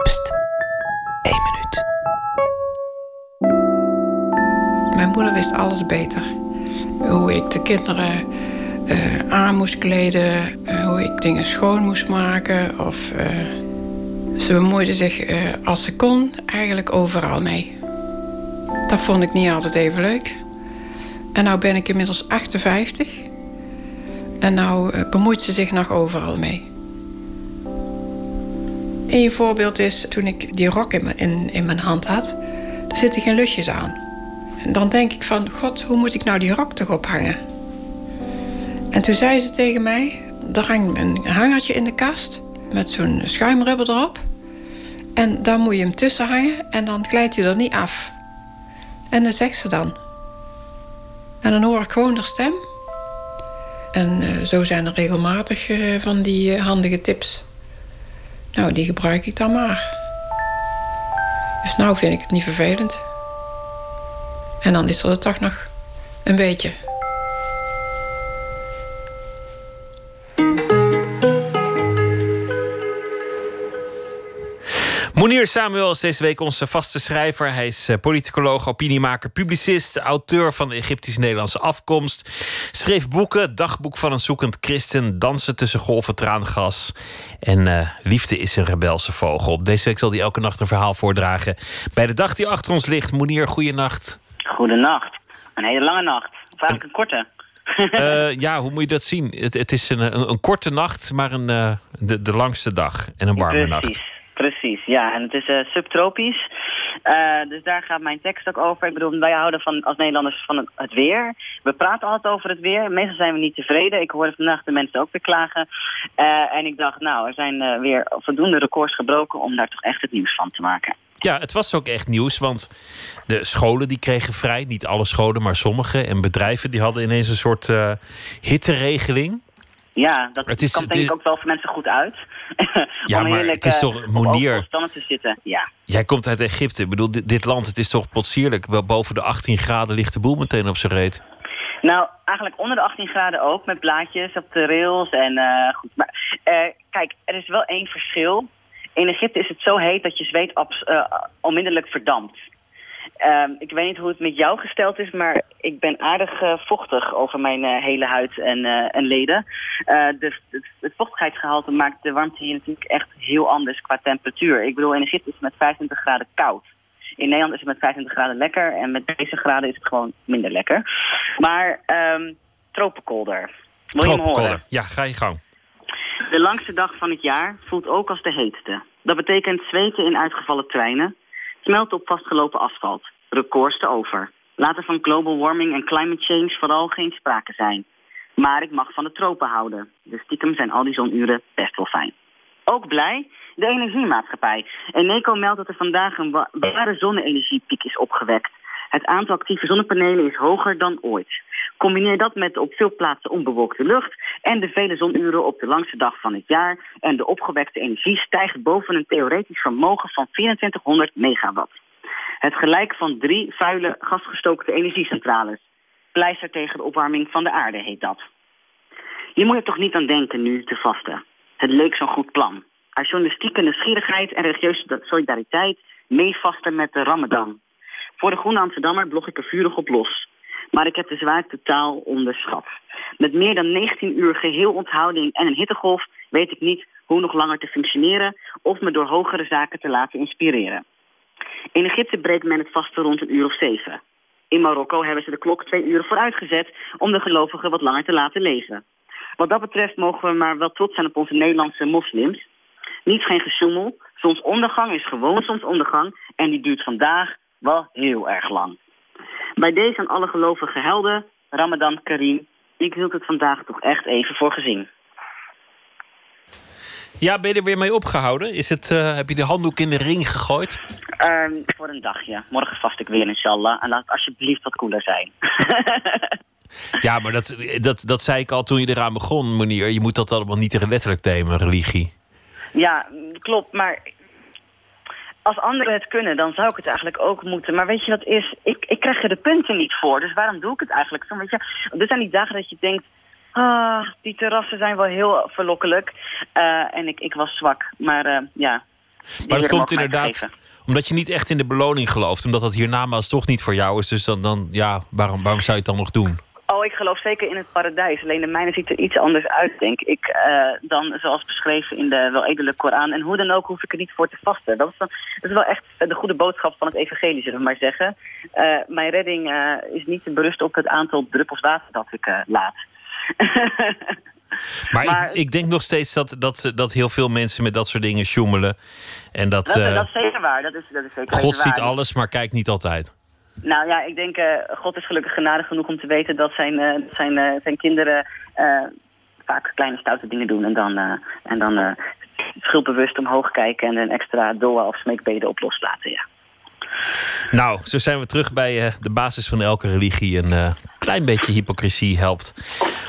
Pst, één minuut. Mijn moeder wist alles beter. Hoe ik de kinderen eh, aan moest kleden, eh, hoe ik dingen schoon moest maken. Of, eh, ze bemoeide zich als ze kon eigenlijk overal mee. Dat vond ik niet altijd even leuk. En nou ben ik inmiddels 58. En nou eh, bemoeit ze zich nog overal mee. Een voorbeeld is toen ik die rok in mijn, in, mijn hand had. Er zitten geen lusjes aan. En dan denk ik van, god, hoe moet ik nou die rok toch ophangen? En toen zei ze tegen mij, er hangt een hangertje in de kast... met zo'n schuimrubber erop. En daar moet je hem tussen hangen en dan glijdt hij er niet af. En dan zegt ze dan. En dan hoor ik gewoon haar stem. En eh, zo zijn er regelmatig eh, van die eh, handige tips. Nou, die gebruik ik dan maar. Dus nou vind ik het niet vervelend. En dan is er er toch nog een beetje. Monier Samuel is deze week onze vaste schrijver. Hij is eh, politicoloog, opiniemaker, publicist, auteur van Egyptisch-Nederlandse afkomst. Schreef boeken, Dagboek van een zoekend christen, Dansen tussen golven traangas. En eh, Liefde is een rebelse vogel. Deze week zal hij elke nacht een verhaal voordragen. Bij de dag die achter ons ligt. Monier, goeienacht. Goedenacht. Een hele lange nacht. Of eigenlijk een korte. Eh ja, hoe moet je dat zien? Het, het is een, een, een korte nacht, maar een, de, de langste dag. En een warme nacht. Precies. Ja, en het is eh, subtropisch. Eh, dus daar gaat mijn tekst ook over. Ik bedoel, wij houden van, als Nederlanders van het, weer. We praten altijd over het weer. Meestal zijn we niet tevreden. Ik hoorde vandaag de mensen ook weer klagen. Eh, en ik dacht, nou, er zijn weer voldoende records gebroken... om daar toch echt het nieuws van te maken. Ja, het was ook echt nieuws, want de scholen die kregen vrij. Niet alle scholen, maar sommige. En bedrijven die hadden ineens een soort hitteregeling. Ja, dat Het is- komt denk ik ook wel voor mensen goed uit. [LAUGHS] Ja, Om maar heerlijk, het is eh, toch, te zitten. Ja. Jij komt uit Egypte. Ik bedoel, dit, dit land, het is toch potsierlijk. Wel boven de 18 graden ligt de boel meteen op zijn reet. Nou, eigenlijk onder de 18 graden ook, met blaadjes op de rails. En eh, goed, maar eh, kijk, er is wel één verschil. In Egypte is het zo heet dat je zweet eh, onmiddellijk verdampt. Ehm, ik weet niet hoe het met jou gesteld is, maar ik ben aardig eh, vochtig over mijn eh, hele huid en, eh, en leden. Dus het, het vochtigheidsgehalte maakt de warmte hier natuurlijk echt heel anders qua temperatuur. Ik bedoel, in Egypte is het met 25 graden koud. In Nederland is het met 25 graden lekker en met deze graden is het gewoon minder lekker. Maar ehm tropenkolder. Wil je hem horen? Tropenkolder. Ja, ga je gang. De langste dag van het jaar voelt ook als de heetste. Dat betekent zweten in uitgevallen treinen, smelten op vastgelopen asfalt, records te over. Laat er van global warming en climate change vooral geen sprake zijn. Maar ik mag van de tropen houden, dus stiekem zijn al die zonuren best wel fijn. Ook blij, de energiemaatschappij. Eneco meldt dat er vandaag een wa- ware zonne-energiepiek is opgewekt. Het aantal actieve zonnepanelen is hoger dan ooit. Combineer dat met de op veel plaatsen onbewolkte lucht en de vele zonuren op de langste dag van het jaar en de opgewekte energie stijgt boven een theoretisch vermogen van 2400 megawatt. Het gelijk van drie vuile gasgestookte energiecentrales. Pleister tegen de opwarming van de aarde heet dat. Je moet er toch niet aan denken nu te vasten. Het leek zo'n goed plan. Uit journalistieke nieuwsgierigheid en religieuze solidariteit meevasten met de Ramadan. Voor de Groene Amsterdammer blog ik er vurig op los. Maar ik heb de zwaarte totaal onderschat. Met meer dan 19 uur geheel onthouding en een hittegolf weet ik niet hoe nog langer te functioneren of me door hogere zaken te laten inspireren. In Egypte breekt men het vasten rond een uur of zeven. In Marokko hebben ze de klok twee uren vooruitgezet om de gelovigen wat langer te laten leven. Wat dat betreft mogen we maar wel trots zijn op onze Nederlandse moslims. Niet geen gesjoemel. Zonsondergang is gewoon zonsondergang en die duurt vandaag wel heel erg lang. Bij deze aan alle gelovige helden, Ramadan Karim, ik hield het vandaag toch echt even voor gezien. Ja, ben je er weer mee opgehouden? Is het, eh, heb je de handdoek in de ring gegooid? Ehm, voor een dagje. Morgen vast ik weer, inshallah. En laat het alsjeblieft wat koeler zijn. [LAUGHS] Ja, maar dat, dat, dat zei ik al toen je eraan begon, meneer. Je moet dat allemaal niet te letterlijk nemen, religie. Ja, klopt. Maar als anderen het kunnen, dan zou ik het eigenlijk ook moeten. Maar weet je wat is? Ik, ik krijg er de punten niet voor. Dus waarom doe ik het eigenlijk? Zo, weet je, er zijn die dagen dat je denkt... Ah, die terrassen zijn wel heel verlokkelijk. Eh, en ik, ik was zwak. Maar eh, ja. Maar dat komt inderdaad omdat je niet echt in de beloning gelooft. Omdat dat hiernamaals toch niet voor jou is. Dus dan, dan ja, waarom, waarom zou je het dan nog doen? Oh, ik geloof zeker in het paradijs. Alleen de mijne ziet er iets anders uit, denk ik. eh, dan zoals beschreven in de wel edele Koran. En hoe dan ook hoef ik er niet voor te vasten. Dat is, dan, dat is wel echt de goede boodschap van het evangelie, zullen we maar zeggen. Eh, mijn redding eh, is niet berust op het aantal druppels water dat ik laat. Maar, Maar- ik, ik denk nog steeds dat, dat, dat heel veel mensen met dat soort dingen sjoemelen. En dat, Dat, dat is zeker waar. Dat is, dat is zeker God waar. ziet alles, maar kijkt niet altijd. Nou ja, ik denk, eh, God is gelukkig genadig genoeg om te weten dat zijn, eh, zijn, eh, zijn kinderen vaak kleine stoute dingen doen. En dan, en dan schuldbewust omhoog kijken en een extra doa of smeekbeden op loslaten. Ja. Nou, zo zijn we terug bij de basis van elke religie. Een klein beetje hypocrisie helpt.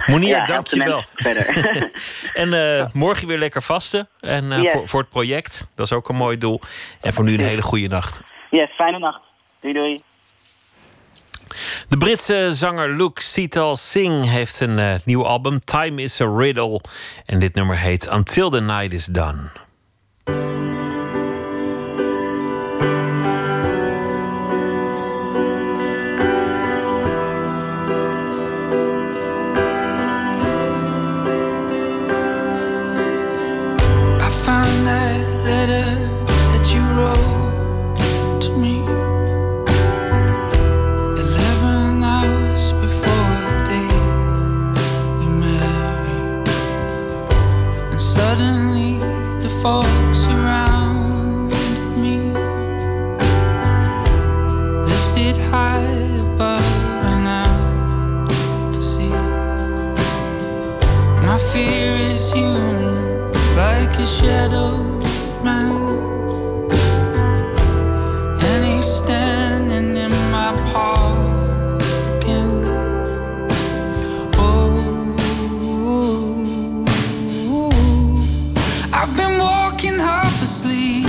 Monier, Ja, dank je wel. [LAUGHS] en morgen weer lekker vasten. En Yes. voor, voor het project. Dat is ook een mooi doel. En voor nu een hele goede nacht. Yes, fijne nacht. Doei doei. De Britse zanger Luke Sital Singh heeft een eh, nieuw album. Time is a Riddle. En dit nummer heet Until the Night is Done. Man. And he's standing in my. Oh, I've been walking half asleep.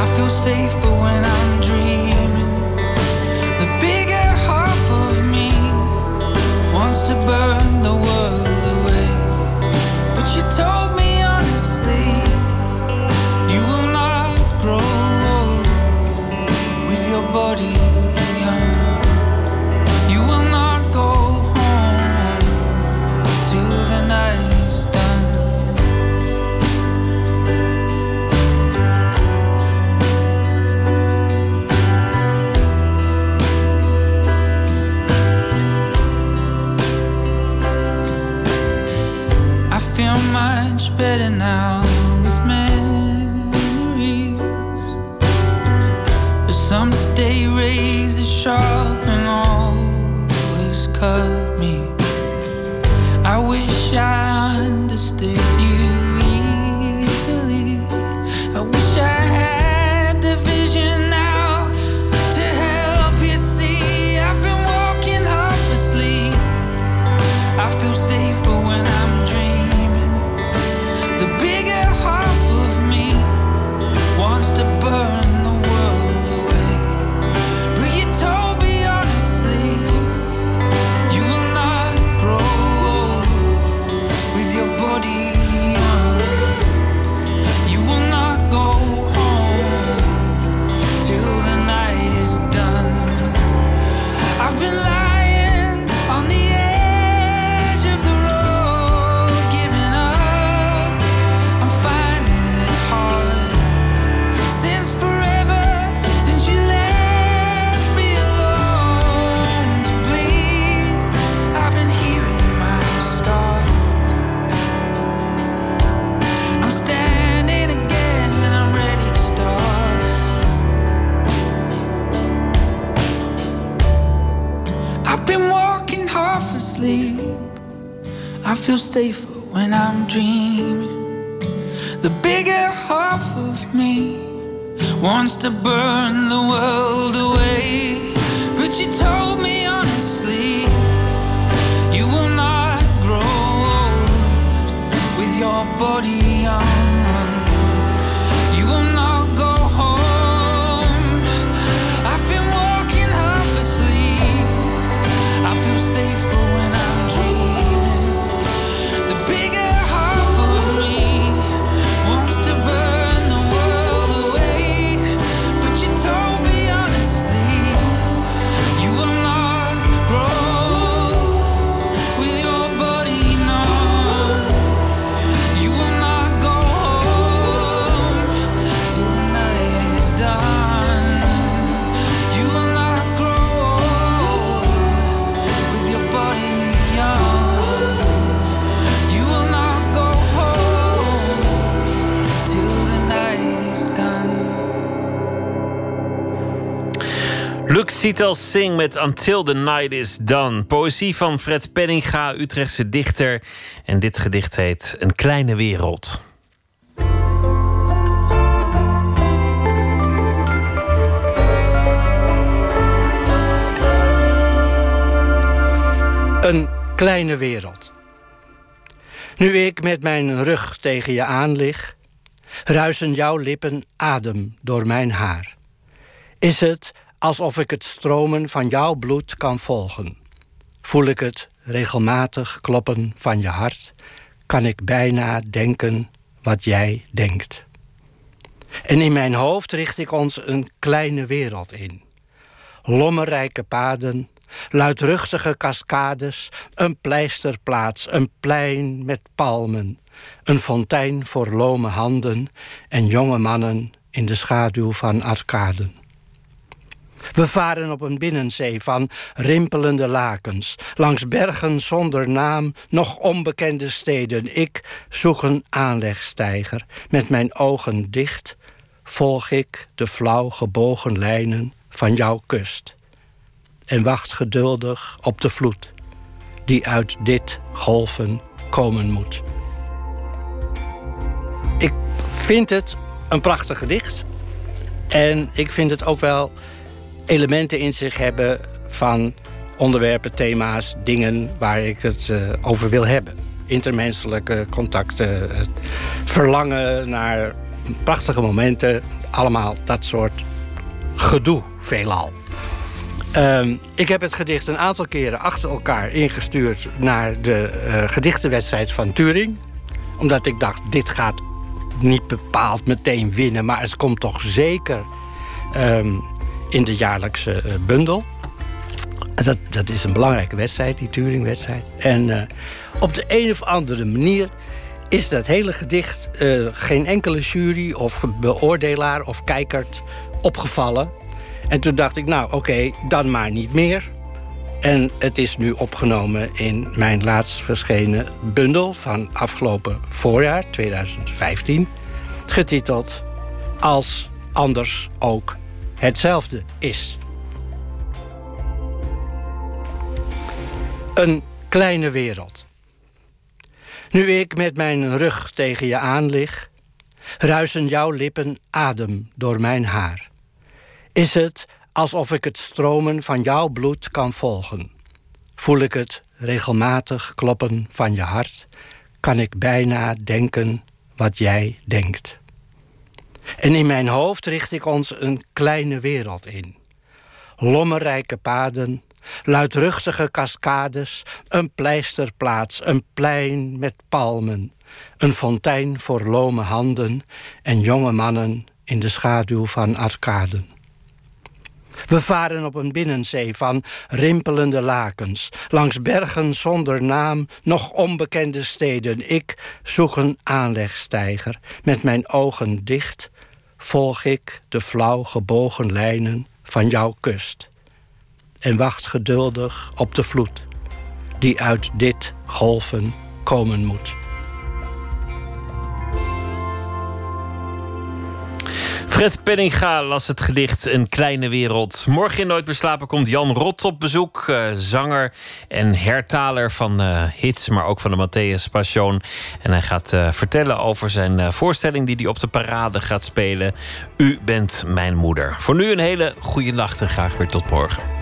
I feel safer with Sitel Sing met Until the Night is Done. Poëzie van Fred Penninga, Utrechtse dichter. En dit gedicht heet Een kleine wereld. Een kleine wereld. Nu ik met mijn rug tegen je aan lig, ruisen jouw lippen adem door mijn haar. Is het alsof ik het stromen van jouw bloed kan volgen? Voel ik het regelmatig kloppen van je hart? Kan ik bijna denken wat jij denkt? En in mijn hoofd richt ik ons een kleine wereld in. Lommerrijke paden, luidruchtige cascades, een pleisterplaats, een plein met palmen, een fontein voor lome handen en jonge mannen in de schaduw van arcaden. We varen op een binnenzee van rimpelende lakens, langs bergen zonder naam, nog onbekende steden. Ik zoek een aanlegstijger. Met mijn ogen dicht volg ik de flauw gebogen lijnen van jouw kust. En wacht geduldig op de vloed die uit dit golven komen moet. Ik vind het een prachtig gedicht. En ik vind het ook wel elementen in zich hebben van onderwerpen, thema's, dingen waar ik het uh, over wil hebben. Intermenselijke contacten, het verlangen naar prachtige momenten, allemaal dat soort gedoe veelal. Um, ik heb het gedicht een aantal keren achter elkaar ingestuurd naar de uh, gedichtenwedstrijd van Turing. Omdat ik dacht, dit gaat niet bepaald meteen winnen, maar het komt toch zeker um, in de jaarlijkse uh, bundel. Dat, dat is een belangrijke wedstrijd, die Turing-wedstrijd. En uh, op de een of andere manier is dat hele gedicht uh, geen enkele jury of beoordelaar of kijker opgevallen. En toen dacht ik, nou oké, dan maar niet meer. En het is nu opgenomen in mijn laatst verschenen bundel van afgelopen voorjaar, 2015. Getiteld Als anders ook hetzelfde is. Een kleine wereld. Nu ik met mijn rug tegen je aan lig, ruisen jouw lippen adem door mijn haar. Is het alsof ik het stromen van jouw bloed kan volgen? Voel ik het regelmatig kloppen van je hart? Kan ik bijna denken wat jij denkt? En in mijn hoofd richt ik ons een kleine wereld in. Lommerrijke paden, luidruchtige cascades, een pleisterplaats, een plein met palmen, een fontein voor lome handen en jonge mannen in de schaduw van arcaden. We varen op een binnenzee van rimpelende lakens, langs bergen zonder naam, nog onbekende steden. Ik zoek een aanlegstijger, met mijn ogen dicht volg ik de flauw gebogen lijnen van jouw kust. En wacht geduldig op de vloed die uit dit golven komen moet. Fred Penninga las het gedicht Een kleine wereld. Morgen in Nooit meer slapen komt Jan Rot op bezoek. Uh, zanger en hertaler van uh, hits, maar ook van de Matthäus Passion. En hij gaat uh, vertellen over zijn voorstelling die hij op de parade gaat spelen. U bent mijn moeder. Voor nu een hele goede nacht en graag weer tot morgen.